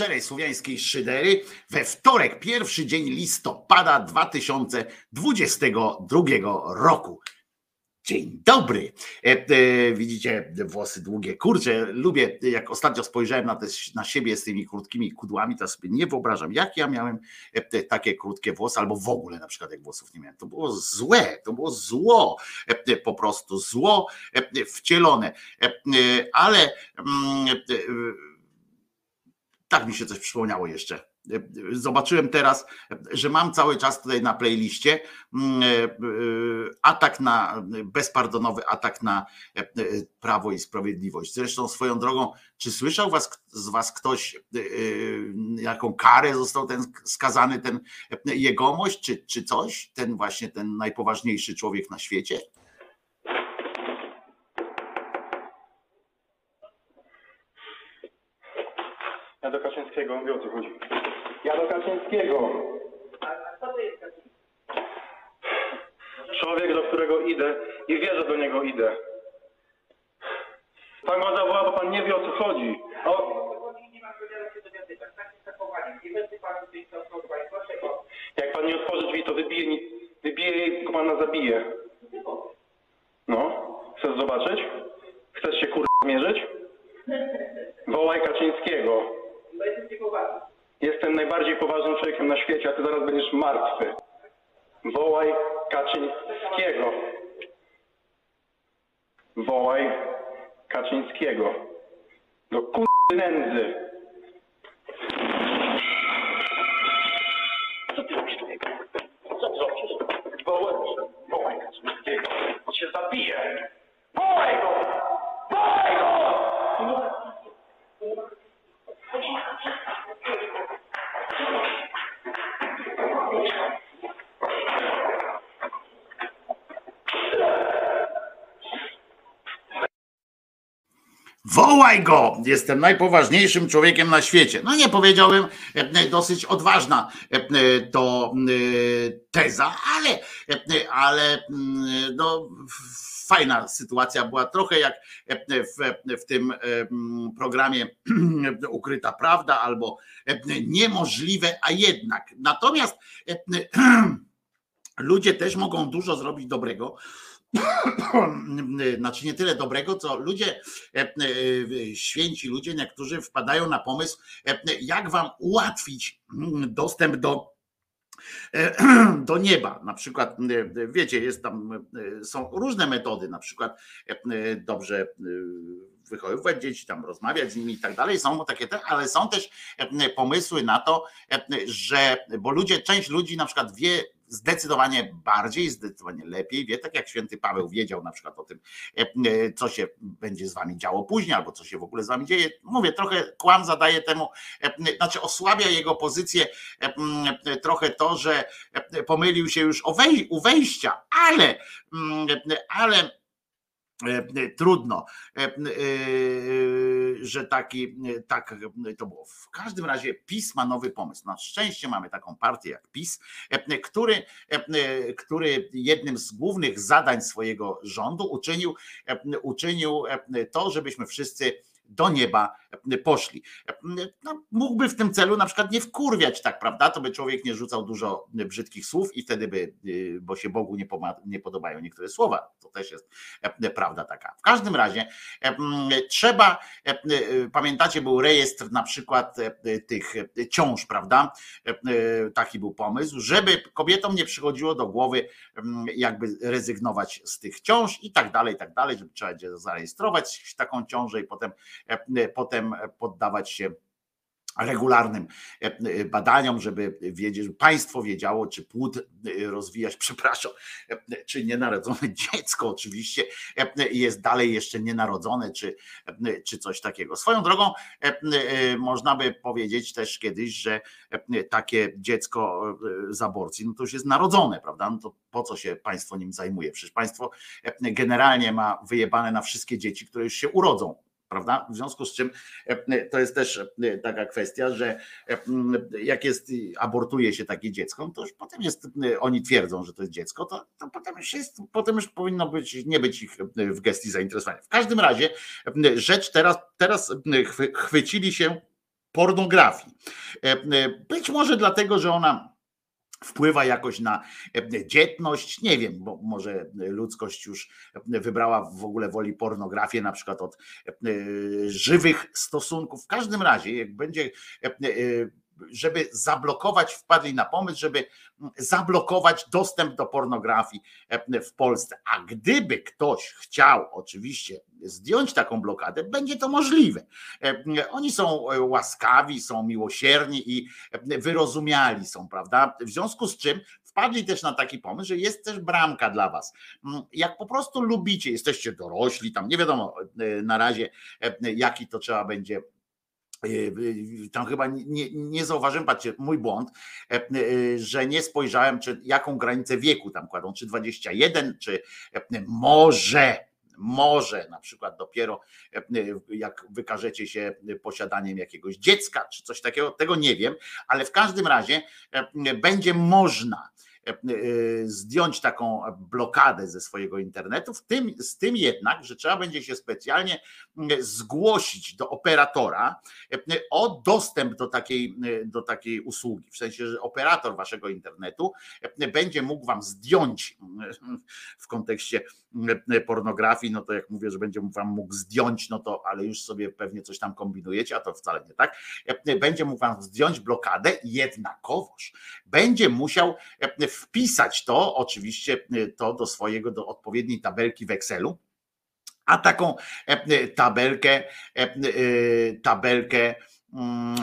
Szczerej słowiańskiej szydery, we wtorek, pierwszy dzień listopada 2022 roku. Dzień dobry. E, e, widzicie, włosy długie. Kurczę, lubię, jak ostatnio spojrzałem na, te, na siebie z tymi krótkimi kudłami, to sobie nie wyobrażam, jak ja miałem e, takie krótkie włosy, albo w ogóle na przykład jak włosów nie miałem. To było złe, to było zło, po prostu zło wcielone. Ale mm, tak mi się coś przypomniało jeszcze. Zobaczyłem teraz, że mam cały czas tutaj na playliście mm, e, e, atak na, bezpardonowy atak na e, Prawo i Sprawiedliwość. Zresztą swoją drogą, czy słyszał was, z was ktoś, jaką karę został ten skazany, ten jegomość, czy, czy coś? Ten właśnie, ten najpoważniejszy człowiek na świecie? Ja do Kaczyńskiego, mówię o co chodzi. Ja do Kaczyńskiego. Człowiek, do którego idę i wie, że do niego idę. Pan go zawoła, bo pan nie wie o co chodzi. O... Jak pan nie otworzy drzwi, to wybije, wybije jej, tylko pana zabije. No, chcesz zobaczyć? Chcesz się kur... mierzyć? Wołaj Kaczyńskiego. Jestem najbardziej poważnym człowiekiem na świecie, a ty zaraz będziesz martwy. Wołaj Kaczyńskiego. Wołaj Kaczyńskiego. Do kur... nędzy. Co ty robisz człowieku? Co ty robisz? Wołaj, wołaj Kaczyńskiego. On się zabije. Wołaj go! Wołaj go! Wołaj go! Jestem najpoważniejszym człowiekiem na świecie. No nie powiedziałbym, e, dosyć odważna e, to e, teza, ale, ale mm, no, fajna sytuacja była. Trochę jak w, w tym mm, programie Ukryta Prawda albo Niemożliwe, a jednak. Natomiast ludzie też mogą dużo zrobić dobrego. Znaczy nie tyle dobrego, co ludzie, e, e, święci ludzie, niektórzy wpadają na pomysł, e, jak wam ułatwić mm, dostęp do do nieba. Na przykład, wiecie, jest tam, są różne metody, na przykład dobrze wychowywać dzieci, tam rozmawiać z nimi i tak dalej. Są takie, te, ale są też pomysły na to, że, bo ludzie, część ludzi na przykład wie zdecydowanie bardziej, zdecydowanie lepiej wie, tak jak święty Paweł wiedział na przykład o tym, e, e, co się będzie z wami działo później, albo co się w ogóle z wami dzieje. Mówię, trochę kłam zadaje temu, e, znaczy osłabia jego pozycję trochę to, że pomylił się już o u wejścia, ale, ale trudno, e, e, że taki, tak to było. W każdym razie PiS ma nowy pomysł. Na szczęście mamy taką partię jak PiS, e, który, e, który jednym z głównych zadań swojego rządu uczynił, e, uczynił e, to, żebyśmy wszyscy do nieba poszli. No, mógłby w tym celu na przykład nie wkurwiać, tak, prawda? To by człowiek nie rzucał dużo brzydkich słów i wtedy by, y, bo się Bogu nie, nie podobają niektóre słowa. To też jest e, prawda taka. W każdym razie m, trzeba, pamiętacie, był rejestr na przykład tych ciąż, prawda? Taki był pomysł, żeby kobietom nie przychodziło do głowy jakby rezygnować z tych ciąż i tak dalej, i tak dalej, żeby trzeba będzie zarejestrować taką ciążę i potem, potem poddawać się regularnym e, badaniom, żeby wiedzieć, państwo wiedziało, czy płód e, rozwijać, przepraszam, e, czy nienarodzone dziecko oczywiście jest dalej jeszcze nienarodzone, czy, czy coś takiego. Swoją drogą można by powiedzieć też kiedyś, że takie dziecko z aborcji, no to już jest narodzone, prawda? No to po co się państwo nim zajmuje? Przecież państwo generalnie ma wyjebane na wszystkie dzieci, które już się urodzą prawda? W związku z czym e, to jest też e, taka kwestia, że e, jak jest, abortuje się takie dziecko, to już potem jest, e, oni twierdzą, że to jest dziecko, to, to potem już jest, potem już powinno być, nie być ich e, w gestii zainteresowania. W każdym razie e, rzecz teraz, teraz e, chwy- chwycili się pornografii. E, e, Być może dlatego, że ona wpływa jakoś na e, dzietność, nie wiem, bo może ludzkość już wybrała w ogóle woli pornografię, na przykład od e, żywych stosunków. W każdym razie, jak będzie, e, żeby zablokować, wpadli na pomysł, żeby zablokować dostęp do pornografii e, w Polsce. A gdyby ktoś chciał oczywiście zdjąć taką blokadę, będzie to możliwe. E, Oni są e, łaskawi, są miłosierni i e, wyrozumiali są, prawda? W związku z czym wpadli też na taki pomysł, że jest też bramka dla was. Mm, Jak po prostu lubicie, jesteście dorośli, tam nie wiadomo na razie, jaki to trzeba będzie tam chyba nie, nie zauważyłem, patrzcie, mój błąd, e, e, że nie spojrzałem, czy jaką granicę wieku tam kładą, czy 21, czy e, może, może na przykład dopiero jak wykażecie się posiadaniem jakiegoś dziecka, czy coś takiego, tego nie wiem, ale w każdym razie będzie można zdjąć taką blokadę ze swojego internetu, w tym, z tym jednak, że trzeba będzie się specjalnie zgłosić do operatora e, o dostęp do takiej, e, do takiej usługi. W sensie, że operator waszego internetu e, będzie mógł wam zdjąć w kontekście pornografii, no to jak mówię, że będzie wam mógł zdjąć, no to ale już sobie pewnie coś tam kombinujecie, a to wcale nie tak. E, Będzie mógł wam zdjąć blokadę, jednakowoż będzie musiał e, wpisać to, oczywiście e, to do swojego, do odpowiedniej tabelki w Excelu, a taką e, tabelkę, e, e, tabelkę mm,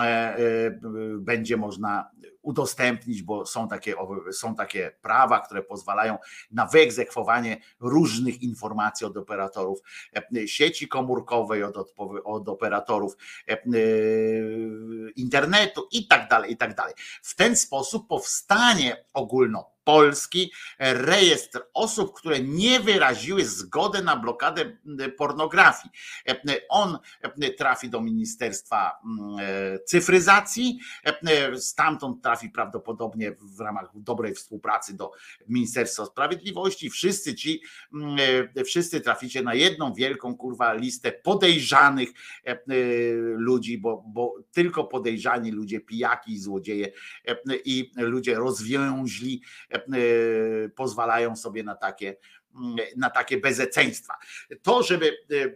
będzie można udostępnić, bo są takie, są takie prawa, które pozwalają na wyegzekwowanie różnych informacji od operatorów e, sieci komórkowej, od, odpowy- od operatorów e, e, internetu i tak dalej, i tak dalej. W ten sposób powstanie ogólnopolski rejestr osób, które nie wyraziły zgody na blokadę pornografii. E, On e, trafi do Ministerstwa e, Cyfryzacji, e, stamtąd trafi prawdopodobnie w ramach dobrej współpracy do Ministerstwa Sprawiedliwości. Wszyscy ci, e, wszyscy traficie na jedną wielką kurwa listę podejrzanych e, e, ludzi, bo, bo tylko podejrzani ludzie, pijaki i złodzieje e, i ludzie rozwiązli e, e, pozwalają sobie na takie mm, na takie bezeceństwa. To, żeby e, e,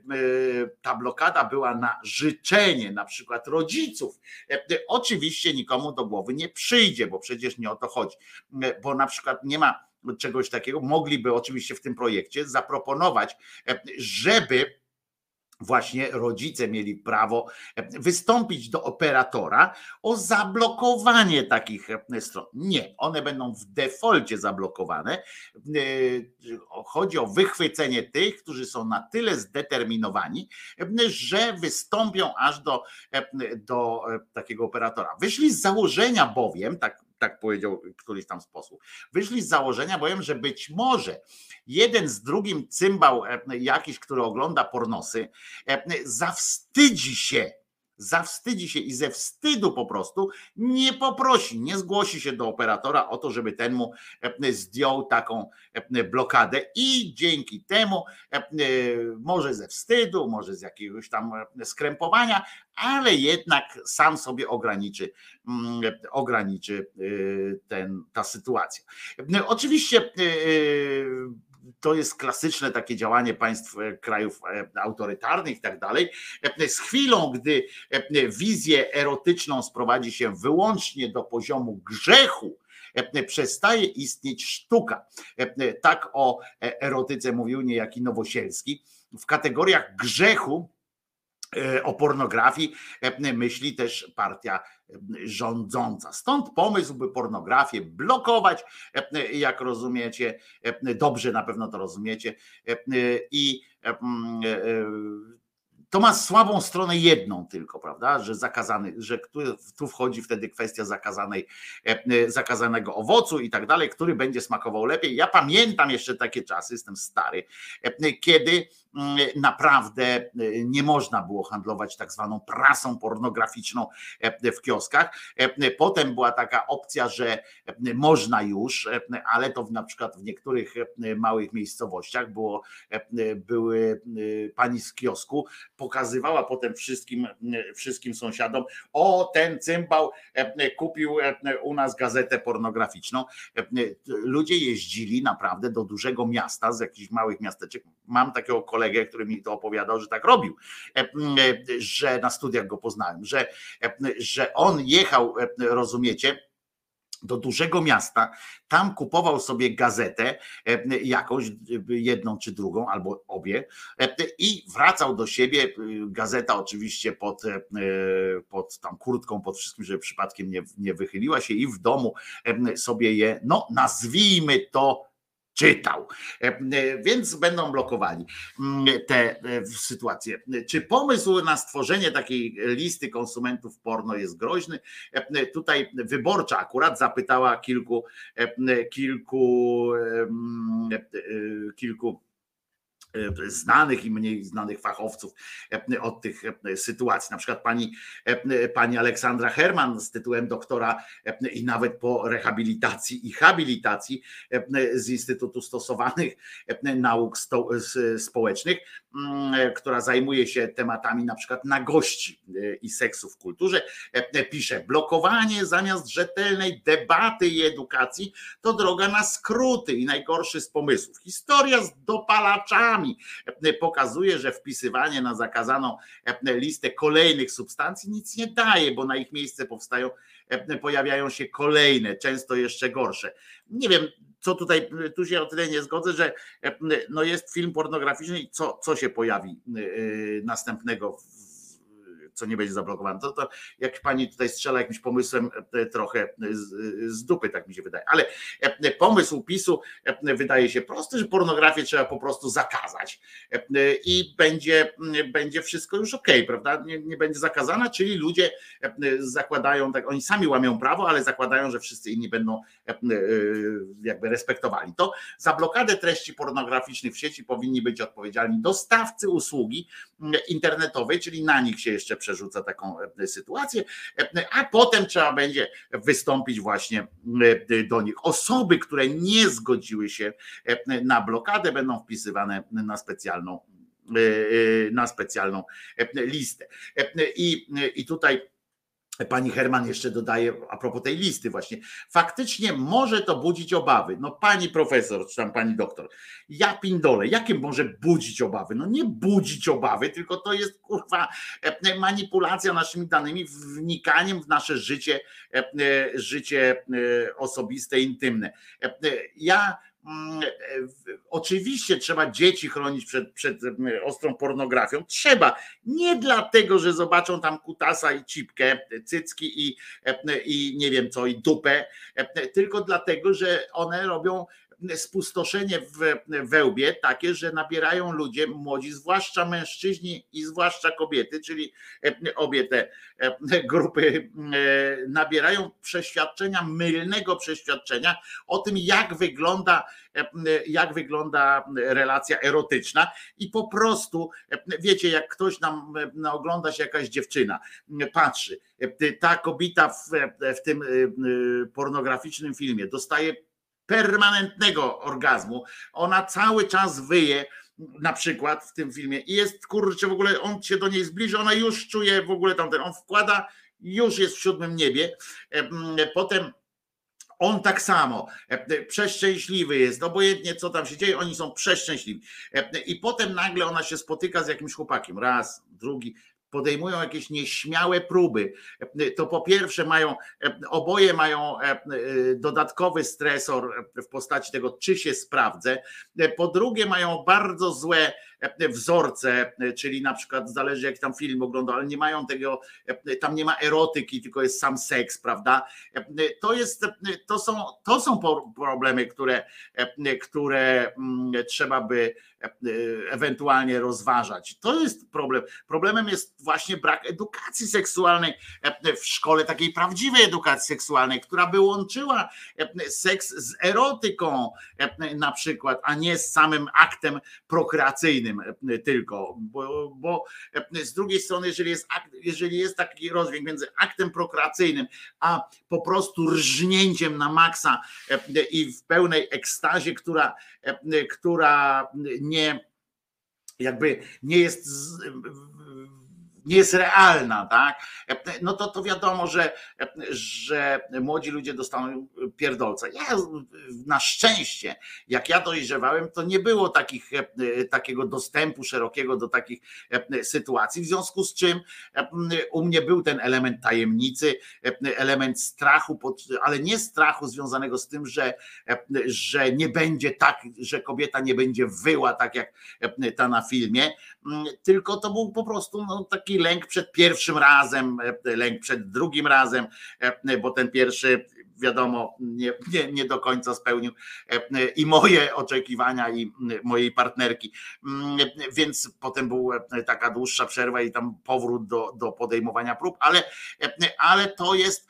ta blokada była na życzenie na przykład rodziców, e, e, oczywiście nikomu do głowy nie przyjdzie, bo przecież nie o to chodzi, E, bo na przykład nie ma czegoś takiego, mogliby oczywiście w tym projekcie zaproponować, e, żeby właśnie rodzice mieli prawo e, wystąpić do operatora o zablokowanie takich e, stron. Nie, one będą w defolcie zablokowane. E, Chodzi o wychwycenie tych, którzy są na tyle zdeterminowani, że wystąpią aż do, do takiego operatora. Wyszli z założenia bowiem, tak, tak powiedział któryś tam sposób, wyszli z założenia bowiem, że być może jeden z drugim cymbał e, jakiś, który ogląda pornosy, e, zawstydzi się, zawstydzi się i ze wstydu po prostu nie poprosi, nie zgłosi się do operatora o to, żeby ten mu e, zdjął taką e, blokadę i dzięki temu e, może ze wstydu, może z jakiegoś tam skrępowania, ale jednak sam sobie ograniczy, mm, ograniczy e, ten, ta sytuacja. Oczywiście e, e, to jest klasyczne takie działanie państw e, krajów e, autorytarnych i tak dalej. E, Z chwilą, gdy wizję erotyczną sprowadzi się wyłącznie do poziomu grzechu, przestaje istnieć sztuka. Tak o erotyce mówił niejaki Nowosielski. W kategoriach grzechu o pornografii myśli też partia rządząca. Stąd pomysł, by pornografię blokować, jak rozumiecie, dobrze na pewno to rozumiecie, i e, e, to ma słabą stronę jedną tylko, prawda, że zakazany, że tu wchodzi wtedy kwestia zakazanej, zakazanego owocu i tak dalej, który będzie smakował lepiej. Ja pamiętam jeszcze takie czasy, jestem stary, kiedy mm, naprawdę nie można było handlować tak zwaną prasą pornograficzną w kioskach. Potem była taka opcja, że można już, ale to na przykład w niektórych małych miejscowościach było, były pani z kiosku, pokazywała potem wszystkim, wszystkim sąsiadom, o ten cymbał kupił u nas gazetę pornograficzną. Ludzie jeździli naprawdę do dużego miasta, z jakichś małych miasteczek. Mam takiego kolegę, który mi to opowiadał, że tak robił, że na studiach go poznałem, że, że on jechał, rozumiecie, do dużego miasta, tam kupował sobie gazetę, jakąś jedną czy drugą, albo obie, i wracał do siebie. Gazeta oczywiście pod, pod tam kurtką, pod wszystkim, żeby przypadkiem nie, nie wychyliła się, i w domu sobie je, no nazwijmy to czytał. E, e, więc będą blokowali mm, te e, sytuacje. Czy pomysł na stworzenie takiej listy konsumentów porno jest groźny? Tutaj wyborcza akurat zapytała kilku, kilku, kilku znanych i mniej znanych fachowców e, od tych e, sytuacji. Na przykład pani, pani Aleksandra Herman z tytułem doktora i nawet po rehabilitacji i habilitacji z Instytutu Stosowanych Nauk Społecznych, która zajmuje się tematami na przykład nagości i seksu w kulturze, pisze: blokowanie zamiast rzetelnej debaty i edukacji to droga na skróty i najgorszy z pomysłów. Historia z dopalaczami pokazuje, że wpisywanie na zakazaną listę kolejnych substancji nic nie daje, bo na ich miejsce powstają, pojawiają się kolejne, często jeszcze gorsze. Nie wiem, co tutaj, tu się o tyle nie zgodzę, że no jest film pornograficzny i co, co się pojawi y, następnego co nie będzie zablokowane. To, to jak pani tutaj strzela jakimś pomysłem e, trochę z, z dupy, tak mi się wydaje. Ale e, pomysł PiSu e, wydaje się prosty, że pornografię trzeba po prostu zakazać i będzie, będzie wszystko już ok, prawda? Nie, nie będzie zakazana, czyli ludzie zakładają, tak, oni sami łamią prawo, ale zakładają, że wszyscy inni będą jakby respektowali. To za blokadę treści pornograficznych w sieci powinni być odpowiedzialni dostawcy usługi internetowej, czyli na nich się jeszcze przerzuca taką e, sytuację, e, a potem trzeba będzie wystąpić właśnie e, do nich. Osoby, które nie zgodziły się na blokadę, będą wpisywane na specjalną na specjalną listę. I, i tutaj Pani Herman jeszcze dodaje a propos tej listy właśnie. Faktycznie może to budzić obawy. No pani profesor, czy tam pani doktor, ja pindole, jakie może budzić obawy? No nie budzić obawy, tylko to jest kurwa e, manipulacja naszymi danymi, wnikaniem w nasze życie, e, e, życie osobiste, intymne. Ja oczywiście trzeba dzieci chronić przed, przed ostrą pornografią. Trzeba. Nie dlatego, że zobaczą tam kutasa i cipkę, cycki i, i nie wiem co, i dupę, tylko dlatego, że one robią spustoszenie w wełbie takie, że nabierają ludzie młodzi, zwłaszcza mężczyźni i zwłaszcza kobiety, czyli obie te grupy nabierają przeświadczenia, mylnego przeświadczenia o tym, jak wygląda, jak wygląda relacja erotyczna i po prostu, wiecie, jak ktoś nam ogląda się jakaś dziewczyna, patrzy, ta kobieta w, w tym pornograficznym filmie dostaje permanentnego orgazmu. Ona cały czas wyje, na przykład w tym filmie i jest kurczę w ogóle, on się do niej zbliży, ona już czuje w ogóle tamten, on wkłada, już jest w siódmym niebie. Potem on tak samo, przeszczęśliwy jest, obojętnie co tam się dzieje, oni są przeszczęśliwi. I potem nagle ona się spotyka z jakimś chłopakiem, raz, drugi, podejmują jakieś nieśmiałe próby, to po pierwsze mają, oboje mają e, dodatkowy stresor w postaci tego, czy się sprawdzę, po drugie mają bardzo złe wzorce, czyli na przykład zależy jak tam film ogląda, ale nie mają tego, tam nie ma erotyki, tylko jest sam seks, prawda? To jest, to są, to są problemy, które, które mm, trzeba by ewentualnie rozważać. To jest problem. Problemem jest właśnie brak edukacji seksualnej w szkole, takiej prawdziwej edukacji seksualnej, która by łączyła seks z erotyką na przykład, a nie z samym aktem prokreacyjnym tylko. Bo, bo z drugiej strony, jeżeli jest, akt, jeżeli jest taki rozdźwięk między aktem prokreacyjnym, a po prostu rżnięciem na maksa i w pełnej ekstazie, która, która nie jakby nie jest nie jest realna, tak? No to, to wiadomo, że, że młodzi ludzie dostaną pierdolce. Ja na szczęście, jak ja dojrzewałem, to nie było takich, takiego dostępu szerokiego do takich sytuacji, w związku z czym u mnie był ten element tajemnicy, element strachu, ale nie strachu związanego z tym, że, że nie będzie tak, że kobieta nie będzie wyła tak jak ta na filmie, tylko to był po prostu no, taki lęk przed pierwszym razem, lęk przed drugim razem, bo ten pierwszy wiadomo, nie, nie, nie do końca spełnił i moje oczekiwania, i mojej partnerki. Więc potem była taka dłuższa przerwa i tam powrót do, do podejmowania prób, ale, ale to jest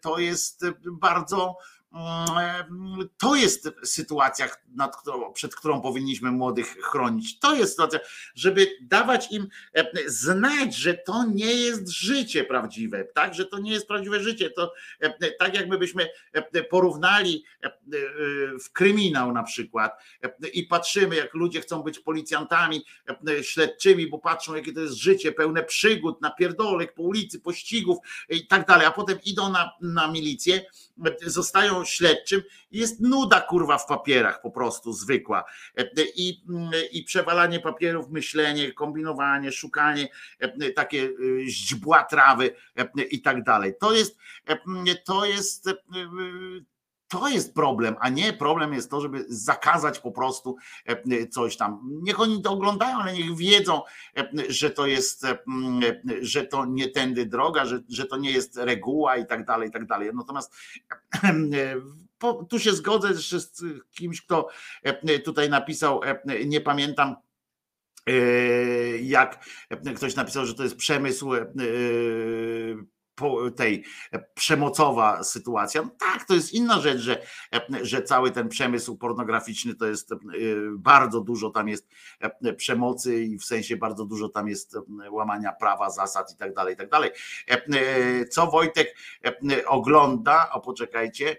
to jest bardzo to jest sytuacja, którą, przed którą powinniśmy młodych chronić. To jest sytuacja, żeby dawać im e, znać, że to nie jest życie prawdziwe, tak, że to nie jest prawdziwe życie. To e, tak jakby byśmy e, porównali w kryminał na przykład i patrzymy, jak ludzie chcą być policjantami, śledczymi, bo patrzą, jakie to jest życie pełne przygód, napierdolek po ulicy, pościgów i tak dalej, a potem idą na, na milicję, zostają śledczym, jest nuda kurwa w papierach po prostu zwykła. I, i przewalanie papierów, myślenie, kombinowanie, szukanie, takie źdźbła trawy i tak dalej. To jest, to jest to jest problem, a nie problem jest to, żeby zakazać po prostu coś tam. Niech oni to oglądają, ale niech wiedzą, że to jest, że to nie tędy droga, że, że to nie jest reguła i tak dalej, i tak dalej. Natomiast tu się zgodzę z kimś, kto tutaj napisał, nie pamiętam jak ktoś napisał, że to jest przemysł tej przemocowa sytuacja. No tak, to jest inna rzecz, że, że cały ten przemysł pornograficzny to jest bardzo dużo tam jest przemocy i w sensie bardzo dużo tam jest łamania prawa, zasad i tak dalej, i tak dalej. Co Wojtek ogląda, o poczekajcie,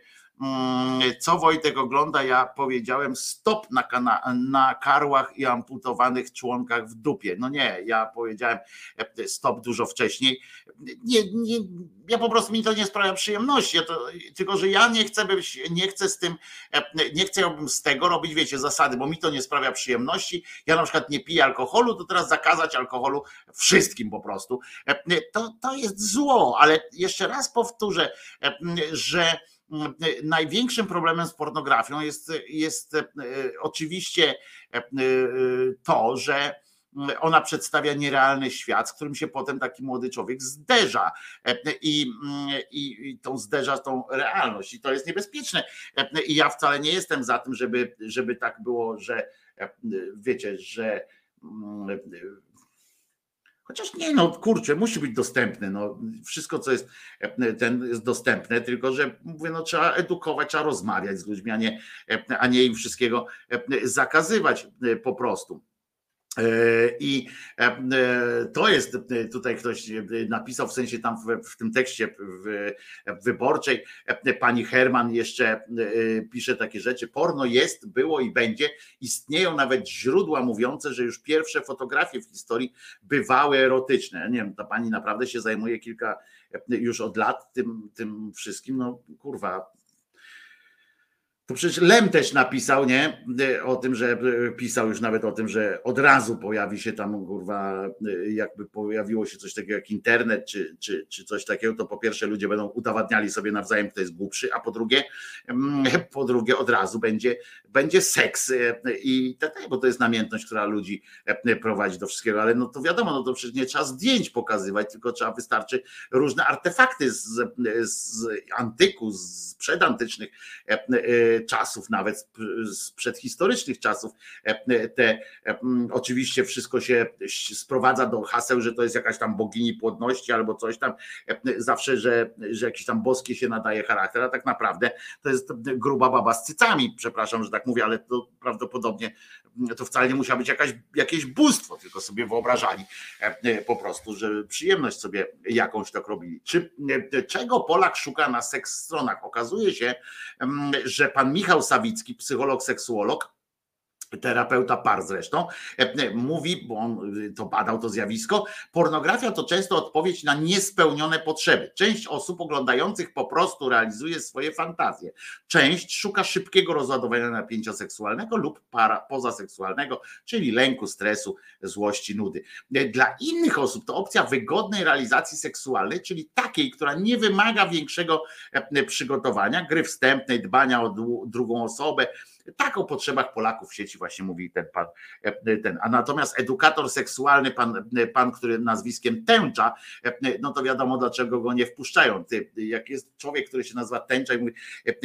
co Wojtek ogląda, ja powiedziałem stop na, kana- na karłach i amputowanych członkach w dupie. No nie, ja powiedziałem e, stop dużo wcześniej. Nie, nie, ja po prostu mi to nie sprawia przyjemności, ja to, tylko że ja nie chcę być, nie chcę z tym, e, nie chcę z tego robić, wiecie, zasady, bo mi to nie sprawia przyjemności. Ja na przykład nie piję alkoholu, to teraz zakazać alkoholu wszystkim po prostu. E, to, to jest zło, ale jeszcze raz powtórzę, że największym problemem z pornografią jest, jest e, oczywiście e, to, że ona przedstawia nierealny świat, z którym się potem taki młody człowiek zderza e, i, i, i tą zderza tą realność i to jest niebezpieczne. I ja wcale nie jestem za tym, żeby, żeby tak było, że wiecie, że Chociaż nie, no kurczę, musi być dostępne. No, wszystko, co jest, ten jest dostępne, tylko że mówię, no trzeba edukować, trzeba rozmawiać z ludźmi, a nie, a nie im wszystkiego zakazywać po prostu. E, I e, to jest, tutaj ktoś napisał, w sensie tam w, w tym tekście w, wyborczej, pani Herman jeszcze e, pisze takie rzeczy. Porno jest, było i będzie. Istnieją nawet źródła mówiące, że już pierwsze fotografie w historii bywały erotyczne. Nie wiem, ta pani naprawdę się zajmuje kilka już od lat tym, tym wszystkim. No kurwa, to przecież Lem też napisał, nie? O tym, że pisał już nawet o tym, że od razu pojawi się tam, kurwa, jakby pojawiło się coś takiego jak internet, czy, czy, czy coś takiego, to po pierwsze ludzie będą udowadniali sobie nawzajem, kto jest głupszy, a po drugie, mm, po drugie od razu będzie, będzie seks i bo to jest namiętność, która ludzi prowadzi do wszystkiego, ale no to wiadomo, no to przecież nie trzeba zdjęć pokazywać, tylko trzeba wystarczy różne artefakty z, z antyku, z przedantycznych czasów, nawet z przedhistorycznych czasów. Te, oczywiście wszystko się sprowadza do haseł, że to jest jakaś tam bogini płodności albo coś tam, zawsze, że, że jakiś tam boski się nadaje charakter, a tak naprawdę to jest gruba baba z cycami, przepraszam, że tak mówię, ale to prawdopodobnie to wcale nie musiało być jakaś, jakieś bóstwo, tylko sobie wyobrażali po prostu, że przyjemność sobie jakąś tak robili. Czy czego Polak szuka na seks stronach? Okazuje się, że pan Michał Sawicki, psycholog, seksuolog, terapeuta par zresztą, mówi, bo on to badał to zjawisko, pornografia to często odpowiedź na niespełnione potrzeby. Część osób oglądających po prostu realizuje swoje fantazje. Część szuka szybkiego rozładowania napięcia seksualnego lub para pozaseksualnego, czyli lęku, stresu, złości, nudy. Dla innych osób to opcja wygodnej realizacji seksualnej, czyli takiej, która nie wymaga większego przygotowania, gry wstępnej, dbania o drugą osobę, tak o potrzebach Polaków w sieci właśnie mówi ten pan. Ten. A natomiast edukator seksualny, pan, pan, który nazwiskiem Tęcza, no to wiadomo dlaczego go nie wpuszczają. Jak jest człowiek, który się nazywa Tęcza i mówi,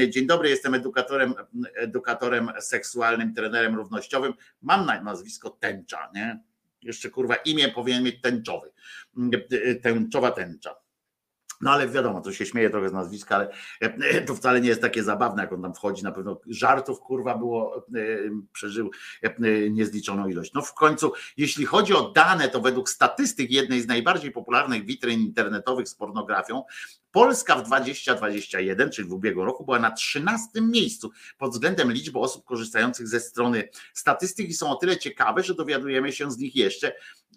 dzień dobry, jestem edukatorem, edukatorem seksualnym, trenerem równościowym, mam nazwisko Tęcza, nie? Jeszcze kurwa imię powinien mieć tęczowy. Tęczowa tęcza. No ale wiadomo, to się śmieje trochę z nazwiska, ale e, to wcale nie jest takie zabawne, jak on tam wchodzi. Na pewno żartów kurwa było, e, przeżył e, niezliczoną ilość. No w końcu, jeśli chodzi o dane, to według statystyk jednej z najbardziej popularnych witryn internetowych z pornografią, Polska w 2021, czyli w ubiegłym roku, była na 13 miejscu pod względem liczby osób korzystających ze strony. Statystyki są o tyle ciekawe, że dowiadujemy się z nich jeszcze,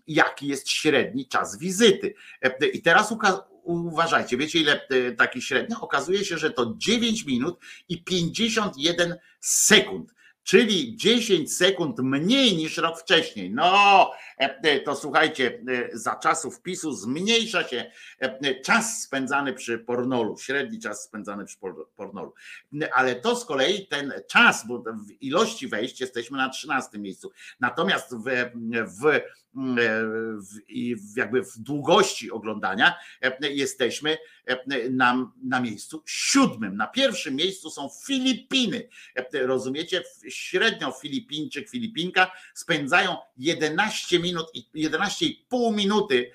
jaki jest średni czas wizyty. I teraz uważajcie, wiecie ile e, taki średnio? Okazuje się, że to 9 minut i 51 sekund czyli 10 sekund mniej niż rok wcześniej. No, e, e, to słuchajcie, za czasów PiSu zmniejsza się czas spędzany przy pornolu, średni czas spędzany przy pornolu. Ale to z kolei ten czas, bo w ilości wejść jesteśmy na 13 miejscu. Natomiast w, w i jakby w długości oglądania e, jesteśmy e, na, na miejscu siódmym. Na pierwszym miejscu są Filipiny. E, rozumiecie? Średnio Filipińczyk, Filipinka spędzają 11 minut i 11,5 minuty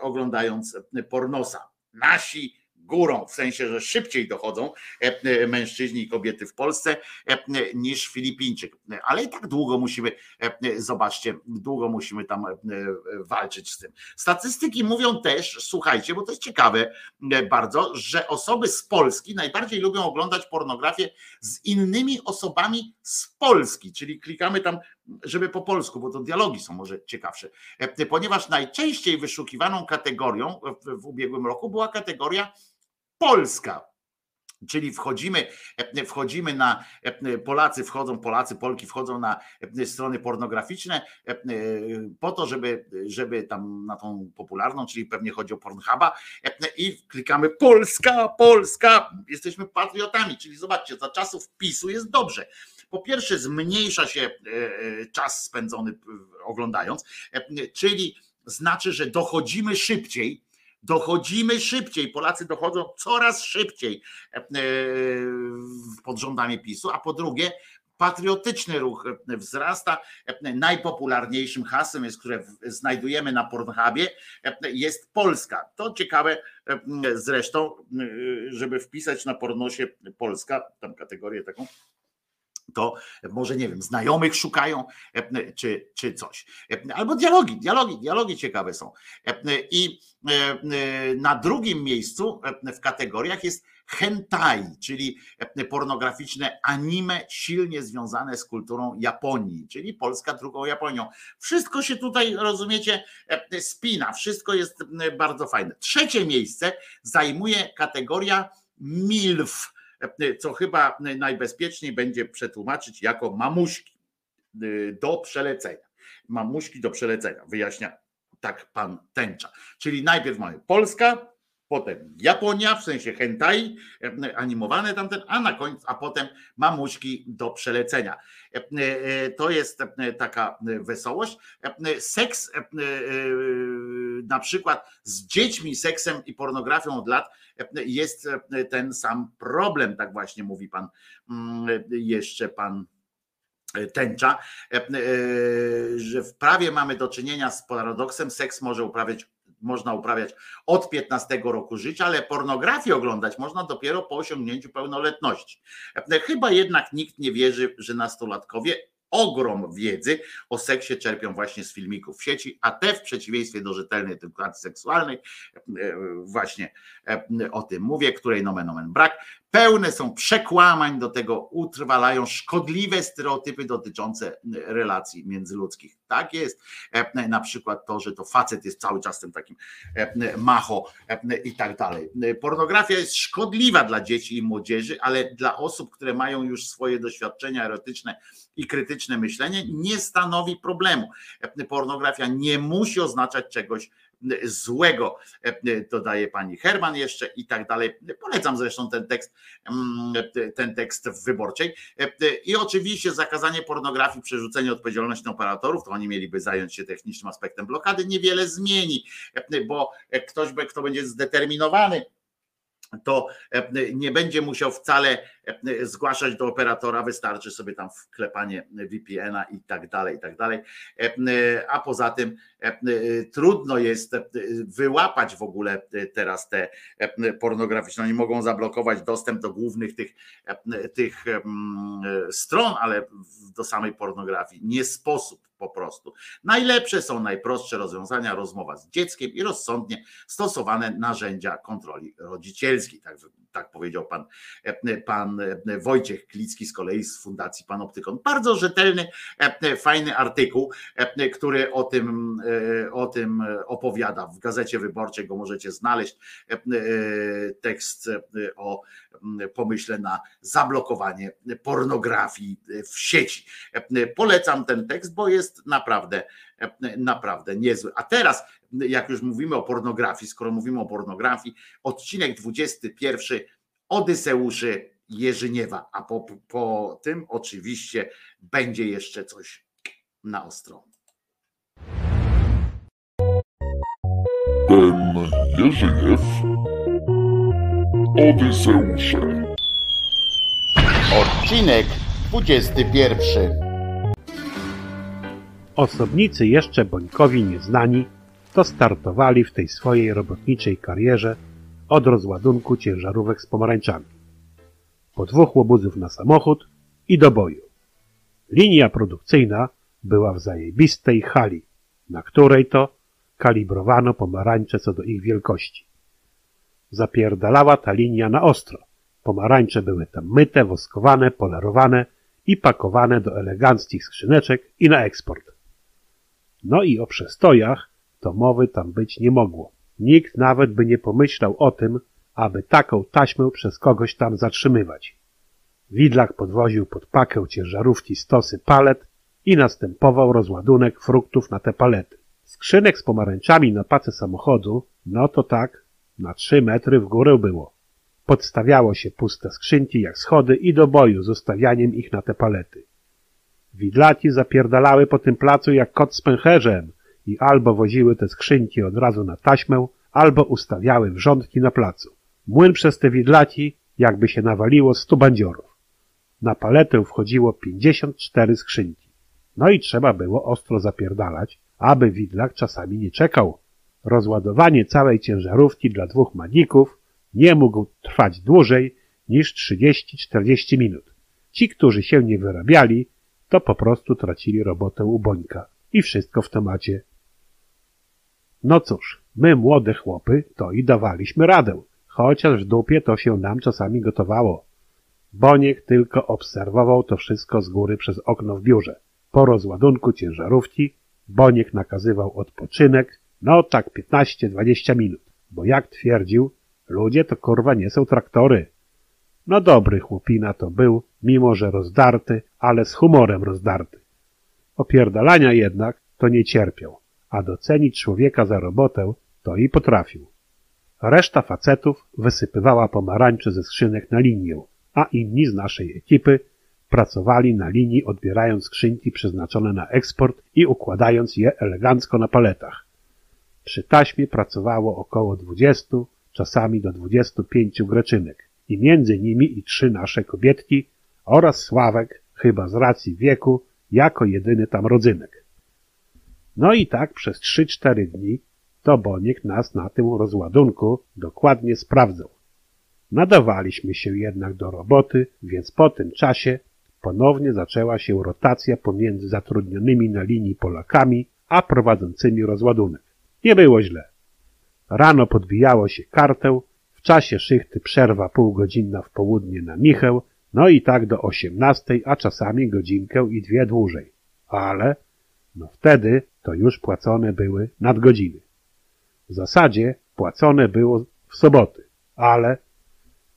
oglądając pornosa. Nasi górą, w sensie, że szybciej dochodzą e, e, mężczyźni i kobiety w Polsce e, niż Filipińczyk. Ale i tak długo musimy, zobaczcie, długo musimy tam walczyć z tym. Statystyki mówią też, słuchajcie, bo to jest ciekawe bardzo, że osoby z Polski najbardziej lubią oglądać pornografię z innymi osobami z Polski, czyli klikamy tam żeby po polsku, bo to dialogi są może ciekawsze, ponieważ najczęściej wyszukiwaną kategorią w, w ubiegłym roku była kategoria Polska. Czyli wchodzimy, wchodzimy na Polacy wchodzą, Polacy, Polki wchodzą na strony pornograficzne po to, żeby, żeby tam na tą popularną, czyli pewnie chodzi o Pornhuba i klikamy Polska, Polska, jesteśmy patriotami, czyli zobaczcie, za czasów PiSu jest dobrze. Po pierwsze zmniejsza się czas spędzony oglądając, czyli znaczy, że dochodzimy szybciej, dochodzimy szybciej. Polacy dochodzą coraz szybciej e, e, pod rządami PiSu, a po drugie, patriotyczny ruch wzrasta. Najpopularniejszym hasłem, jest, które znajdujemy na Pornhubie, jest Polska. To ciekawe zresztą, żeby wpisać na pornosie Polska, tam kategorię taką, to może nie wiem, znajomych szukają, czy, czy coś. Albo dialogi, dialogi, dialogi ciekawe są. I na drugim miejscu w kategoriach jest hentai, czyli pornograficzne anime silnie związane z kulturą Japonii, czyli Polska drugą Japonią. Wszystko się tutaj, rozumiecie, spina, wszystko jest bardzo fajne. Trzecie miejsce zajmuje kategoria MILF, co chyba najbezpieczniej będzie przetłumaczyć jako mamuśki y, do przelecenia. Mamuśki do przelecenia, wyjaśnia tak pan Tęcza. Czyli najpierw mamy Polska, potem Japonia, w sensie hentai, animowane tamten, a na końcu, a potem mamuśki do przelecenia. To jest taka wesołość. Seks na przykład z dziećmi, seksem i pornografią od lat jest ten sam problem, tak właśnie mówi pan mm, jeszcze pan tęcza, że w prawie mamy do czynienia z paradoksem, seks może uprawiać można uprawiać od 15 roku życia, ale pornografię oglądać można dopiero po osiągnięciu pełnoletności. Chyba jednak nikt nie wierzy, że nastolatkowie ogrom wiedzy o seksie czerpią właśnie z filmików w sieci, a te w przeciwieństwie do rzetelnej edukacji seksualnej, właśnie o tym mówię, której nomen omen brak, pełne są przekłamań, do tego utrwalają szkodliwe stereotypy dotyczące relacji międzyludzkich. Tak jest. Na przykład to, że to facet jest cały czas tym takim macho i tak dalej. Pornografia jest szkodliwa dla dzieci i młodzieży, ale dla osób, które mają już swoje doświadczenia erotyczne i krytyczne myślenie, nie stanowi problemu. Pornografia nie musi oznaczać czegoś złego, dodaje pani Herman jeszcze i tak dalej. Polecam zresztą ten tekst, ten tekst w wyborczej. I oczywiście zakazanie pornografii, przerzucenie odpowiedzialności na operatorów, to oni mieliby zająć się technicznym aspektem blokady, niewiele zmieni, bo ktoś, kto będzie zdeterminowany, to nie będzie musiał wcale zgłaszać do operatora, wystarczy sobie tam wklepanie VPN-a i tak dalej, i tak dalej. A poza tym trudno jest wyłapać w ogóle teraz te pornograficzne. Oni mogą zablokować dostęp do głównych tych, tych stron, ale do samej pornografii nie sposób po prostu. Najlepsze są najprostsze rozwiązania, rozmowa z dzieckiem i rozsądnie stosowane narzędzia kontroli rodzicielskiej. Tak, tak powiedział pan, pan Wojciech Klicki z kolei z Fundacji Panoptykon. Bardzo rzetelny, fajny artykuł, który o tym, o tym opowiada. W Gazecie Wyborczej go możecie znaleźć. Tekst o pomyśle na zablokowanie pornografii w sieci. Polecam ten tekst, bo jest naprawdę, naprawdę niezły. A teraz, jak już mówimy o pornografii, skoro mówimy o pornografii, odcinek 21 Odyseuszy Jerzyniewa, a po, po tym oczywiście będzie jeszcze coś na ostro. Ten Jerzyniew Odyseusze. Odcinek 21. Osobnicy jeszcze Bońkowi nieznani to startowali w tej swojej robotniczej karierze od rozładunku ciężarówek z pomarańczami. Po dwóch łobuzów na samochód i do boju. Linia produkcyjna była w zajebistej hali, na której to kalibrowano pomarańcze co do ich wielkości. Zapierdalała ta linia na ostro. Pomarańcze były tam myte, woskowane, polerowane i pakowane do eleganckich skrzyneczek i na eksport. No i o przestojach to mowy tam być nie mogło. Nikt nawet by nie pomyślał o tym, aby taką taśmę przez kogoś tam zatrzymywać. Widlak podwoził pod pakę ciężarówki stosy palet i następował rozładunek fruktów na te palety. Skrzynek z pomarańczami na pace samochodu, no to tak, na trzy metry w górę było. Podstawiało się puste skrzynki jak schody i do boju z ustawianiem ich na te palety. Widlaki zapierdalały po tym placu jak kot z pęcherzem i albo woziły te skrzynki od razu na taśmę, albo ustawiały wrzątki na placu. Młyn przez te widlaki jakby się nawaliło stu bandziorów. Na paletę wchodziło pięćdziesiąt cztery skrzynki. No i trzeba było ostro zapierdalać, aby widlak czasami nie czekał. Rozładowanie całej ciężarówki dla dwóch magików nie mógł trwać dłużej niż 30-40 minut. Ci, którzy się nie wyrabiali, to po prostu tracili robotę u Bońka. I wszystko w temacie. No cóż, my młode chłopy to i dawaliśmy radę, chociaż w dupie to się nam czasami gotowało. Boniek tylko obserwował to wszystko z góry przez okno w biurze. Po rozładunku ciężarówki Boniek nakazywał odpoczynek, no tak 15-20 minut, bo jak twierdził, ludzie to kurwa nie są traktory. No dobry chłopina to był, mimo że rozdarty, ale z humorem rozdarty. Opierdalania jednak to nie cierpiał, a docenić człowieka za robotę to i potrafił. Reszta facetów wysypywała pomarańcze ze skrzynek na linię, a inni z naszej ekipy pracowali na linii odbierając skrzynki przeznaczone na eksport i układając je elegancko na paletach. Przy taśmie pracowało około 20, czasami do 25 greczynek i między nimi i trzy nasze kobietki oraz Sławek, chyba z racji wieku, jako jedyny tam rodzynek. No i tak przez 3-4 dni to Boniek nas na tym rozładunku dokładnie sprawdzał. Nadawaliśmy się jednak do roboty, więc po tym czasie ponownie zaczęła się rotacja pomiędzy zatrudnionymi na linii Polakami, a prowadzącymi rozładunek. Nie było źle. Rano podbijało się kartę, w czasie szychty przerwa półgodzinna w południe na Micheł, no i tak do osiemnastej, a czasami godzinkę i dwie dłużej. Ale, no wtedy to już płacone były nadgodziny. W zasadzie płacone było w soboty, ale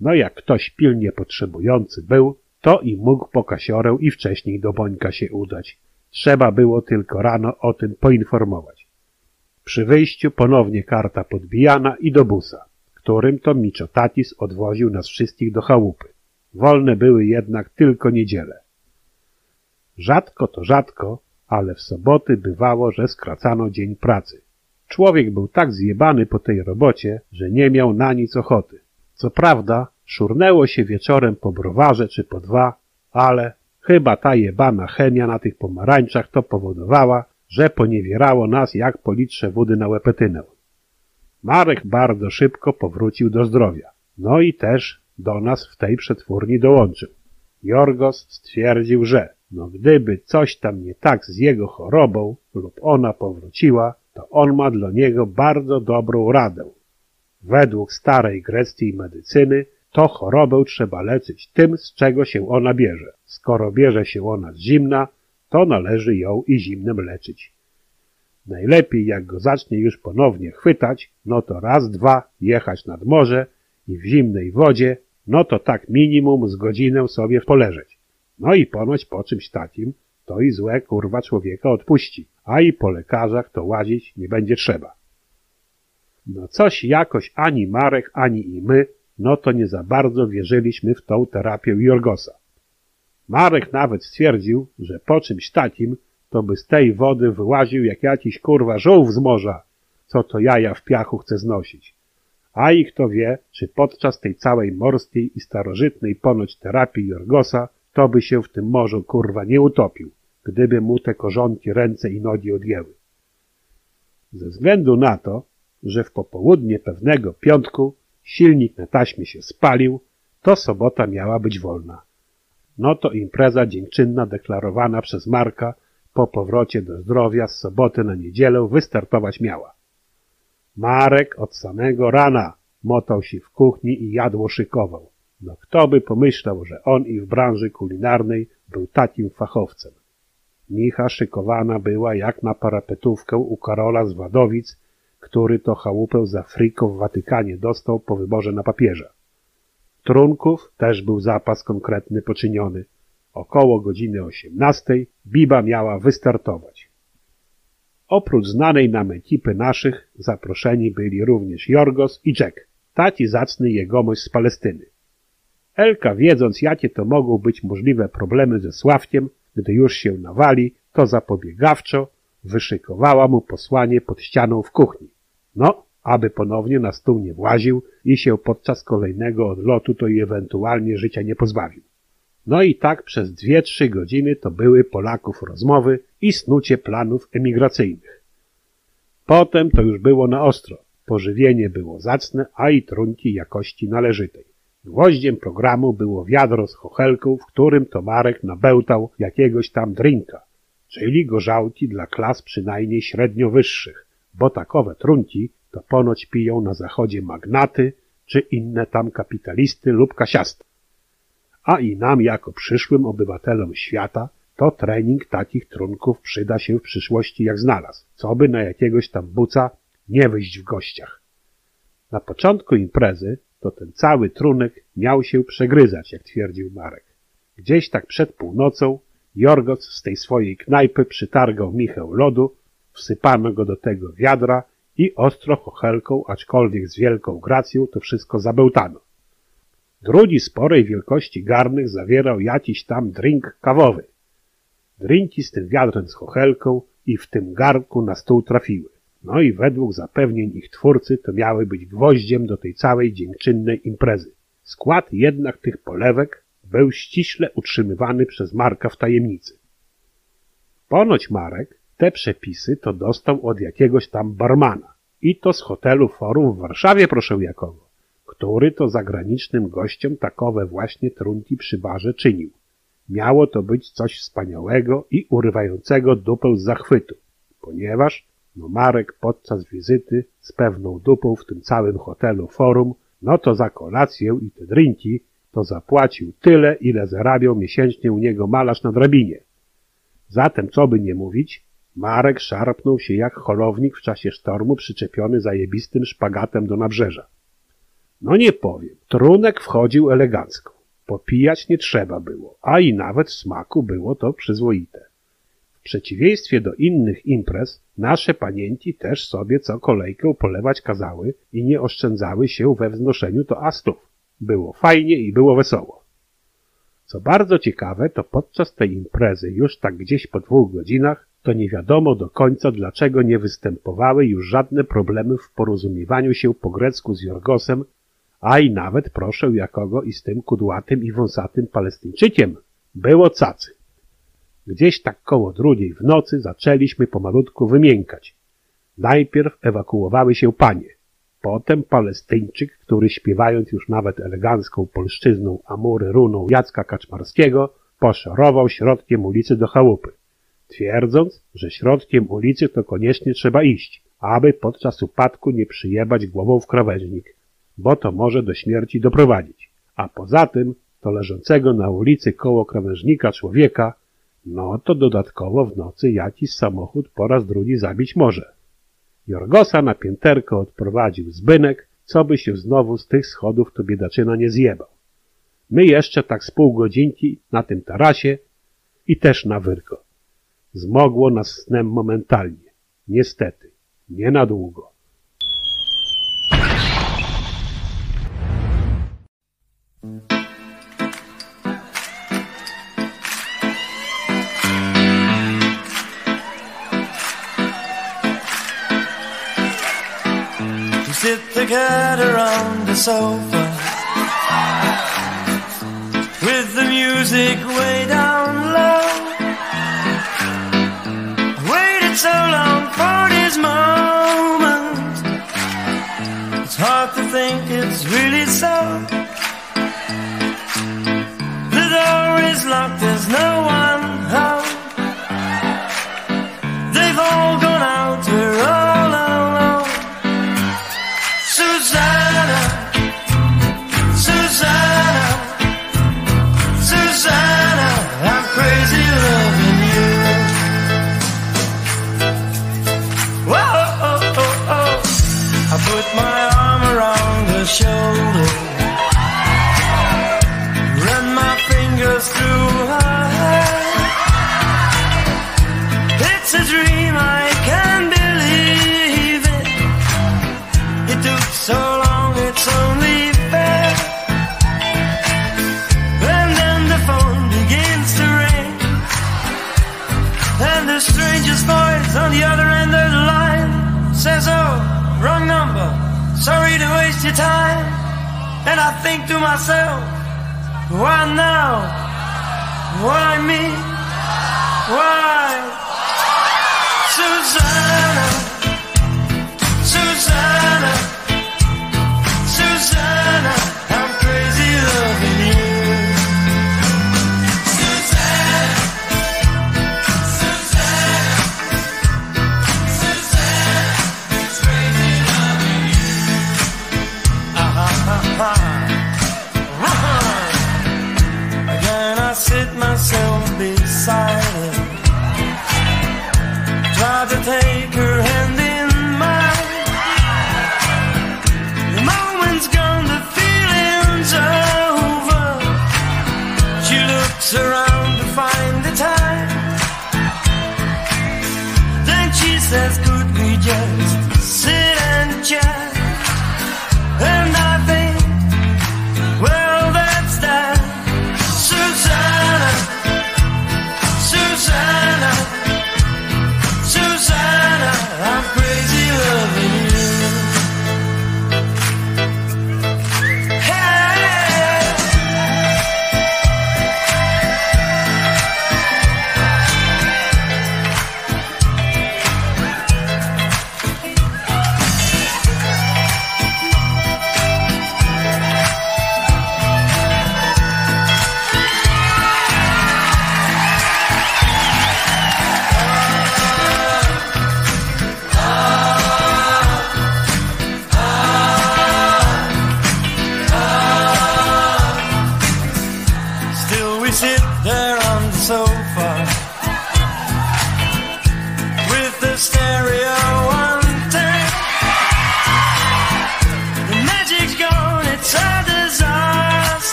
no jak ktoś pilnie potrzebujący był, to i mógł po kasiorę i wcześniej do Bońka się udać. Trzeba było tylko rano o tym poinformować. Przy wyjściu ponownie karta podbijana i do busa, którym to Miczotatis odwoził nas wszystkich do chałupy. Wolne były jednak tylko niedziele. Rzadko to rzadko, ale w soboty bywało, że skracano dzień pracy. Człowiek był tak zjebany po tej robocie, że nie miał na nic ochoty. Co prawda, szurnęło się wieczorem po browarze czy po dwa, ale chyba ta jebana chemia na tych pomarańczach to powodowała, że poniewierało nas jak po litrze wody na łepetynę. Marek bardzo szybko powrócił do zdrowia. No i też do nas w tej przetwórni dołączył. Jorgos stwierdził, że no gdyby coś tam nie tak z jego chorobą lub ona powróciła, to on ma dla niego bardzo dobrą radę. Według starej greckiej medycyny to chorobę trzeba leczyć tym, z czego się ona bierze. Skoro bierze się ona z zimna, to należy ją i zimnem leczyć. Najlepiej jak go zacznie już ponownie chwytać, no to raz, dwa jechać nad morze i w zimnej wodzie, no to tak minimum z godzinę sobie poleżeć. No i ponoć po czymś takim to i złe kurwa człowieka odpuści, a i po lekarzach to łazić nie będzie trzeba. No coś jakoś ani Marek, ani i my, no to nie za bardzo wierzyliśmy w tą terapię Jorgosa. Marek nawet stwierdził, że po czymś takim to by z tej wody wyłaził jak jakiś kurwa żółw z morza, co to jaja w piachu chce znosić. A i kto wie, czy podczas tej całej morskiej i starożytnej ponoć terapii Jorgosa to by się w tym morzu kurwa nie utopił, gdyby mu te korzonki ręce i nogi odjęły. Ze względu na to, że w popołudnie pewnego piątku silnik na taśmie się spalił, to sobota miała być wolna. No to impreza dziękczynna deklarowana przez Marka po powrocie do zdrowia z soboty na niedzielę wystartować miała. Marek od samego rana motał się w kuchni i jadło szykował. No kto by pomyślał, że on i w branży kulinarnej był takim fachowcem. Micha szykowana była jak na parapetówkę u Karola z Wadowic, który to chałupę za friko w Watykanie dostał po wyborze na papieża. Trunków też był zapas konkretny poczyniony. Około godziny osiemnastej Biba miała wystartować. Oprócz znanej nam ekipy naszych zaproszeni byli również Jorgos i Jack, taci zacny jegomość z Palestyny. Elka, wiedząc jakie to mogą być możliwe problemy ze Sławkiem, gdy już się nawali, to zapobiegawczo wyszykowała mu posłanie pod ścianą w kuchni. No, aby ponownie na stół nie właził i się podczas kolejnego odlotu to i ewentualnie życia nie pozbawił. No i tak przez dwie, trzy godziny to były Polaków rozmowy i snucie planów emigracyjnych. Potem to już było na ostro. Pożywienie było zacne, a i trunki jakości należytej. Gwoździem programu było wiadro z chochelką, w którym to Marek nabełtał jakiegoś tam drinka, czyli gorzałki dla klas przynajmniej średnio wyższych, bo takowe trunki to ponoć piją na zachodzie magnaty czy inne tam kapitalisty lub kasiasty. A i nam jako przyszłym obywatelom świata to trening takich trunków przyda się w przyszłości jak znalazł, co by na jakiegoś tam buca nie wyjść w gościach. Na początku imprezy to ten cały trunek miał się przegryzać, jak twierdził Marek. Gdzieś tak przed północą Jorgoc z tej swojej knajpy przytargał Michał lodu, wsypano go do tego wiadra i ostro chochelką, aczkolwiek z wielką gracją, to wszystko zabełtano. Drugi sporej wielkości garnek zawierał jakiś tam drink kawowy. Drinki z tym wiadrem z chochelką i w tym garnku na stół trafiły. No i według zapewnień ich twórcy to miały być gwoździem do tej całej dziękczynnej imprezy. Skład jednak tych polewek był ściśle utrzymywany przez Marka w tajemnicy. Ponoć Marek te przepisy to dostał od jakiegoś tam barmana. I to z hotelu Forum w Warszawie, proszę jakogo, który to zagranicznym gościom takowe właśnie trunki przy barze czynił. Miało to być coś wspaniałego i urywającego dupę z zachwytu, ponieważ no Marek podczas wizyty z pewną dupą w tym całym hotelu Forum, no to za kolację i te drinki to zapłacił tyle, ile zarabiał miesięcznie u niego malarz na drabinie. Zatem, co by nie mówić, Marek szarpnął się jak holownik w czasie sztormu przyczepiony zajebistym szpagatem do nabrzeża. No nie powiem, trunek wchodził elegancko. Popijać nie trzeba było, a i nawet smaku było to przyzwoite. W przeciwieństwie do innych imprez, nasze panienki też sobie co kolejkę polewać kazały i nie oszczędzały się we wznoszeniu toastów. Było fajnie i było wesoło. Co bardzo ciekawe, to podczas tej imprezy, już tak gdzieś po dwóch godzinach, to nie wiadomo do końca, dlaczego nie występowały już żadne problemy w porozumiewaniu się po grecku z Jorgosem, a i nawet proszę jakogo i z tym kudłatym i wąsatym Palestyńczykiem. Było cacy. Gdzieś tak koło drugiej w nocy zaczęliśmy pomalutku wymiękać. Najpierw ewakuowały się panie. Potem Palestyńczyk, który śpiewając już nawet elegancką polszczyzną amury runą Jacka Kaczmarskiego, poszorował środkiem ulicy do chałupy, twierdząc, że środkiem ulicy to koniecznie trzeba iść, aby podczas upadku nie przyjebać głową w krawężnik, bo to może do śmierci doprowadzić. A poza tym, to leżącego na ulicy koło krawężnika człowieka, no to dodatkowo w nocy jakiś samochód po raz drugi zabić może. Jorgosa na pięterko odprowadził zbynek, co by się znowu z tych schodów to biedaczyna nie zjebał. My jeszcze tak z pół godzinki na tym tarasie i też na wyrko. Zmogło nas snem momentalnie. Niestety, nie na długo. We sit together on the sofa with the music way down low. I waited so long for this moment. It's hard to think it's really so. The door is locked, there's no one shoulder, why now? Why me? Why? To take her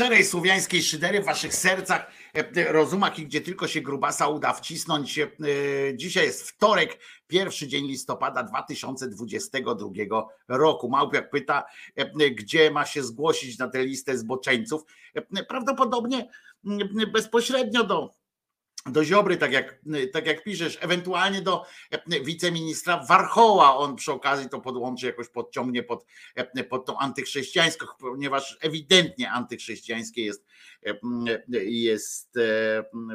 szczerej słowiańskiej szydery w waszych sercach, e, rozumach i gdzie tylko się grubasa uda wcisnąć. E, Dzisiaj jest wtorek, pierwszy dzień listopada 2022 roku. Małpiak pyta, e, gdzie ma się zgłosić na tę listę zboczeńców. E, Prawdopodobnie bezpośrednio do do Ziobry, tak jak, tak jak piszesz, ewentualnie do e, wiceministra Warchoła, on przy okazji to podłączy, jakoś podciągnie pod, e, pod tą antychrześcijańską, ponieważ ewidentnie antychrześcijańskie jest, e, jest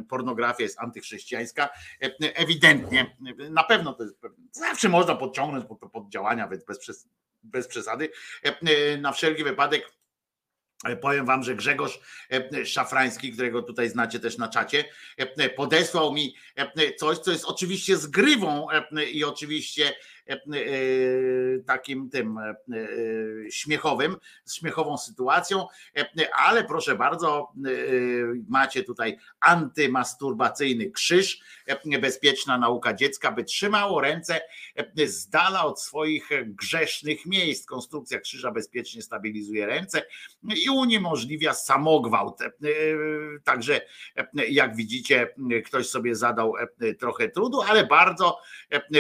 pornografia jest antychrześcijańska, ewidentnie, na pewno to jest, zawsze można podciągnąć pod, pod działania, więc bez, bez przesady, na wszelki wypadek Powiem wam, że Grzegorz e, Szafrański, którego tutaj znacie też na czacie, e, podesłał mi e, coś, co jest oczywiście zgrywą i oczywiście takim tym śmiechowym, z śmiechową sytuacją, ale proszę bardzo, macie tutaj antymasturbacyjny krzyż, bezpieczna nauka dziecka, by trzymało ręce z dala od swoich grzesznych miejsc. Konstrukcja krzyża bezpiecznie stabilizuje ręce i uniemożliwia samogwałt. Także jak widzicie, ktoś sobie zadał trochę trudu, ale bardzo,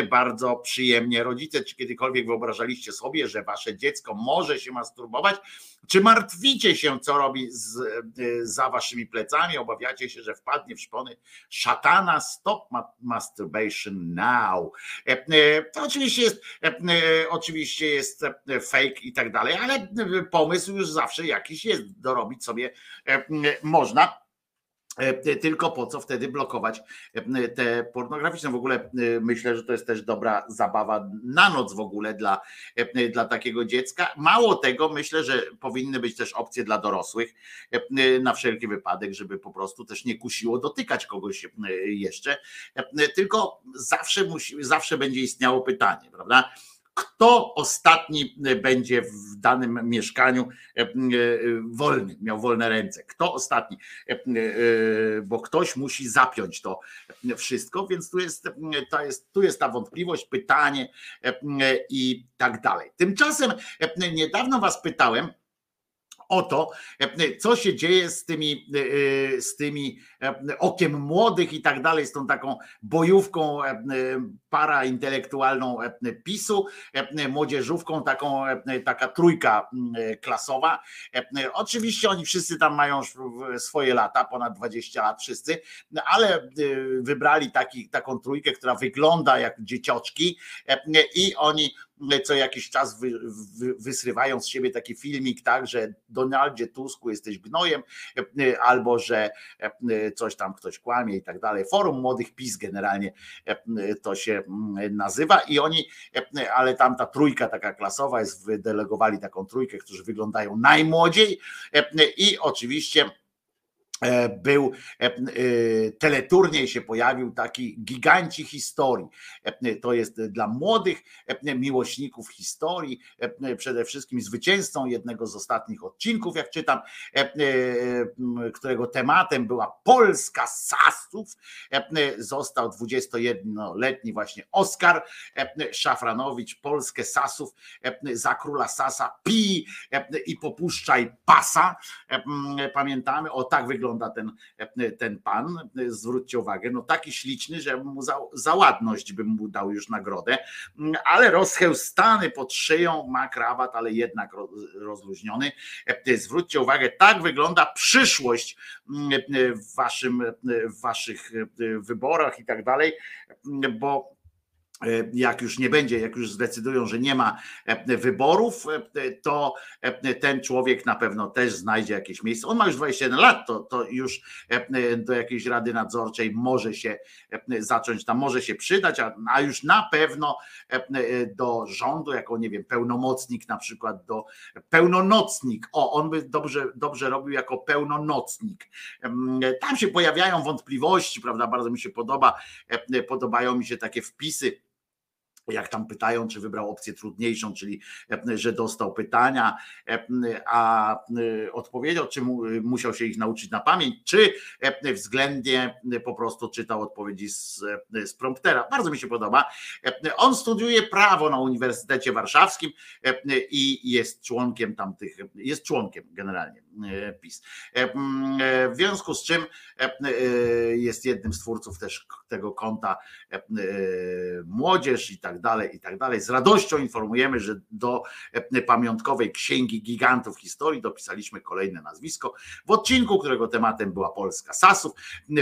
bardzo przyjemnie. Rodzice, czy kiedykolwiek wyobrażaliście sobie, że wasze dziecko może się masturbować? Czy martwicie się, co robi z, za waszymi plecami? Obawiacie się, że wpadnie w szpony szatana? Stop masturbation now. To oczywiście jest, oczywiście jest fake i tak dalej, ale pomysł już zawsze jakiś jest. Dorobić sobie można. Tylko po co wtedy blokować te pornograficzne? W ogóle myślę, że to jest też dobra zabawa na noc w ogóle dla, dla takiego dziecka. Mało tego, myślę, że powinny być też opcje dla dorosłych na wszelki wypadek, żeby po prostu też nie kusiło dotykać kogoś jeszcze. Tylko zawsze musi, zawsze będzie istniało pytanie, prawda? Kto ostatni będzie w danym mieszkaniu wolny, miał wolne ręce. Kto ostatni, bo ktoś musi zapiąć to wszystko, więc tu jest, to jest, tu jest ta wątpliwość, pytanie i tak dalej. Tymczasem niedawno was pytałem, o to, co się dzieje z tymi, z tymi okiem młodych i tak dalej, z tą taką bojówką paraintelektualną PiSu, młodzieżówką, taką, taka trójka klasowa. Oczywiście oni wszyscy tam mają swoje lata, ponad 20 lat wszyscy, ale wybrali taki, taką trójkę, która wygląda jak dziecioczki i oni co jakiś czas wy, wy, wysrywają z siebie taki filmik, tak, że Donaldzie Tusku jesteś gnojem, albo że coś tam ktoś kłamie i tak dalej. Forum Młodych PiS generalnie to się nazywa i oni, ale tam ta trójka taka klasowa jest, wydelegowali taką trójkę, którzy wyglądają najmłodziej i oczywiście był teleturniej się pojawił taki giganci historii. To jest dla młodych miłośników historii, przede wszystkim zwycięzcą jednego z ostatnich odcinków, jak czytam, którego tematem była Polska Sasów. Został 21-letni właśnie Oskar Szafranowicz, Polskę Sasów za króla Sasa pi i popuszczaj pasa. Pamiętamy, o tak wygląda wygląda ten, ten pan, zwróćcie uwagę, no taki śliczny, że mu za, za ładność bym mu dał już nagrodę, ale rozchełstany pod szyją, ma krawat, ale jednak rozluźniony. Zwróćcie uwagę, tak wygląda przyszłość w, waszym, w waszych wyborach i tak dalej, bo E, jak już nie będzie, jak już zdecydują, że nie ma e, wyborów, e, to ten człowiek na pewno też znajdzie jakieś miejsce. On ma już 21 lat, to, to już do jakiejś rady nadzorczej może się zacząć, tam może się przydać, a, a już na pewno do rządu, jako nie wiem, pełnomocnik na przykład do pełnonocnik. O, on by dobrze, dobrze robił jako pełnonocnik. Tam się pojawiają wątpliwości, prawda? Bardzo mi się podoba, podobają mi się takie wpisy jak tam pytają, czy wybrał opcję trudniejszą, czyli e, że dostał pytania, e, a e, odpowiedział, czy musiał się ich nauczyć na pamięć, czy względnie po prostu czytał odpowiedzi z, z promptera. Bardzo mi się podoba. On studiuje prawo na Uniwersytecie Warszawskim i jest członkiem tamtych, jest członkiem generalnie PiS. W związku z czym jest jednym z twórców też tego konta Młodzież i tak tak dalej, i tak dalej. Z radością informujemy, że do e, pamiątkowej księgi gigantów historii dopisaliśmy kolejne nazwisko. W odcinku, którego tematem była Polska Sasów,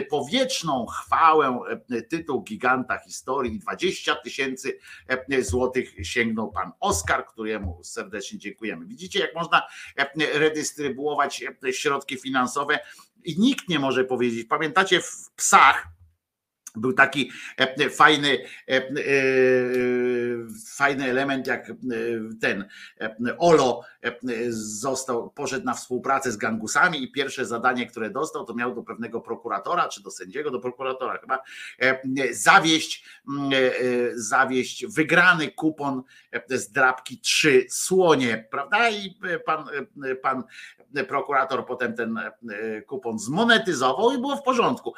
powieczną chwałę, e, tytuł giganta historii, 20 tysięcy e, złotych sięgnął pan Oskar, któremu serdecznie dziękujemy. Widzicie, jak można redystrybuować środki finansowe i nikt nie może powiedzieć. Pamiętacie w psach, był taki e, fajny, e, e, fajny element, jak ten Olo został, poszedł na współpracę z gangusami i pierwsze zadanie, które dostał, to miał do pewnego prokuratora, czy do sędziego, do prokuratora chyba, zawieść, zawieść wygrany kupon z drapki trzy słonie, prawda? I pan, pan prokurator potem ten kupon zmonetyzował i było w porządku.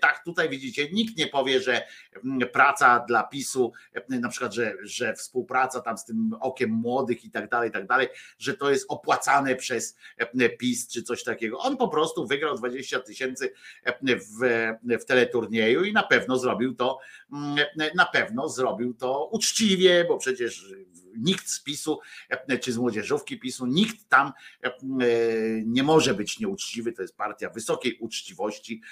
Tak, tutaj widzicie, nikt nikt nie powie, że mm, praca dla PiSu, mm, na przykład, że, że współpraca tam z tym okiem młodych i tak dalej, i tak dalej, że to jest opłacane przez mm, PiS czy coś takiego. On po prostu wygrał 20 tysięcy w, w teleturnieju i na pewno zrobił to, na pewno zrobił to uczciwie, bo przecież nikt z PiSu czy z młodzieżówki PiSu, nikt tam nie może być nieuczciwy. To jest partia wysokiej uczciwości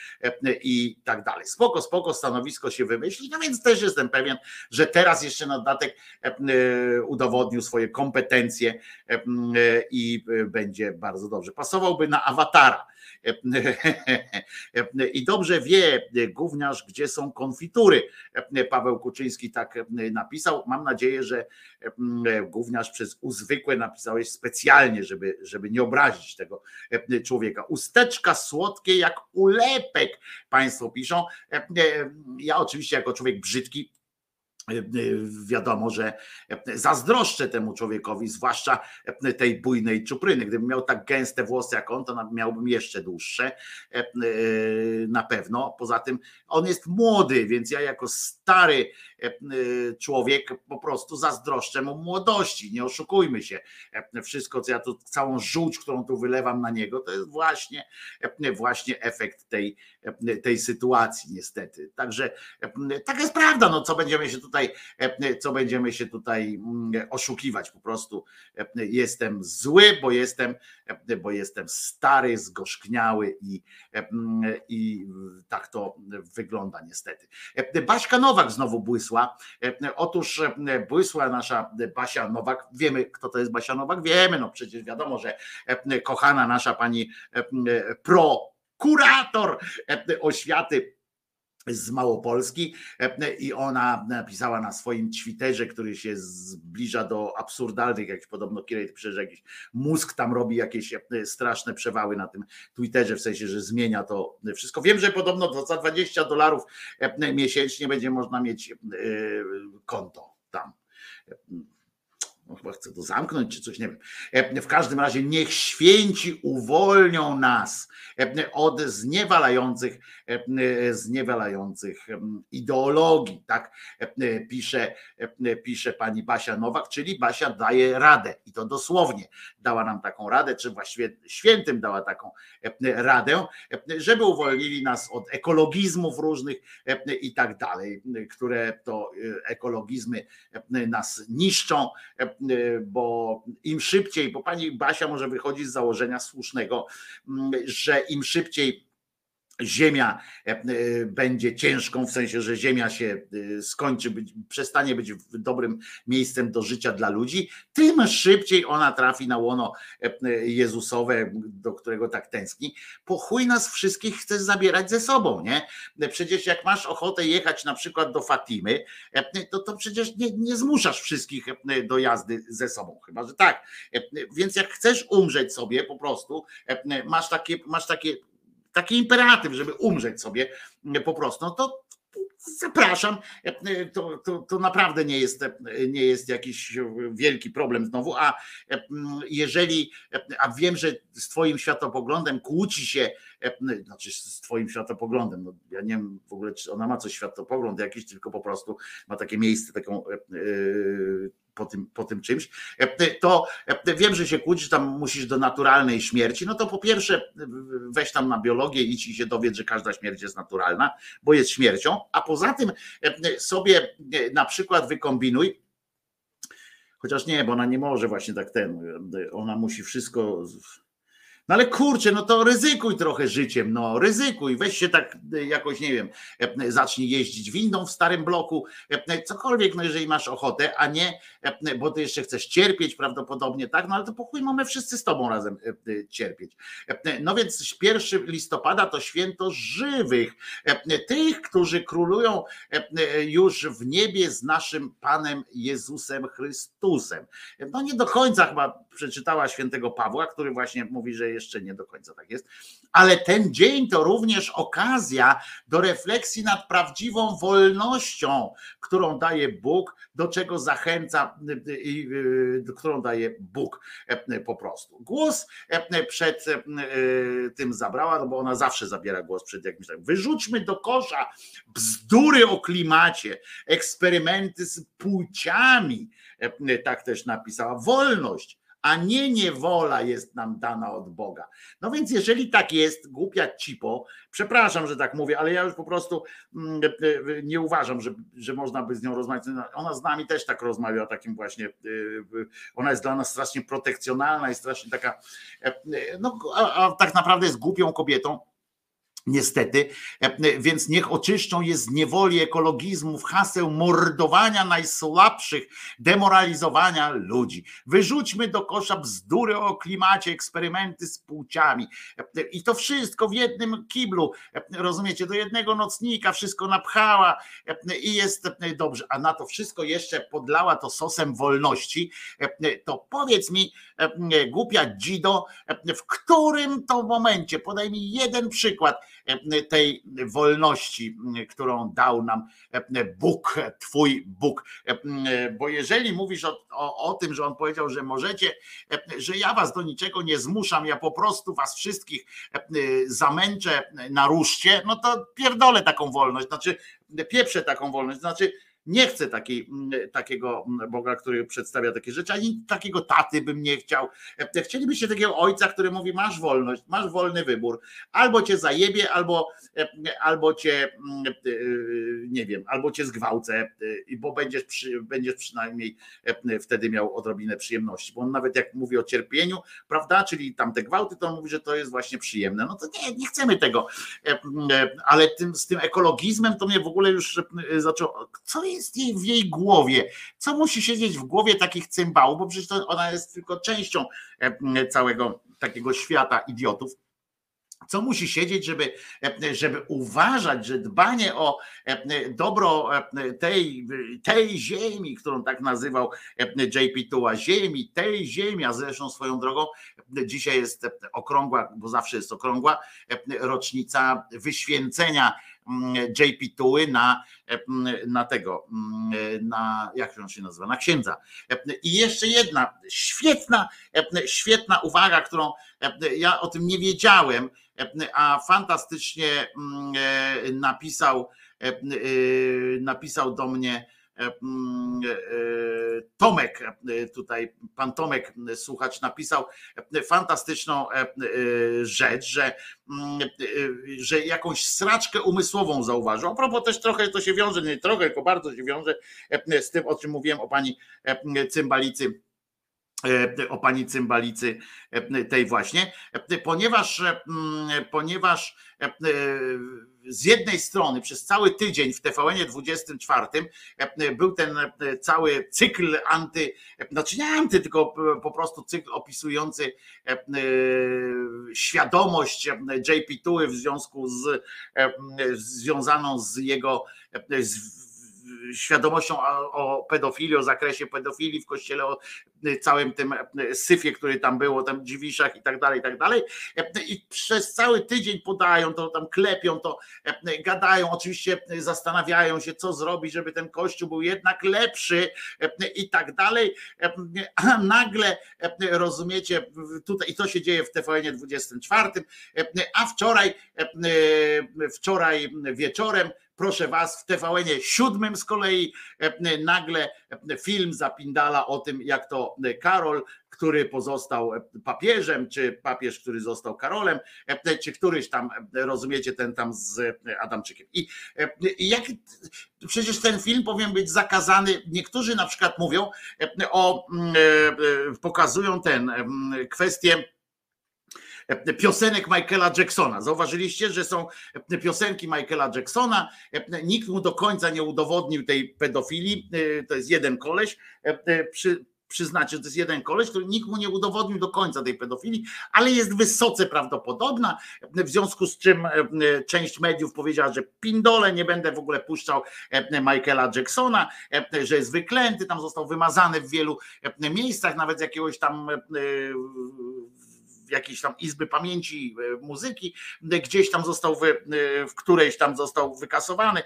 i tak dalej. Spoko, spoko, stanowisko się wymyśli, no więc też jestem pewien, że teraz jeszcze na dodatek udowodnił swoje kompetencje i będzie bardzo dobrze. Pasowałby na awatara. I dobrze wie gówniarz, gdzie są konfitury. Paweł Kuczyński tak napisał. Mam nadzieję, że gówniarz przez uzwykłe napisałeś specjalnie, żeby, żeby nie obrazić tego człowieka. Usteczka słodkie jak ulepek, Państwo piszą. Ja oczywiście jako człowiek brzydki E, e, wiadomo, że e, zazdroszczę temu człowiekowi, zwłaszcza tej bujnej czupryny. Gdybym miał tak gęste włosy jak on, to miałbym jeszcze dłuższe na pewno. Poza tym on jest młody, więc ja jako stary człowiek po prostu zazdroszczę mu młodości. Nie oszukujmy się. Wszystko, co ja tu, całą żółć, którą tu wylewam na niego, to jest właśnie, właśnie efekt tej, tej sytuacji, niestety. Także taka jest prawda, no co będziemy się tutaj e, co będziemy się tutaj mm, oszukiwać. Po prostu e, jestem zły, bo jestem, e, bo jestem stary, zgorzkniały i, mm, i tak to wygląda niestety. Baśka Nowak znowu błysła. Otóż błysła nasza Basia Nowak. Wiemy, kto to jest Basia Nowak? Wiemy, no przecież wiadomo, że kochana nasza pani prokurator oświaty z Małopolski e, i ona napisała na swoim Twitterze, który się zbliża do absurdalnych, jak podobno kiedyś przecież jakiś mózg tam robi jakieś e, straszne przewały na tym Twitterze, w sensie, że zmienia to wszystko. Wiem, że podobno za 20 dolarów e, miesięcznie będzie można mieć konto tam no chyba chce to zamknąć czy coś, nie wiem. E, W każdym razie niech święci uwolnią nas e, od zniewalających, e, zniewalających em, ideologii, tak pisze, pisze pani Basia Nowak, czyli Basia daje radę i to dosłownie dała nam taką radę, czy właściwie świętym dała taką radę, żeby uwolnili nas od ekologizmów różnych i tak dalej, które to ekologizmy nas niszczą, bo im szybciej, bo pani Basia może wychodzi z założenia słusznego, m, że im szybciej Ziemia e, e, będzie ciężką, w sensie, że Ziemia się e, skończy, być, przestanie być dobrym miejscem do życia dla ludzi, tym szybciej ona trafi na łono Jezusowe, do którego tak tęskni. Po chuj nas wszystkich chce zabierać ze sobą, nie? Przecież jak masz ochotę jechać na przykład do Fatimy, to, to przecież nie, nie zmuszasz wszystkich do jazdy ze sobą, chyba że tak. Więc jak chcesz umrzeć sobie po prostu, masz takie, masz takie taki imperatyw, żeby umrzeć sobie po prostu, no to zapraszam. To, to, to naprawdę nie jest, nie jest jakiś wielki problem znowu, a jeżeli, a wiem, że z twoim światopoglądem kłóci się, znaczy z twoim światopoglądem, no ja nie wiem w ogóle, czy ona ma coś światopogląd jakiś, tylko po prostu ma takie miejsce, taką yy, po tym, po tym czymś, to wiem, że się kłócisz, tam musisz do naturalnej śmierci, no to po pierwsze weź tam na biologię, i się dowiedz, że każda śmierć jest naturalna, bo jest śmiercią, a poza tym sobie na przykład wykombinuj, chociaż nie, bo ona nie może właśnie tak ten, ona musi wszystko no ale kurczę, no to ryzykuj trochę życiem, no ryzykuj, weź się tak jakoś, nie wiem, zacznij jeździć windą w starym bloku, cokolwiek, no jeżeli masz ochotę, a nie, bo ty jeszcze chcesz cierpieć prawdopodobnie, tak, no ale to po chuj mamy wszyscy z tobą razem cierpieć. No więc 1 listopada to święto żywych, tych, którzy królują już w niebie z naszym Panem Jezusem Chrystusem. No nie do końca chyba przeczytała świętego Pawła, który właśnie mówi, że jeszcze nie do końca tak jest, ale ten dzień to również okazja do refleksji nad prawdziwą wolnością, którą daje Bóg, do czego zachęca, którą daje Bóg e, po prostu. Głos e, przed e, tym zabrała, no bo ona zawsze zabiera głos przed jakimś tak. Wyrzućmy do kosza bzdury o klimacie, eksperymenty z płciami, tak też napisała, wolność a nie niewola jest nam dana od Boga. No więc jeżeli tak jest, głupia cipo, przepraszam, że tak mówię, ale ja już po prostu mm, e, nie uważam, że, że można by z nią rozmawiać. Ona z nami też tak rozmawia takim właśnie, e, ona jest dla nas strasznie protekcjonalna i strasznie taka, e, no a, a tak naprawdę jest głupią kobietą, Niestety, więc niech oczyszczą je z niewoli ekologizmów, haseł mordowania najsłabszych, demoralizowania ludzi. Wyrzućmy do kosza bzdury o klimacie, eksperymenty z płciami. I to wszystko w jednym kiblu, rozumiecie, do jednego nocnika wszystko napchała i jest dobrze. A na to wszystko jeszcze podlała to sosem wolności. To powiedz mi, głupia dzido, w którym to momencie, podaj mi jeden przykład, tej wolności, którą dał nam Bóg, Twój Bóg. Bo jeżeli mówisz o, o, o, tym, że On powiedział, że możecie, że ja Was do niczego nie zmuszam, ja po prostu Was wszystkich zamęczę na ruszcie, no to pierdolę taką wolność, znaczy pieprzę taką wolność, znaczy nie chcę takiej, takiego Boga, który przedstawia takie rzeczy, ani takiego taty bym nie chciał. Chcielibyście takiego ojca, który mówi: Masz wolność, masz wolny wybór. Albo cię zajebie, albo, albo cię nie wiem, albo cię zgwałcę, bo będziesz, przy, będziesz przynajmniej wtedy miał odrobinę przyjemności. Bo on nawet jak mówi o cierpieniu, prawda, czyli tam te gwałty, to on mówi, że to jest właśnie przyjemne. No to nie, nie chcemy tego. Ale tym, z tym ekologizmem to mnie w ogóle już zaczęło. Co jest jej w jej głowie? Co musi siedzieć w głowie takich cymbałów? Bo przecież ona jest tylko częścią całego takiego świata idiotów co musi siedzieć, żeby, żeby uważać, że dbanie o dobro tej, tej ziemi, którą tak nazywał JP Tuła, ziemi, tej ziemi, a zresztą swoją drogą dzisiaj jest okrągła, bo zawsze jest okrągła, rocznica wyświęcenia JP Tuły na, mm, na tego, mm, na, jak on się nazywa, na księdza. I jeszcze jedna świetna, świetna uwaga, którą ja o tym nie wiedziałem, a fantastycznie mm, e, napisał, e, e, napisał do mnie mm, Tomek, tutaj pan Tomek, słuchacz, napisał fantastyczną rzecz, że, mm, że jakąś sraczkę umysłową zauważył. A propos też trochę to się wiąże, nie trochę, tylko bardzo się wiąże z tym, o czym mówiłem o pani Cymbalicy E, o pani cymbalicy e, tej właśnie, e, ponieważ, ponieważ z jednej strony przez cały tydzień w TVN 24 był ten cały cykl anty, znaczy nie anty, tylko po prostu cykl opisujący świadomość JP Tuły w związku z związaną z jego z świadomością o, o pedofilii, o zakresie pedofilii w kościele, o całym tym syfie, który tam było, tam dziwiszach i tak dalej, i tak dalej. I przez cały tydzień podają to, tam klepią to, gadają, oczywiście zastanawiają się, co zrobić, żeby ten kościół był jednak lepszy i tak dalej. A nagle, rozumiecie, tutaj i to się dzieje w TVN 24, a wczoraj, wczoraj wieczorem proszę was, w TVN siódmym z kolei nagle film zapindala o tym, jak to Karol, który pozostał papieżem, czy papież, który został Karolem, czy któryś tam, rozumiecie, ten tam z Adamczykiem. I, i jak przecież ten film powinien być zakazany. Niektórzy na przykład mówią o, pokazują ten kwestię piosenek Michaela Jacksona. Zauważyliście, że są piosenki Michaela Jacksona. Nikt mu do końca nie udowodnił tej pedofilii. To jest jeden koleś. Przy, przyznacie, że to jest jeden koleś, który nikt mu nie udowodnił do końca tej pedofilii, ale jest wysoce prawdopodobna, w związku z czym część mediów powiedziała, że pindole, nie będę w ogóle puszczał Michaela Jacksona, że jest wyklęty, tam został wymazany w wielu miejscach, nawet z jakiegoś tam jakiejś tam izby pamięci e, muzyki, e, gdzieś tam został, wy, e, w którejś tam został wykasowany,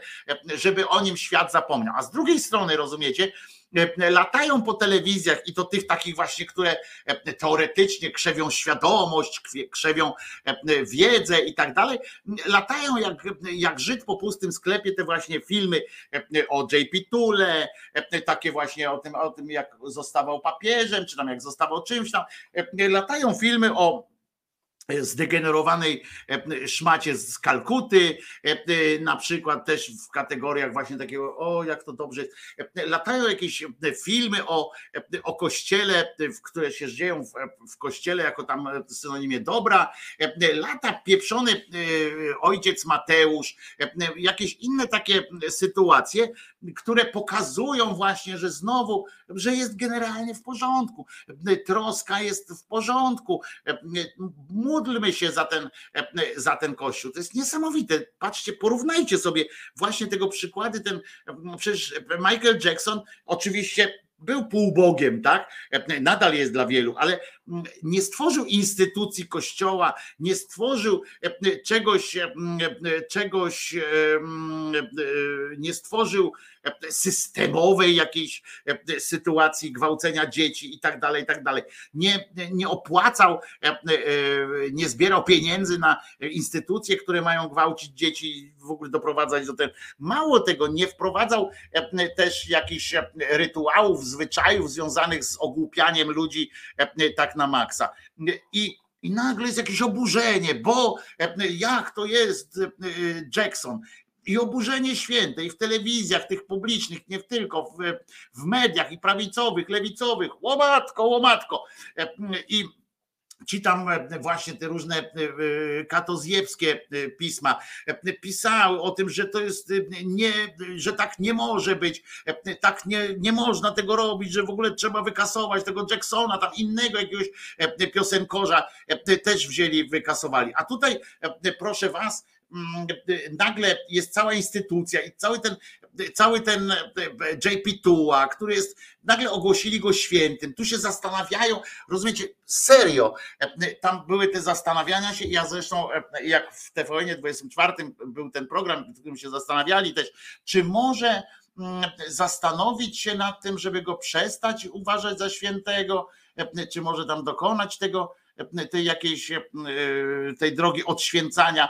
żeby o nim świat zapomniał. A z drugiej strony, rozumiecie, latają po telewizjach i to tych takich właśnie, które teoretycznie krzewią świadomość, krzewią wiedzę i tak dalej, latają jak, jak Żyd po pustym sklepie te właśnie filmy o JP Tule, takie właśnie o tym, o tym jak zostawał papieżem, czy tam jak zostawał czymś tam, latają filmy o zdegenerowanej e, szmacie z Kalkuty, e, na przykład też w kategoriach właśnie takiego, o jak to dobrze jest. Latają jakieś filmy o, o kościele, które się dzieją w, w kościele jako tam synonimie dobra. Lata pieprzony e, ojciec Mateusz, jakieś inne takie sytuacje, które pokazują właśnie, że znowu, że jest generalnie w porządku. Troska jest w porządku módlmy się za ten, za ten kościół. To jest niesamowite. Patrzcie, porównajcie sobie właśnie tego przykłady. Ten, przecież Michael Jackson oczywiście był półbogiem, tak? Nadal jest dla wielu, ale nie stworzył instytucji kościoła, nie stworzył czegoś, czegoś, nie stworzył systemowej jakiejś sytuacji gwałcenia dzieci i tak dalej, i tak dalej. Nie, nie opłacał, nie zbierał pieniędzy na instytucje, które mają gwałcić dzieci, w ogóle doprowadzać do tego. Mało tego, nie wprowadzał też jakichś rytuałów, zwyczajów związanych z ogłupianiem ludzi tak na maksa. I i nagle jest jakieś oburzenie, bo jak to jest Jackson? I oburzenie święte i w telewizjach, tych publicznych, nie tylko, w, w mediach i prawicowych, lewicowych, łomatko, łomatko. I ci tam e, właśnie te różne e, e, katozjebskie pisma pisały o tym, że to jest nie, że tak nie może być, tak nie, nie można tego robić, że w ogóle trzeba wykasować tego Jacksona, tam innego jakiegoś piosenkorza też wzięli, wykasowali. A tutaj proszę was, Mm, nagle jest cała instytucja i cały ten cały ten e, JP Tuła, który jest, nagle ogłosili go świętym, tu się zastanawiają, rozumiecie, serio, e, tam były te zastanawiania się, ja zresztą jak w TVN 24 był ten program, w którym się zastanawiali też, czy może mm, zastanowić się nad tym, żeby go przestać uważać za świętego, czy może tam dokonać tego, tej jakiejś e, tej drogi odświęcania,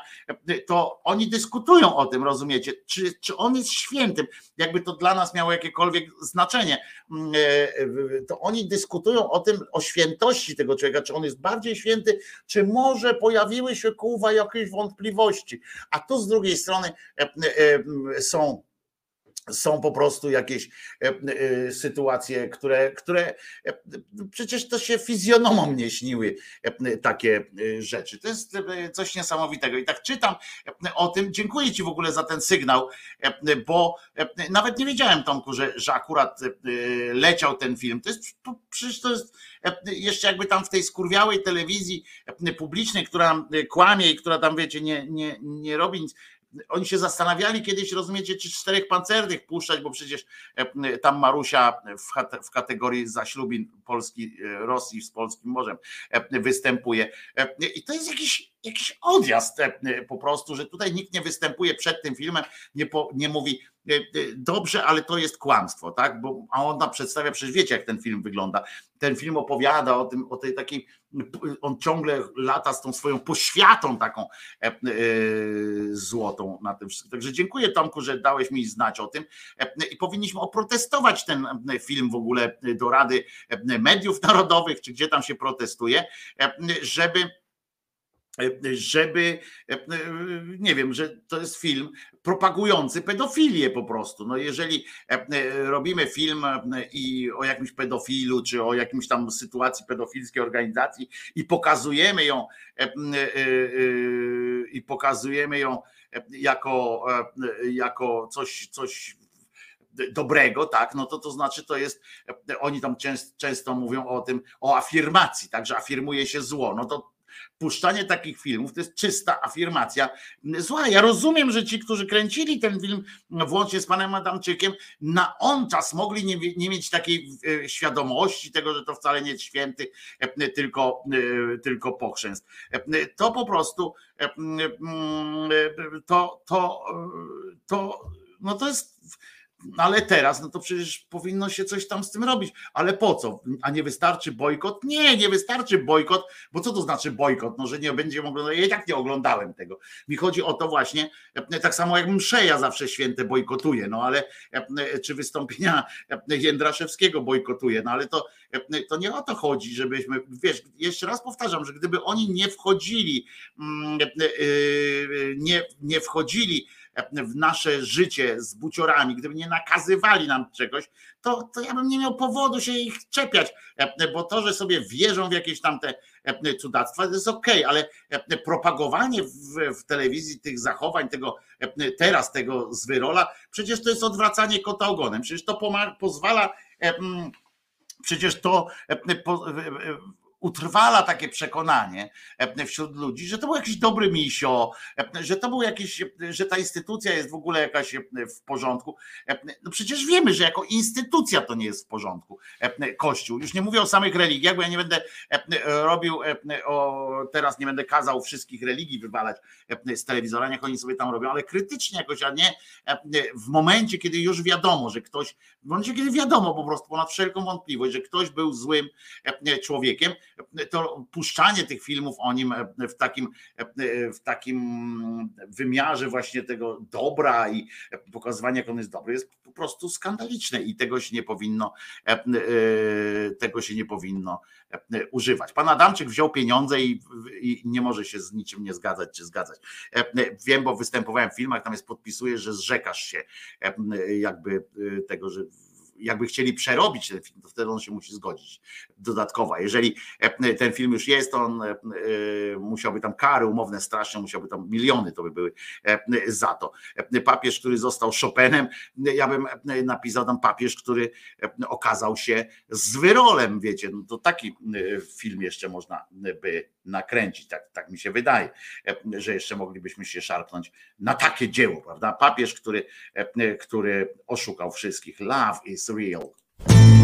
to oni dyskutują o tym, rozumiecie? Czy, czy on jest świętym? Jakby to dla nas miało jakiekolwiek znaczenie, mm, e, to oni dyskutują o tym, o świętości tego człowieka, czy on jest bardziej święty, czy może pojawiły się kuwa jakieś wątpliwości. A tu z drugiej strony e, są są po prostu jakieś e, e, sytuacje, które, które e, przecież to się fizjonomom nie śniły takie rzeczy. To jest coś niesamowitego. I tak czytam o tym. Dziękuję Ci w ogóle za ten sygnał, bo nawet nie wiedziałem, Tomku, że, że akurat leciał ten film. To jest przecież to jest jeszcze jakby tam w tej skurwiałej telewizji publicznej, która kłamie i która tam, wiecie, nie, nie, nie robi nic, oni się zastanawiali kiedyś, rozumiecie, czy czterech pancernych puszczać, bo przecież e, tam Marusia w, kategorii zaślubin Polski, e, Rosji z Polskim Morzem e, występuje. I to jest jakiś, jakiś odjazd po prostu, że tutaj nikt nie występuje przed tym filmem, nie, po, nie mówi dobrze, ale to jest kłamstwo, tak? Bo, a ona przedstawia, przecież wiecie, jak ten film wygląda. Ten film opowiada o tym, o tej takiej on ciągle lata z tą swoją poświatą taką e, e, złotą na tym wszystkim. Także dziękuję Tomku, że dałeś mi znać o tym e, i powinniśmy oprotestować ten film w ogóle do Rady Mediów Narodowych, czy gdzie tam się protestuje, żeby żeby, nie wiem, że to jest film propagujący pedofilię po prostu. No jeżeli robimy film i o jakimś pedofilu, czy o jakimś tam sytuacji pedofilskiej organizacji i pokazujemy ją i pokazujemy ją jako, jako coś, coś dobrego, tak, no to to znaczy to jest, oni tam często, mówią o tym, o afirmacji, tak, że afirmuje się zło, no to puszczanie takich filmów to jest czysta afirmacja zła. Ja rozumiem, że ci, którzy kręcili ten film, włącznie z panem Adamczykiem, na on czas mogli nie, nie mieć takiej e, świadomości tego, że to wcale nie jest święty, e, tylko, e, tylko pochrzęst. To po prostu to, to, to, no to jest ale teraz, no to przecież powinno się coś tam z tym robić. Ale po co? A nie wystarczy bojkot? Nie, nie wystarczy bojkot, bo co to znaczy bojkot? No, że nie będzie oglądał. Ja i tak nie oglądałem tego. Mi chodzi o to właśnie, tak samo jak msze ja zawsze święte bojkotuję, no ale czy wystąpienia Jędraszewskiego bojkotuję, no ale to, to nie o to chodzi, żebyśmy, wiesz, jeszcze raz powtarzam, że gdyby oni nie wchodzili, mm, nie, nie wchodzili w nasze życie z buciorami, gdyby nie nakazywali nam czegoś, to, to ja bym nie miał powodu się ich czepiać, bo to, że sobie wierzą w jakieś tam te cudactwa, to jest okej, okay, ale propagowanie w, w, telewizji tych zachowań, tego teraz tego zwyrola, przecież to jest odwracanie kota ogonem, przecież to pozwala przecież to utrwala takie przekonanie e, wśród ludzi, że to był jakiś dobry misio, e, że to był jakiś, że ta instytucja jest w ogóle jakaś e, w porządku. No przecież wiemy, że jako instytucja to nie jest w porządku. Kościół. Już nie mówię o samych religiach, bo ja nie będę robił, teraz nie będę kazał wszystkich religii wywalać z telewizora, niech oni sobie tam robią, ale krytycznie jakoś, a nie w momencie, kiedy już wiadomo, że ktoś, w momencie, kiedy wiadomo po prostu ponad wszelką wątpliwość, że ktoś był złym człowiekiem, to puszczanie tych filmów o nim w takim, w takim wymiarze właśnie tego dobra i pokazywania, jak on jest dobry, jest po prostu skandaliczne i tego się nie powinno, tego się nie powinno używać. Pan Adamczyk wziął pieniądze i, i nie może się z niczym nie zgadzać czy zgadzać. Wiem, bo występowałem w filmach, tam jest podpisuje, że zrzekasz się jakby tego, że jakby chcieli przerobić ten film, to wtedy on się musi zgodzić dodatkowo. A Jeżeli e, ten film już jest, to on e, e, musiałby tam kary umowne straszne, musiałby tam miliony to by były za to. Papież, który został Chopinem, ja bym napisał tam papież, który okazał się z wyrolem, wiecie, no to taki film jeszcze można by nakręcić, tak, tak mi się wydaje, że jeszcze moglibyśmy się szarpnąć na takie dzieło, prawda? Papież, który, który oszukał wszystkich. Love is surreal.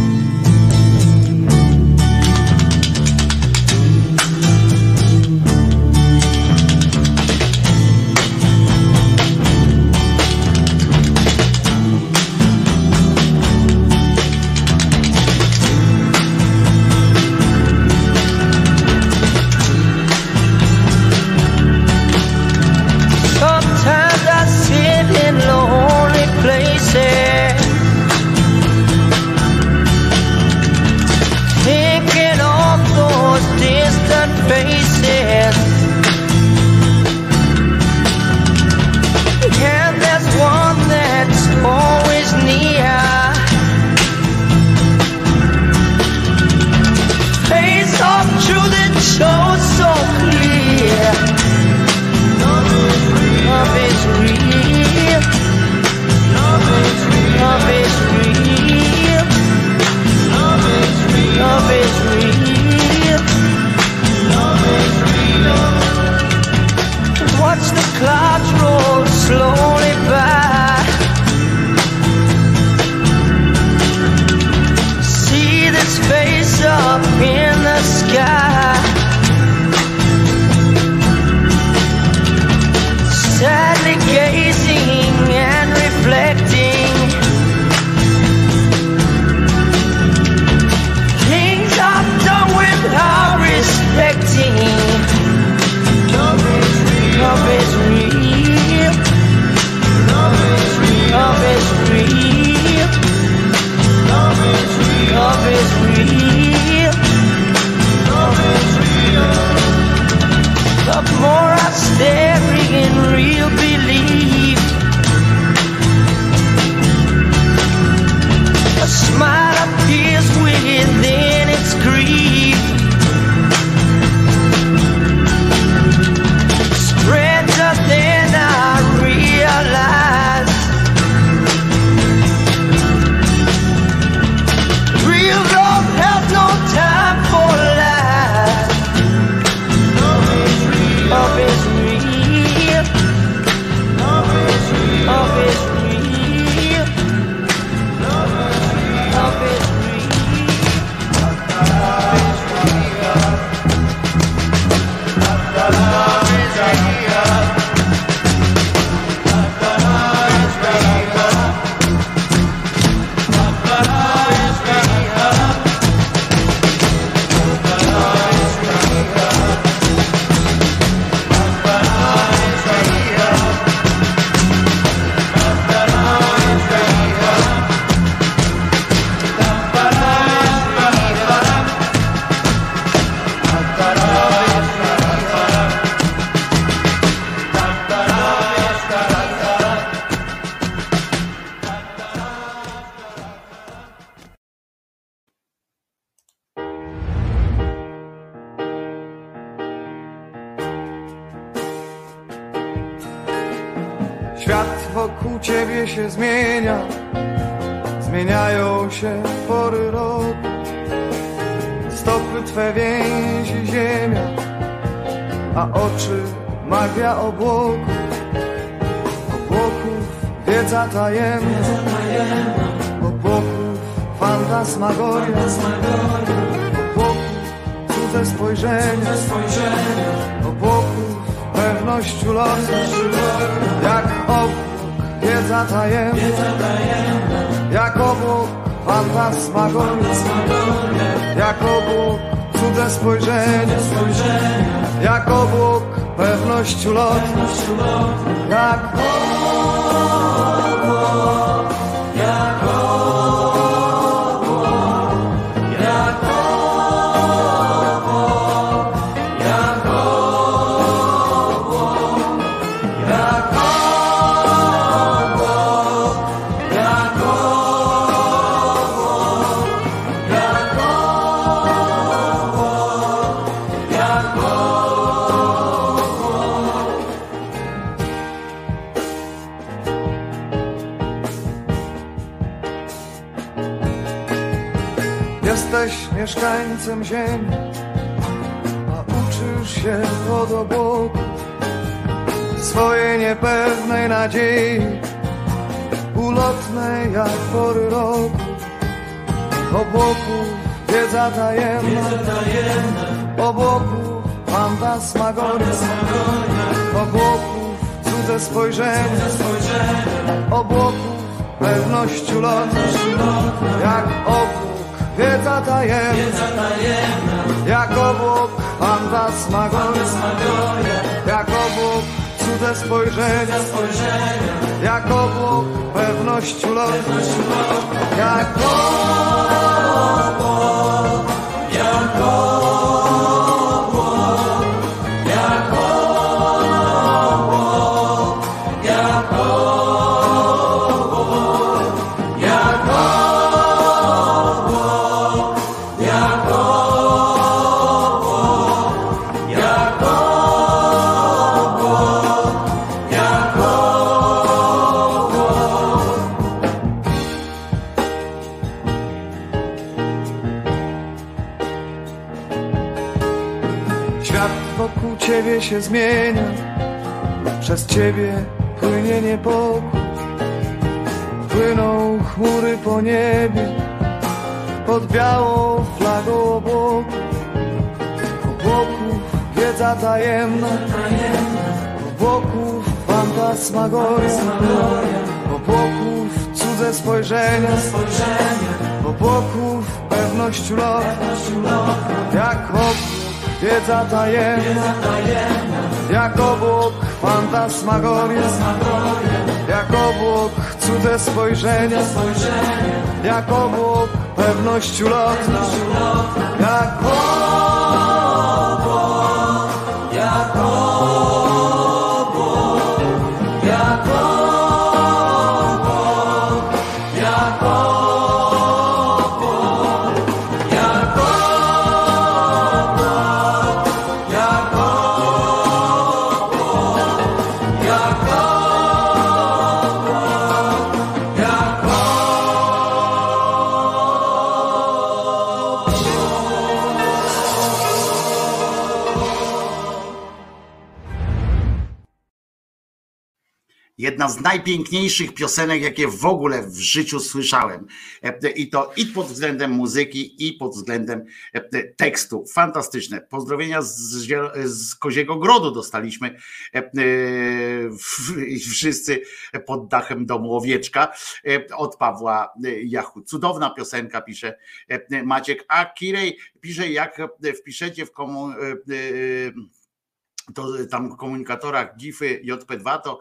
Wokół ciebie się zmienia, zmieniają się pory roku. Stopy twe więzi ziemia, a oczy magia obłoku. Obłoków wiedza tajemna, obłoków fantasmagoria, obłoków cudze spojrzenia, obłoków pewność ulotu, jak obłok wiedza tajemna, jak obłok fantasmagoria, jak obłok cudze spojrzenie, jak obłok pewność ulotu, jak obłok, mieszkańcem ziemi, a uczysz się od obłoku swojej niepewnej nadziei, ulotnej jak pory roku. Obłoku wiedza tajemna, obłoku fantasmagoria, obłoku cudze spojrzenie, obłoku pewność ulotu, jak obłok wiedza tajemna, jak obłok fantasmagoria, jak obłok cudze spojrzenie, jak obłok pewność ulotu, jak obłok, jak obłok, zmienia, przez ciebie płynie niepokój. Płyną chmury po niebie, pod białą flagą obłoku. Obłoków wiedza tajemna, obłoków fantasmagoria, obłoków cudze spojrzenia, obłoków pewność ulotu, jak obłok wiedza tajemna, jak obłok fantasmagoria, jak obłok cudze spojrzenia, jak obłok pewność ulotu, jak najpiękniejszych piosenek, jakie w ogóle w życiu słyszałem. E, I to i pod względem muzyki, i pod względem e, tekstu. Fantastyczne. Pozdrowienia z, z Koziego Grodu dostaliśmy e, wszyscy pod dachem domu Owieczka od Pawła Jachu. Cudowna piosenka, pisze Maciek. A Kirej pisze, jak wpiszecie w komu, to tam w komunikatorach GIFy JP2 to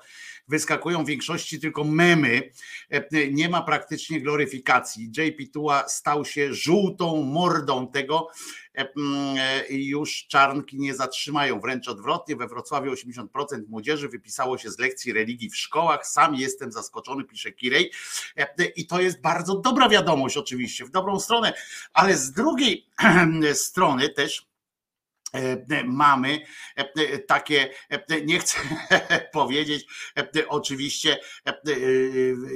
wyskakują w większości tylko memy. E, Nie ma praktycznie gloryfikacji. JP Tua stał się żółtą mordą tego e, mm, e, i już czarnki nie zatrzymają. Wręcz odwrotnie, we Wrocławiu 80% młodzieży wypisało się z lekcji religii w szkołach. Sam jestem zaskoczony, pisze Kirej. I to jest bardzo dobra wiadomość, oczywiście, w dobrą stronę, ale z drugiej strony też mamy e, takie, e, nie chcę powiedzieć, e, oczywiście e,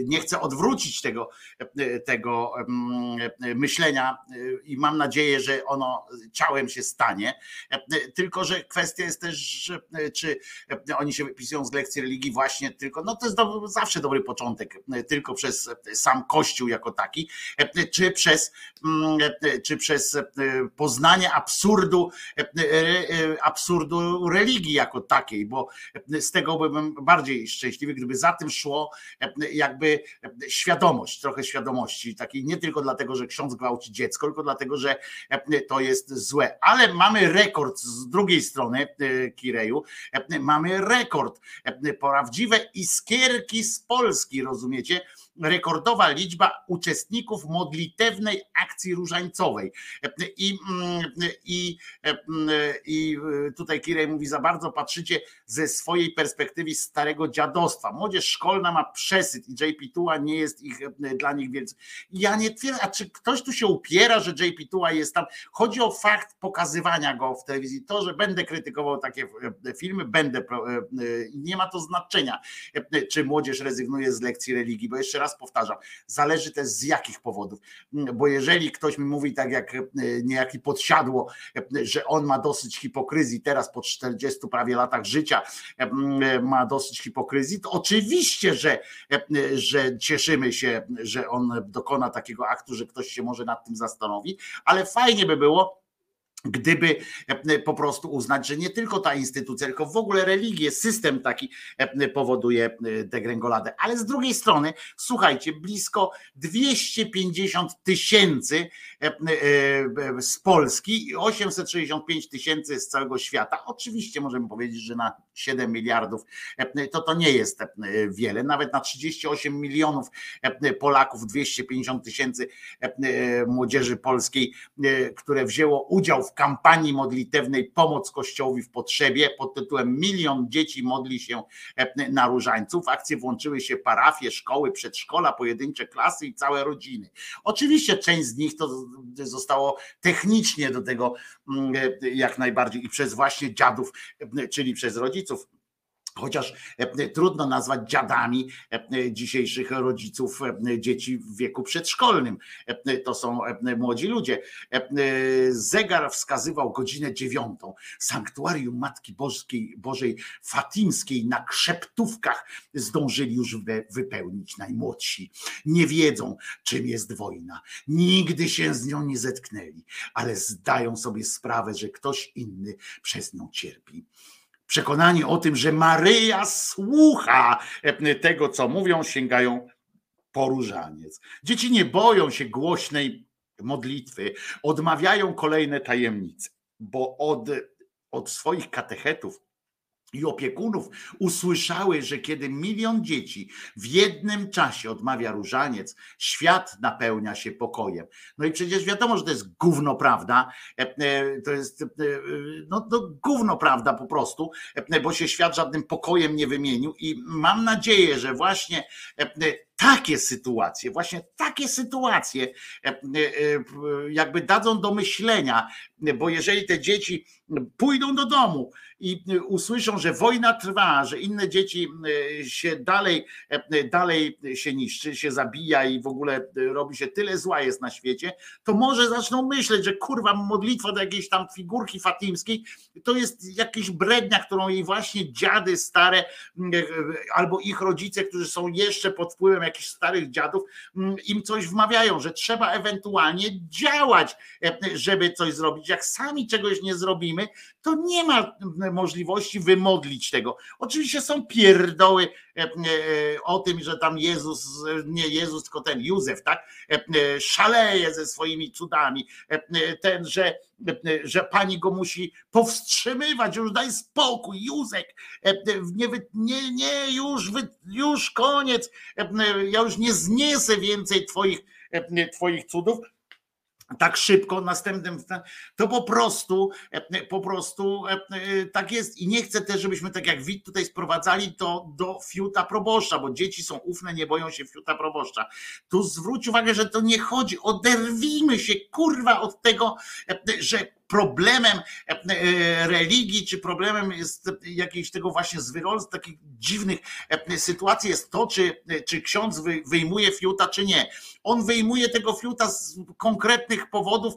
nie chcę odwrócić tego, e, tego mm, myślenia e, i mam nadzieję, że ono ciałem się stanie, E, tylko że kwestia jest też, e, czy e, oni się wypisują z lekcji religii właśnie tylko, no to jest do, zawsze dobry początek, e, tylko przez sam Kościół jako taki, e, czy przez, mm, e, czy przez e, poznanie absurdu e, e, absurdu religii jako takiej, bo z tego byłbym bardziej szczęśliwy, gdyby za tym szło e, jakby świadomość, trochę świadomości, takiej nie tylko dlatego, że ksiądz gwałci dziecko, tylko dlatego, że e, to jest złe. Ale mamy rekord z drugiej strony, e, Kireju, e, mamy rekord. E, Prawdziwe iskierki z Polski, rozumiecie? Rekordowa liczba uczestników modlitewnej akcji różańcowej. I, i, i tutaj Kirej mówi, za bardzo patrzycie ze swojej perspektywy starego dziadostwa. Młodzież szkolna ma przesyt i JP Tua nie jest ich dla nich więc Ja nie twierdzę, a czy ktoś tu się upiera, że JP Tua jest tam? Chodzi o fakt pokazywania go w telewizji. To, że będę krytykował takie filmy, będę, nie ma to znaczenia, czy młodzież rezygnuje z lekcji religii, bo jeszcze raz raz powtarzam, zależy też z jakich powodów, bo jeżeli ktoś mi mówi tak jak e, niejaki podsiadło, e, że on ma dosyć hipokryzji teraz po 40 prawie latach życia e, ma dosyć hipokryzji, to oczywiście, że, że cieszymy się, że on dokona takiego aktu, że ktoś się może nad tym zastanowi, ale fajnie by było, gdyby e, po prostu uznać, że nie tylko ta instytucja, tylko w ogóle religie, system taki e, powoduje e, degrengoladę. Ale z drugiej strony, słuchajcie, blisko 250 tysięcy z Polski i 865 tysięcy z całego świata. Oczywiście możemy powiedzieć, że na 7 miliardów to to nie jest wiele. Nawet na 38 milionów Polaków, 250 tysięcy młodzieży polskiej, które wzięło udział w kampanii modlitewnej Pomoc Kościołowi w potrzebie pod tytułem Milion dzieci modli się e, na różańców. W akcję włączyły się parafie, szkoły, przedszkola, pojedyncze klasy i całe rodziny. Oczywiście część z nich to zostało technicznie do tego mm, e, jak najbardziej i przez właśnie dziadów, e, czyli przez rodziców chociaż e, trudno nazwać dziadami e, dzisiejszych rodziców e, dzieci w wieku przedszkolnym. To są młodzi ludzie. Zegar wskazywał godzinę dziewiątą. Sanktuarium Matki Bożej, Bożej Fatimskiej na krzeptówkach zdążyli już wypełnić najmłodsi. Nie wiedzą, czym jest wojna. Nigdy się z nią nie zetknęli, ale zdają sobie sprawę, że ktoś inny przez nią cierpi przekonani o tym, że Maryja słucha e, tego, co mówią, sięgają po różaniec. Dzieci nie boją się głośnej modlitwy, odmawiają kolejne tajemnice, bo od, od swoich katechetów i opiekunów usłyszały, że kiedy milion dzieci w jednym czasie odmawia różaniec, świat napełnia się pokojem. No i przecież wiadomo, że to jest gówno prawda, e, e, to jest e, no, no gówno prawda po prostu, bo się świat żadnym pokojem nie wymienił i mam nadzieję, że właśnie takie sytuacje, właśnie takie sytuacje jakby dadzą do myślenia, bo jeżeli te dzieci pójdą do domu i usłyszą, że wojna trwa, że inne dzieci się dalej, dalej się niszczy, się zabija i w ogóle robi się tyle zła jest na świecie, to może zaczną myśleć, że kurwa modlitwa do jakiejś tam figurki fatimskiej to jest jakaś brednia, którą jej właśnie dziady stare albo ich rodzice, którzy są jeszcze pod wpływem jakichś starych dziadów, im coś wmawiają, że trzeba ewentualnie działać, żeby coś zrobić. Jak sami czegoś nie zrobimy, to nie ma możliwości wymodlić tego. Oczywiście są pierdoły e, e, o tym, że tam Jezus, nie Jezus, tylko ten Józef, tak, e, szaleje ze swoimi cudami, ten, że, że pani go musi powstrzymywać, już daj spokój, Józek, nie, nie, nie już, już koniec, ja już nie zniesę więcej twoich, twoich cudów, tak szybko następnym to po prostu po prostu tak jest i nie chcę też żebyśmy tak jak wid tutaj sprowadzali to do fiuta proboszcza, bo dzieci są ufne, nie boją się fiuta proboszcza. Tu zwróć uwagę, że to nie chodzi, oderwijmy się kurwa od tego, że problemem e, e, religii, czy problemem jest jakiejś tego właśnie zwyrolstw, takich dziwnych e, sytuacji jest to, czy, czy ksiądz wyjmuje fiuta, czy nie. On wyjmuje tego fiuta z konkretnych powodów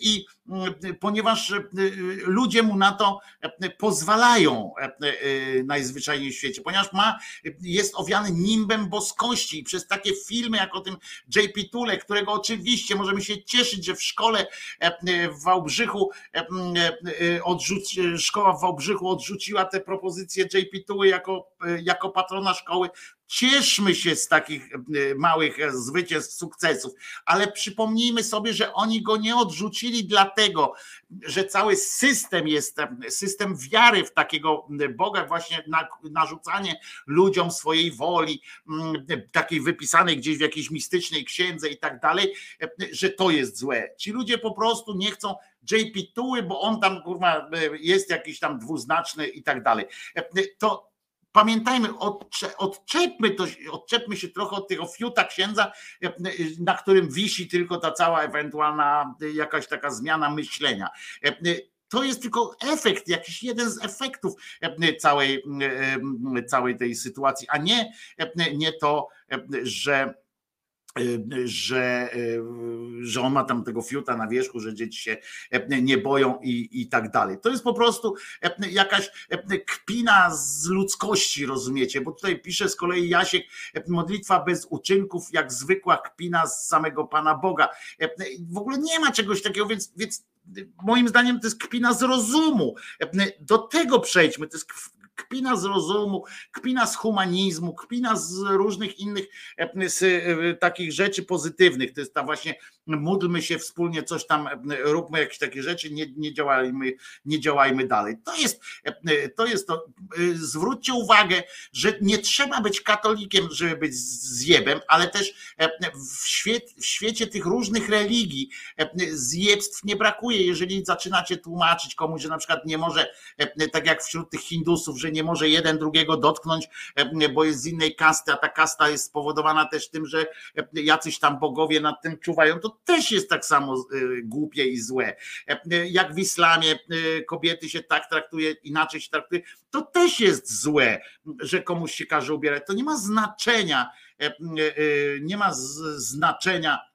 i ponieważ ludzie mu na to pozwalają najzwyczajniej w świecie, ponieważ ma, jest owiany nimbem boskości i przez takie filmy jak o tym JP Tule, którego oczywiście możemy się cieszyć, że w szkole w Wałbrzychu Wałbrzychu e, e, e, odrzuci, szkoła w Wałbrzychu odrzuciła tę propozycję JP Tuły jako, jako patrona szkoły. Cieszmy się z takich małych zwycięstw, sukcesów, ale przypomnijmy sobie, że oni go nie odrzucili dlatego, że cały system jest system wiary w takiego Boga, właśnie narzucanie ludziom swojej woli, takiej wypisanej gdzieś w jakiejś mistycznej księdze i tak dalej, że to jest złe. Ci ludzie po prostu nie chcą JP Tuły, bo on tam kurwa jest jakiś tam dwuznaczny i tak dalej. To pamiętajmy, odczepmy, to, odczepmy się trochę od tego fiuta księdza, na którym wisi tylko ta cała ewentualna jakaś taka zmiana myślenia. To jest tylko efekt, jakiś jeden z efektów całej, całej tej sytuacji, a nie, nie to, że że, że on ma tam tego fiuta na wierzchu, że dzieci się nie boją i, i tak dalej. To jest po prostu jakaś kpina z ludzkości, rozumiecie? Bo tutaj pisze z kolei Jasiek, modlitwa bez uczynków, jak zwykła kpina z samego Pana Boga. W ogóle nie ma czegoś takiego, więc, więc moim zdaniem to jest kpina z rozumu. Do tego przejdźmy. To jest kpina z rozumu, kpina z humanizmu, kpina z różnych innych z e, takich rzeczy pozytywnych. To jest ta właśnie módlmy się wspólnie, coś tam róbmy jakieś takie rzeczy, nie, nie działajmy, nie działajmy dalej. To jest to jest to. E, zwróćcie uwagę, że nie trzeba być katolikiem, żeby być zjebem, ale też w, w świecie tych różnych religii zjebstw nie brakuje. Jeżeli zaczynacie tłumaczyć komuś, że na przykład nie może, tak jak wśród tych Hindusów, że nie może jeden drugiego dotknąć, e, bo jest z innej kasty, a ta kasta jest spowodowana też tym, że e, jacyś tam bogowie nad tym czuwają, to też jest tak samo e, głupie i złe. Jak w islamie kobiety się tak traktuje, inaczej się traktuje, to też jest złe, że komuś się każe ubierać. To nie ma znaczenia, nie ma znaczenia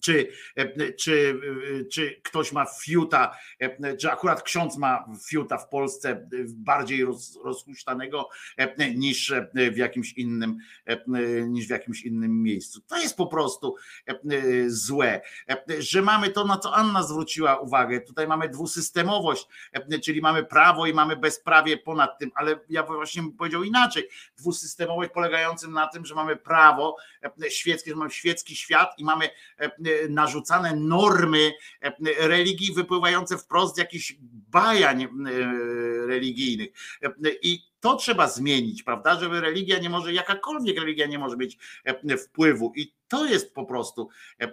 czy, e, czy, e, czy ktoś ma fiuta, e, czy akurat ksiądz ma fiuta w Polsce bardziej roz, rozhuśtanego niż w jakimś innym niż w jakimś innym miejscu. To jest po prostu złe, że mamy to, na co Anna zwróciła uwagę. Tutaj mamy dwusystemowość, czyli mamy prawo i mamy bezprawie ponad tym, ale ja właśnie bym powiedział inaczej. Dwusystemowość polegającym na tym, że mamy prawo świeckie, że mamy świecki świat i mamy narzucane normy religii wypływające wprost z jakichś bajań e, religijnych. I to trzeba zmienić, prawda? Żeby religia nie może, jakakolwiek religia nie może mieć wpływu. I to jest po prostu e, e,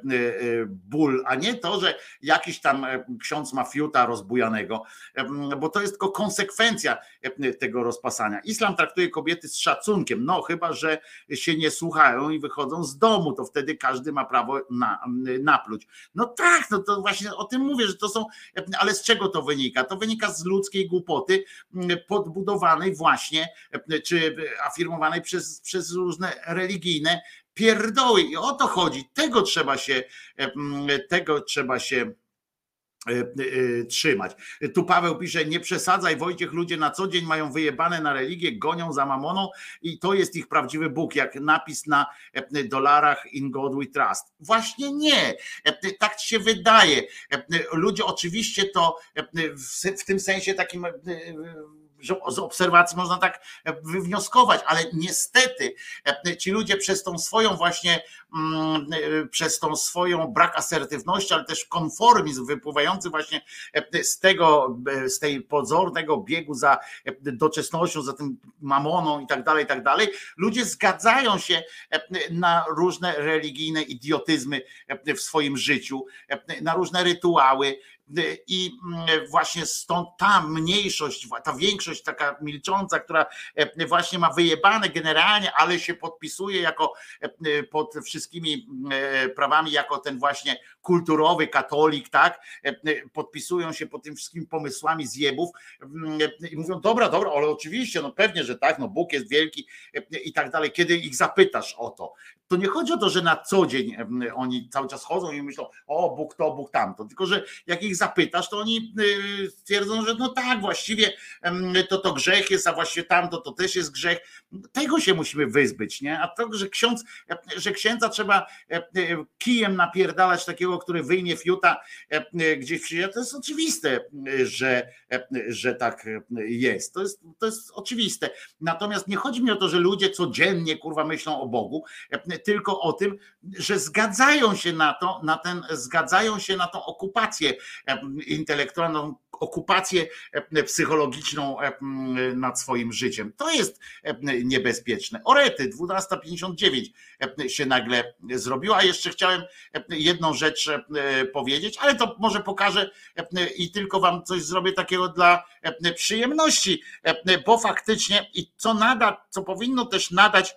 ból, a nie to, że jakiś tam e, ksiądz ma fiuta rozbujanego, bo to jest tylko konsekwencja tego rozpasania. Islam traktuje kobiety z szacunkiem, no chyba, że się nie słuchają i wychodzą z domu, to wtedy każdy ma prawo na, napluć. No tak, no to właśnie o tym mówię, że to są, ale z czego to wynika? To wynika z ludzkiej głupoty podbudowanej właśnie, czy afirmowanej przez, przez różne religijne pierdoły i o to chodzi. Tego trzeba się, tego trzeba się e, e, trzymać. Tu Paweł pisze, nie przesadzaj Wojciech, ludzie na co dzień mają wyjebane na religię, gonią za mamoną i to jest ich prawdziwy Bóg, jak napis na dolarach in God we trust. Właśnie nie, tak się wydaje. Ludzie oczywiście to w tym sensie takim z obserwacji można tak e, wywnioskować, ale niestety e, ci ludzie przez tą swoją właśnie, mm, e, przez tą swoją brak asertywności, ale też konformizm wypływający właśnie z tego, z tej pozornego biegu za doczesnością, za tym mamoną i tak dalej, i tak dalej, ludzie zgadzają się na różne religijne idiotyzmy w swoim życiu, na różne rytuały, i mm, właśnie stąd ta mniejszość, ta większość taka milcząca, która e, właśnie ma wyjebane generalnie, ale się podpisuje jako e, pod wszystkimi e, prawami, jako ten właśnie kulturowy katolik, tak? Podpisują się pod tym wszystkimi pomysłami zjebów mm, i mówią, dobra, dobra, ale oczywiście, no pewnie, że tak, no Bóg jest wielki i tak dalej. Kiedy ich zapytasz o to, to nie chodzi o to, że na co dzień oni cały czas chodzą i myślą, o Bóg to, Bóg tamto, tylko że jak ich zapytasz, to oni twierdzą, że no tak, właściwie to to grzech jest, a właściwie tamto to też jest grzech. Tego się musimy wyzbyć, nie? A to, że ksiądz, że księdza trzeba kijem napierdalać takiego, który wyjmie fiuta gdzieś przyjdzie, to jest oczywiste, że, że tak jest. To jest. to jest oczywiste. Natomiast nie chodzi mi o to, że ludzie codziennie kurwa myślą o Bogu, tylko o tym, że zgadzają się na to, na ten, zgadzają się na tą okupację intelektualną, okupację psychologiczną nad swoim życiem. To jest niebezpieczne. Orety 12.59 się nagle zrobiła. Jeszcze chciałem jedną rzecz powiedzieć, ale to może pokażę i tylko wam coś zrobię takiego dla przyjemności, bo faktycznie i co nada, co powinno też nadać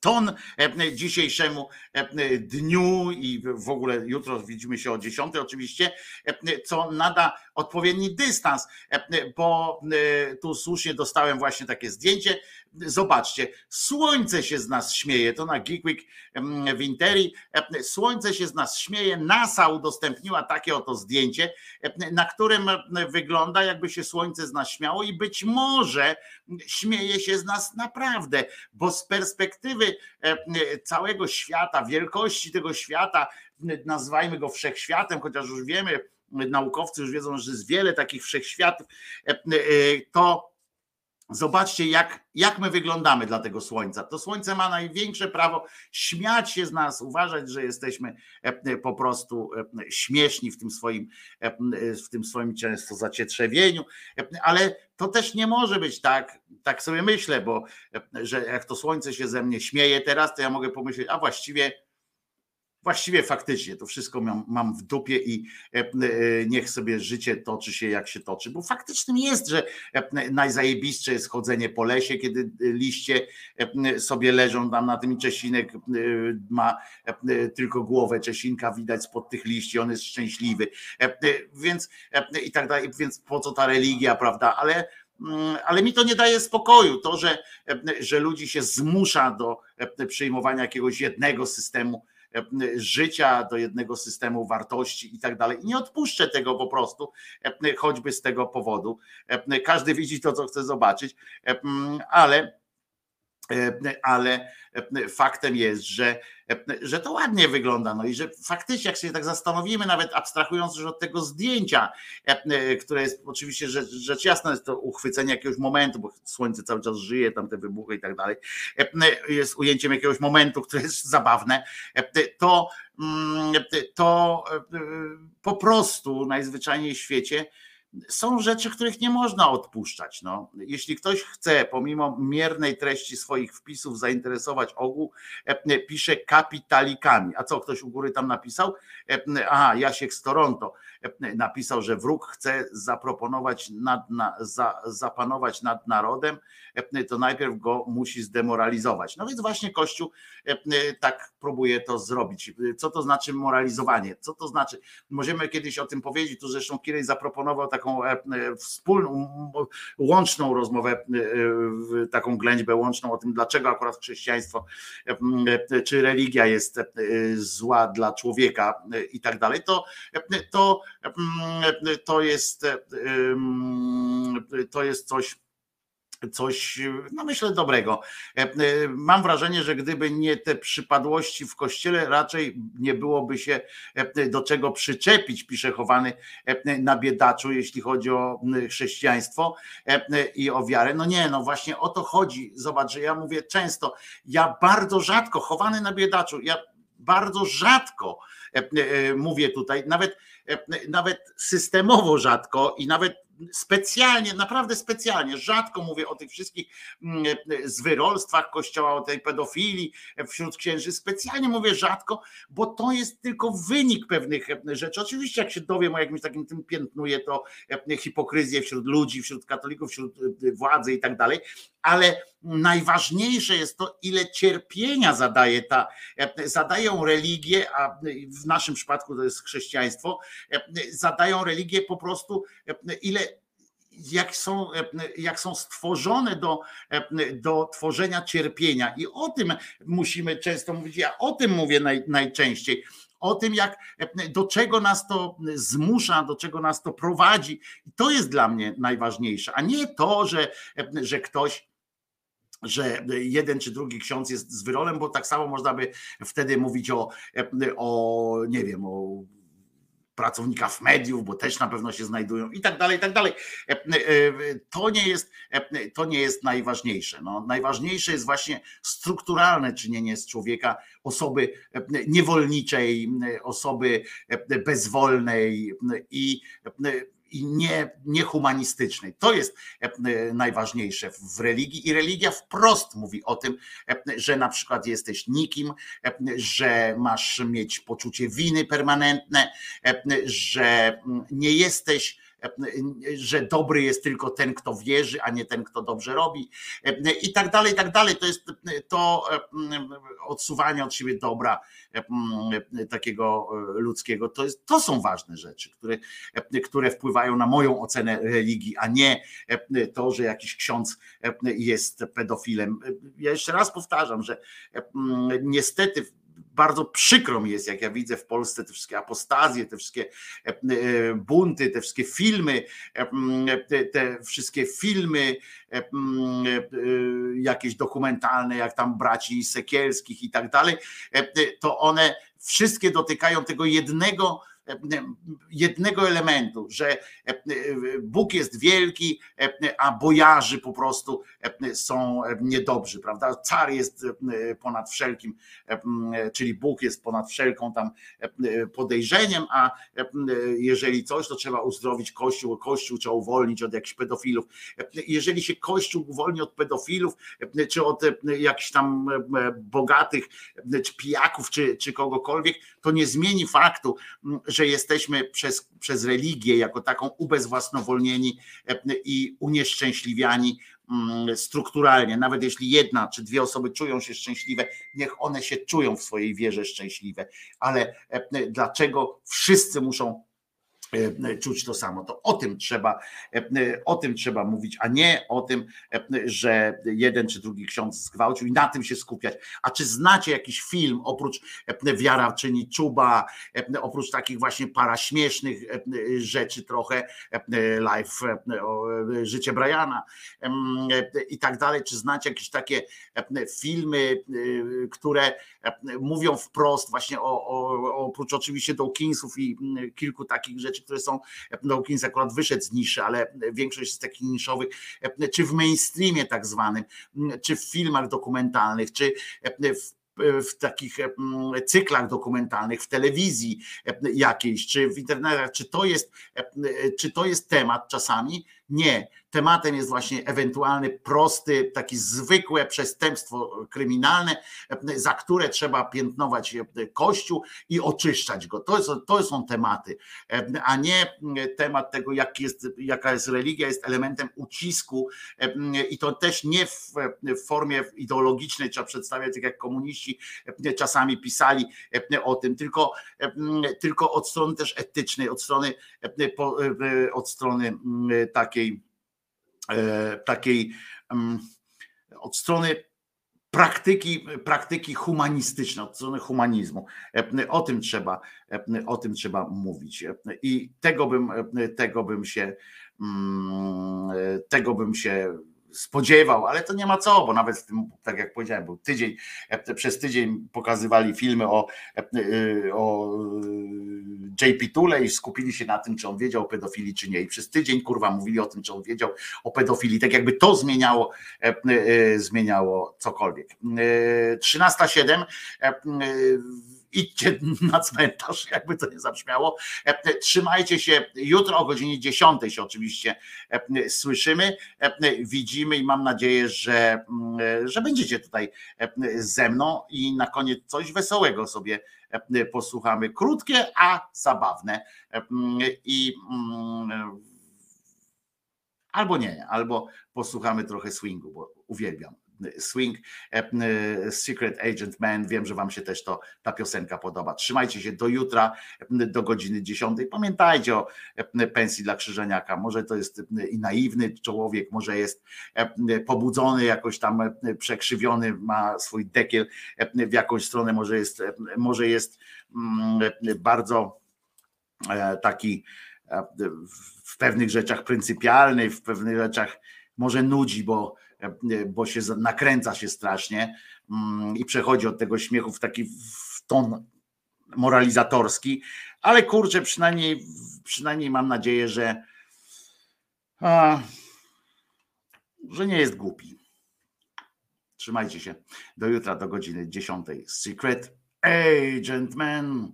ton e, dzisiejszemu e, dniu i w ogóle jutro widzimy się o 10 oczywiście, e, co nada odpowiedni dystans, bo tu słusznie dostałem właśnie takie zdjęcie. Zobaczcie, słońce się z nas śmieje, to na Geek w Interi, słońce się z nas śmieje, NASA udostępniła takie oto zdjęcie, na którym wygląda jakby się słońce z nas śmiało i być może śmieje się z nas naprawdę, bo z perspektywy całego świata, wielkości tego świata, nazwajmy go wszechświatem, chociaż już wiemy, naukowcy już wiedzą, że jest wiele takich wszechświatów, to Zobaczcie, jak, jak my wyglądamy dla tego słońca. To słońce ma największe prawo śmiać się z nas, uważać, że jesteśmy po prostu śmieszni w tym swoim, w tym swoim często zacietrzewieniu, ale to też nie może być tak, tak sobie myślę, bo że jak to słońce się ze mnie śmieje teraz, to ja mogę pomyśleć, a właściwie właściwie faktycznie to wszystko mam, w dupie i e, e, niech sobie życie toczy się jak się toczy, bo faktycznym jest, że e, najzajebistsze jest chodzenie po lesie, kiedy liście sobie leżą tam na tym i Czesinek ma tylko głowę Czesinka widać spod tych liści, on jest szczęśliwy, więc i tak dalej, więc po co ta religia, prawda, ale ale mi to nie daje spokoju, to, że, że ludzi się zmusza do przyjmowania jakiegoś jednego systemu życia, do jednego systemu wartości i tak dalej. Nie odpuszczę tego po prostu, e, choćby z tego powodu. E, każdy widzi to, co chce zobaczyć, ale ale faktem jest, że, że to ładnie wygląda. No i że faktycznie, jak się tak zastanowimy, nawet abstrahując już od tego zdjęcia, które jest oczywiście rzecz, rzecz jasna, jest to uchwycenie jakiegoś momentu, bo słońce cały czas żyje, tam te wybuchy i tak dalej, jest ujęciem jakiegoś momentu, które jest zabawne, to, to po prostu najzwyczajniej w świecie są rzeczy, których nie można odpuszczać. No. Jeśli ktoś chce, pomimo miernej treści swoich wpisów, zainteresować ogół, e, pisze kapitalikami. A co ktoś u góry tam napisał? E, aha, Jasiek z Toronto e, napisał, że wróg chce zaproponować, nad, na, za, zapanować nad narodem, to najpierw go musi zdemoralizować. No więc właśnie Kościół tak próbuje to zrobić. Co to znaczy moralizowanie? Co to znaczy? Możemy kiedyś o tym powiedzieć, tu zresztą Kirej zaproponował tak taką e, e, wspólną, łączną rozmowę, e, taką ględźbę łączną o tym, dlaczego akurat chrześcijaństwo czy religia jest zła dla człowieka i tak dalej, to, to, to jest to jest coś coś, no myślę, dobrego. E, e, mam wrażenie, że gdyby nie te przypadłości w kościele, raczej nie byłoby się e, do czego przyczepić, pisze chowany na biedaczu, jeśli chodzi o chrześcijaństwo i o wiarę. No nie, no właśnie o to chodzi. Zobacz, że ja mówię często, ja bardzo rzadko, chowany na biedaczu, ja bardzo rzadko mówię tutaj, nawet, nawet systemowo rzadko i nawet specjalnie, naprawdę specjalnie, rzadko mówię o tych wszystkich mm, zwyrolstwach kościoła, o tej pedofilii wśród księży, specjalnie mówię rzadko, bo to jest tylko wynik pewnych rzeczy. Oczywiście jak się dowiem o jakimś takim tym piętnuje to hipokryzję wśród ludzi, wśród katolików, wśród władzy i tak dalej, ale najważniejsze jest to, ile cierpienia zadaje ta, zadają religie, a w naszym przypadku to jest chrześcijaństwo, zadają religie po prostu, ile jak są, jak są stworzone do, do tworzenia cierpienia. I o tym musimy często mówić. Ja o tym mówię naj, najczęściej. O tym, jak do czego nas to zmusza, do czego nas to prowadzi. I to jest dla mnie najważniejsze, a nie to, że, że ktoś że jeden czy drugi ksiądz jest z wyrolem, bo tak samo można by wtedy mówić o, o nie wiem, o pracownikach mediów, bo też na pewno się znajdują i tak dalej, i tak dalej. E, e, to nie jest, e, to nie jest najważniejsze. No, najważniejsze jest właśnie strukturalne czynienie z człowieka osoby niewolniczej, osoby bezwolnej i i nie, niehumanistycznej. To jest najważniejsze w religii i religia wprost mówi o tym, że na przykład jesteś nikim, że masz mieć poczucie winy permanentne, że nie jesteś że dobry jest tylko ten, kto wierzy, a nie ten, kto dobrze robi i tak dalej, i tak dalej. To jest to odsuwanie od siebie dobra takiego ludzkiego. To, jest, to są ważne rzeczy, które, które wpływają na moją ocenę religii, a nie to, że jakiś ksiądz jest pedofilem. Ja jeszcze raz powtarzam, że niestety bardzo przykro mi jest, jak ja widzę w Polsce te wszystkie apostazje, te wszystkie e, e, bunty, te wszystkie filmy, e, te, wszystkie filmy jakieś dokumentalne, jak tam braci Sekielskich i tak dalej, to one wszystkie dotykają tego jednego jednego elementu, że Bóg jest wielki, a bojarzy po prostu są niedobrzy, prawda? Car jest ponad wszelkim, czyli Bóg jest ponad wszelką tam podejrzeniem, a jeżeli coś, to trzeba uzdrowić Kościół, Kościół trzeba uwolnić od jakichś pedofilów. Jeżeli się Kościół uwolni od pedofilów, czy od jakichś tam bogatych, czy pijaków, czy, czy kogokolwiek, to nie zmieni faktu, że jesteśmy przez, przez religię jako taką ubezwłasnowolnieni e, i unieszczęśliwiani mm, strukturalnie. Nawet jeśli jedna czy dwie osoby czują się szczęśliwe, niech one się czują w swojej wierze szczęśliwe. Ale e, dlaczego wszyscy muszą czuć to samo. To o tym trzeba, e, o tym trzeba mówić, a nie o tym, e, że jeden czy drugi ksiądz zgwałcił i na tym się skupiać. A czy znacie jakiś film oprócz Wiara czyni czuba, oprócz takich właśnie paraśmiesznych rzeczy trochę, live, życie Briana i tak dalej, czy znacie jakieś takie filmy, które mówią wprost właśnie o, o oprócz oczywiście Dawkinsów i kilku takich rzeczy, które są, Dawkins akurat wyszedł z niszy, ale większość z takich niszowych, czy w mainstreamie tak zwanym, czy w filmach dokumentalnych, czy w w takich cyklach dokumentalnych, w telewizji jakiejś, czy w internetach, czy to jest, czy to jest temat czasami? Nie. Tematem jest właśnie ewentualny prosty, taki zwykłe przestępstwo kryminalne, za które trzeba piętnować Kościół i oczyszczać go. To, jest, to są tematy, a nie temat tego, jak jest, jaka jest religia, jest elementem ucisku i to też nie w, formie ideologicznej trzeba przedstawiać, tak jak komuniści czasami pisali o tym, tylko, tylko od strony też etycznej, od strony, od strony takiej E, takiej od strony praktyki, praktyki humanistycznej, od strony humanizmu. E, o tym trzeba, e, o tym trzeba mówić. I tego bym, tego bym się, mm, tego bym się spodziewał, ale to nie ma co, bo nawet tym, tak jak powiedziałem, był tydzień, przez tydzień pokazywali filmy o, o JP Tule i skupili się na tym, czy on wiedział o pedofilii, czy nie. I przez tydzień kurwa mówili o tym, czy on wiedział o pedofilii, tak jakby to zmieniało, zmieniało cokolwiek. 13.07 idźcie na cmentarz, jakby to nie zabrzmiało. E, trzymajcie się, jutro o godzinie 10 się oczywiście e, słyszymy, e, widzimy i mam nadzieję, że, że będziecie tutaj ze mną i na koniec coś wesołego sobie posłuchamy. Krótkie, a zabawne. I mm, albo nie, albo posłuchamy trochę swingu, bo uwielbiam swing e, e, Secret Agent Man. Wiem, że Wam się też to ta piosenka podoba. Trzymajcie się do jutra, do godziny 10. Pamiętajcie o pensji dla Krzyżeniaka. Może to jest i naiwny człowiek, może jest pobudzony, jakoś tam przekrzywiony, ma swój dekiel w jakąś stronę, może jest, może jest mm, bardzo e, taki w pewnych rzeczach pryncypialny, w pewnych rzeczach może nudzi, bo bo się nakręca się strasznie mm, i przechodzi od tego śmiechu w taki w ton moralizatorski, ale kurczę, przynajmniej, przynajmniej mam nadzieję, że, a, że nie jest głupi. Trzymajcie się. Do jutra, do godziny 10. Secret Agent Man.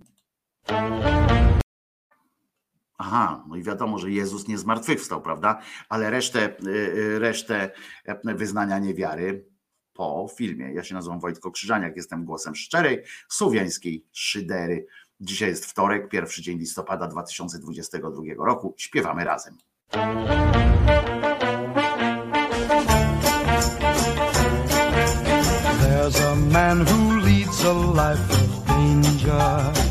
Aha, no i wiadomo, że Jezus nie zmartwychwstał, prawda? Ale resztę, y, y, resztę e, wyznania niewiary po filmie. Ja się nazywam Wojtko Krzyżaniak, jestem głosem szczerej, słowiańskiej szydery Dzisiaj jest wtorek, pierwszy dzień listopada 2022 roku. Śpiewamy razem. There's a man who leads a life of danger.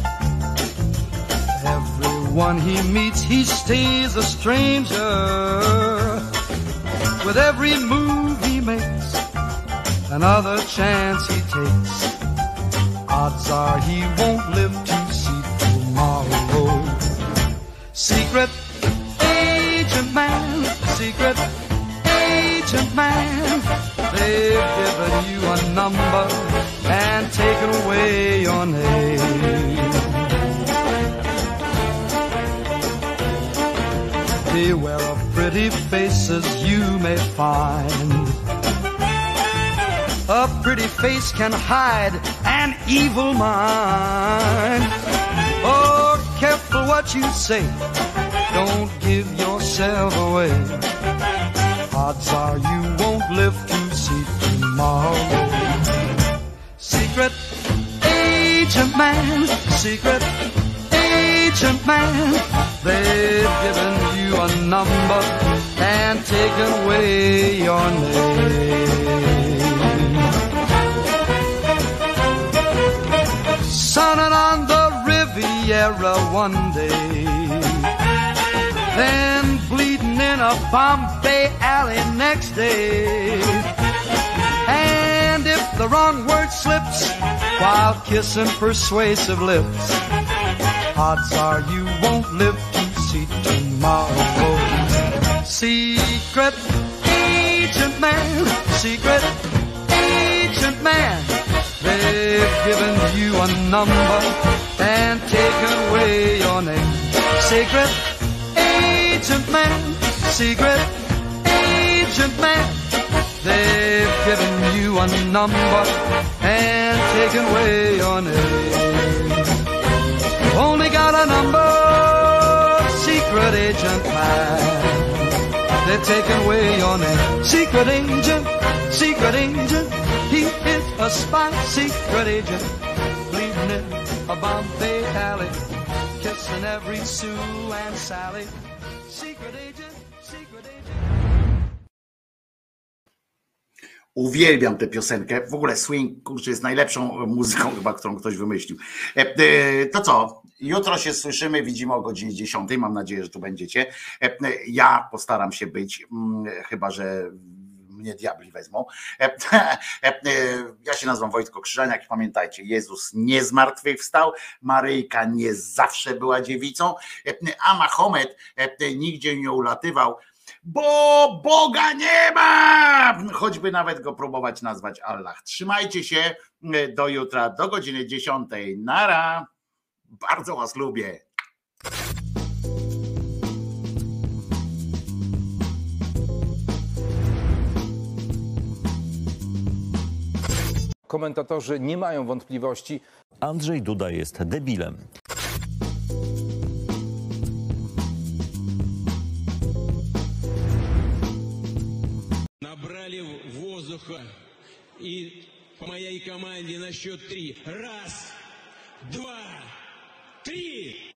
Everyone he meets, he stays a stranger. With every move he makes, another chance he takes. Odds are he won't live to see tomorrow. Secret agent man, secret agent man. They've given you a number and taken away your name. Beware of pretty faces you may find. A pretty face can hide an evil mind. Oh, careful what you say. Don't give yourself away. Odds are you won't live to see tomorrow. Secret agent man, secret agent man. They've given you a number and taken away your name. Sunning on the Riviera one day, then bleeding in a Bombay alley next day. And if the wrong word slips while kissing persuasive lips, odds are you won't live to see tomorrow. Secret agent man, secret agent man, they've given you a number and taken away your name. Secret agent man, secret agent man, they've given you a number and taken away your name. Only got a number, secret agent man. They've taken away your name. Secret agent, secret agent. He is a spy, secret agent. Bleeding in a Bombay alley. Kissing every Sue and Sally. Secret agent, secret agent. Uwielbiam tę piosenkę. W ogóle swing, kurczę, jest najlepszą muzyką chyba, którą ktoś wymyślił. E, e, To co? Jutro się słyszymy, widzimy o godzinie 10. Mam nadzieję, że tu będziecie. E, e, Ja postaram się być, mm, chyba że mnie diabli wezmą. E, Ja się nazywam Wojtko Krzyżaniak pamiętajcie, Jezus nie zmartwychwstał, Maryjka nie zawsze była dziewicą, a Mahomet nigdzie nie ulatywał, bo Boga nie ma! Choćby nawet go próbować nazwać Allah. Trzymajcie się do jutra, do godziny 10. Nara. Bardzo was lubię. Komentatorzy nie mają wątpliwości. Andrzej Duda jest debilem. Набрали воздуха и по моей команде на счет три. Раз, два, Tri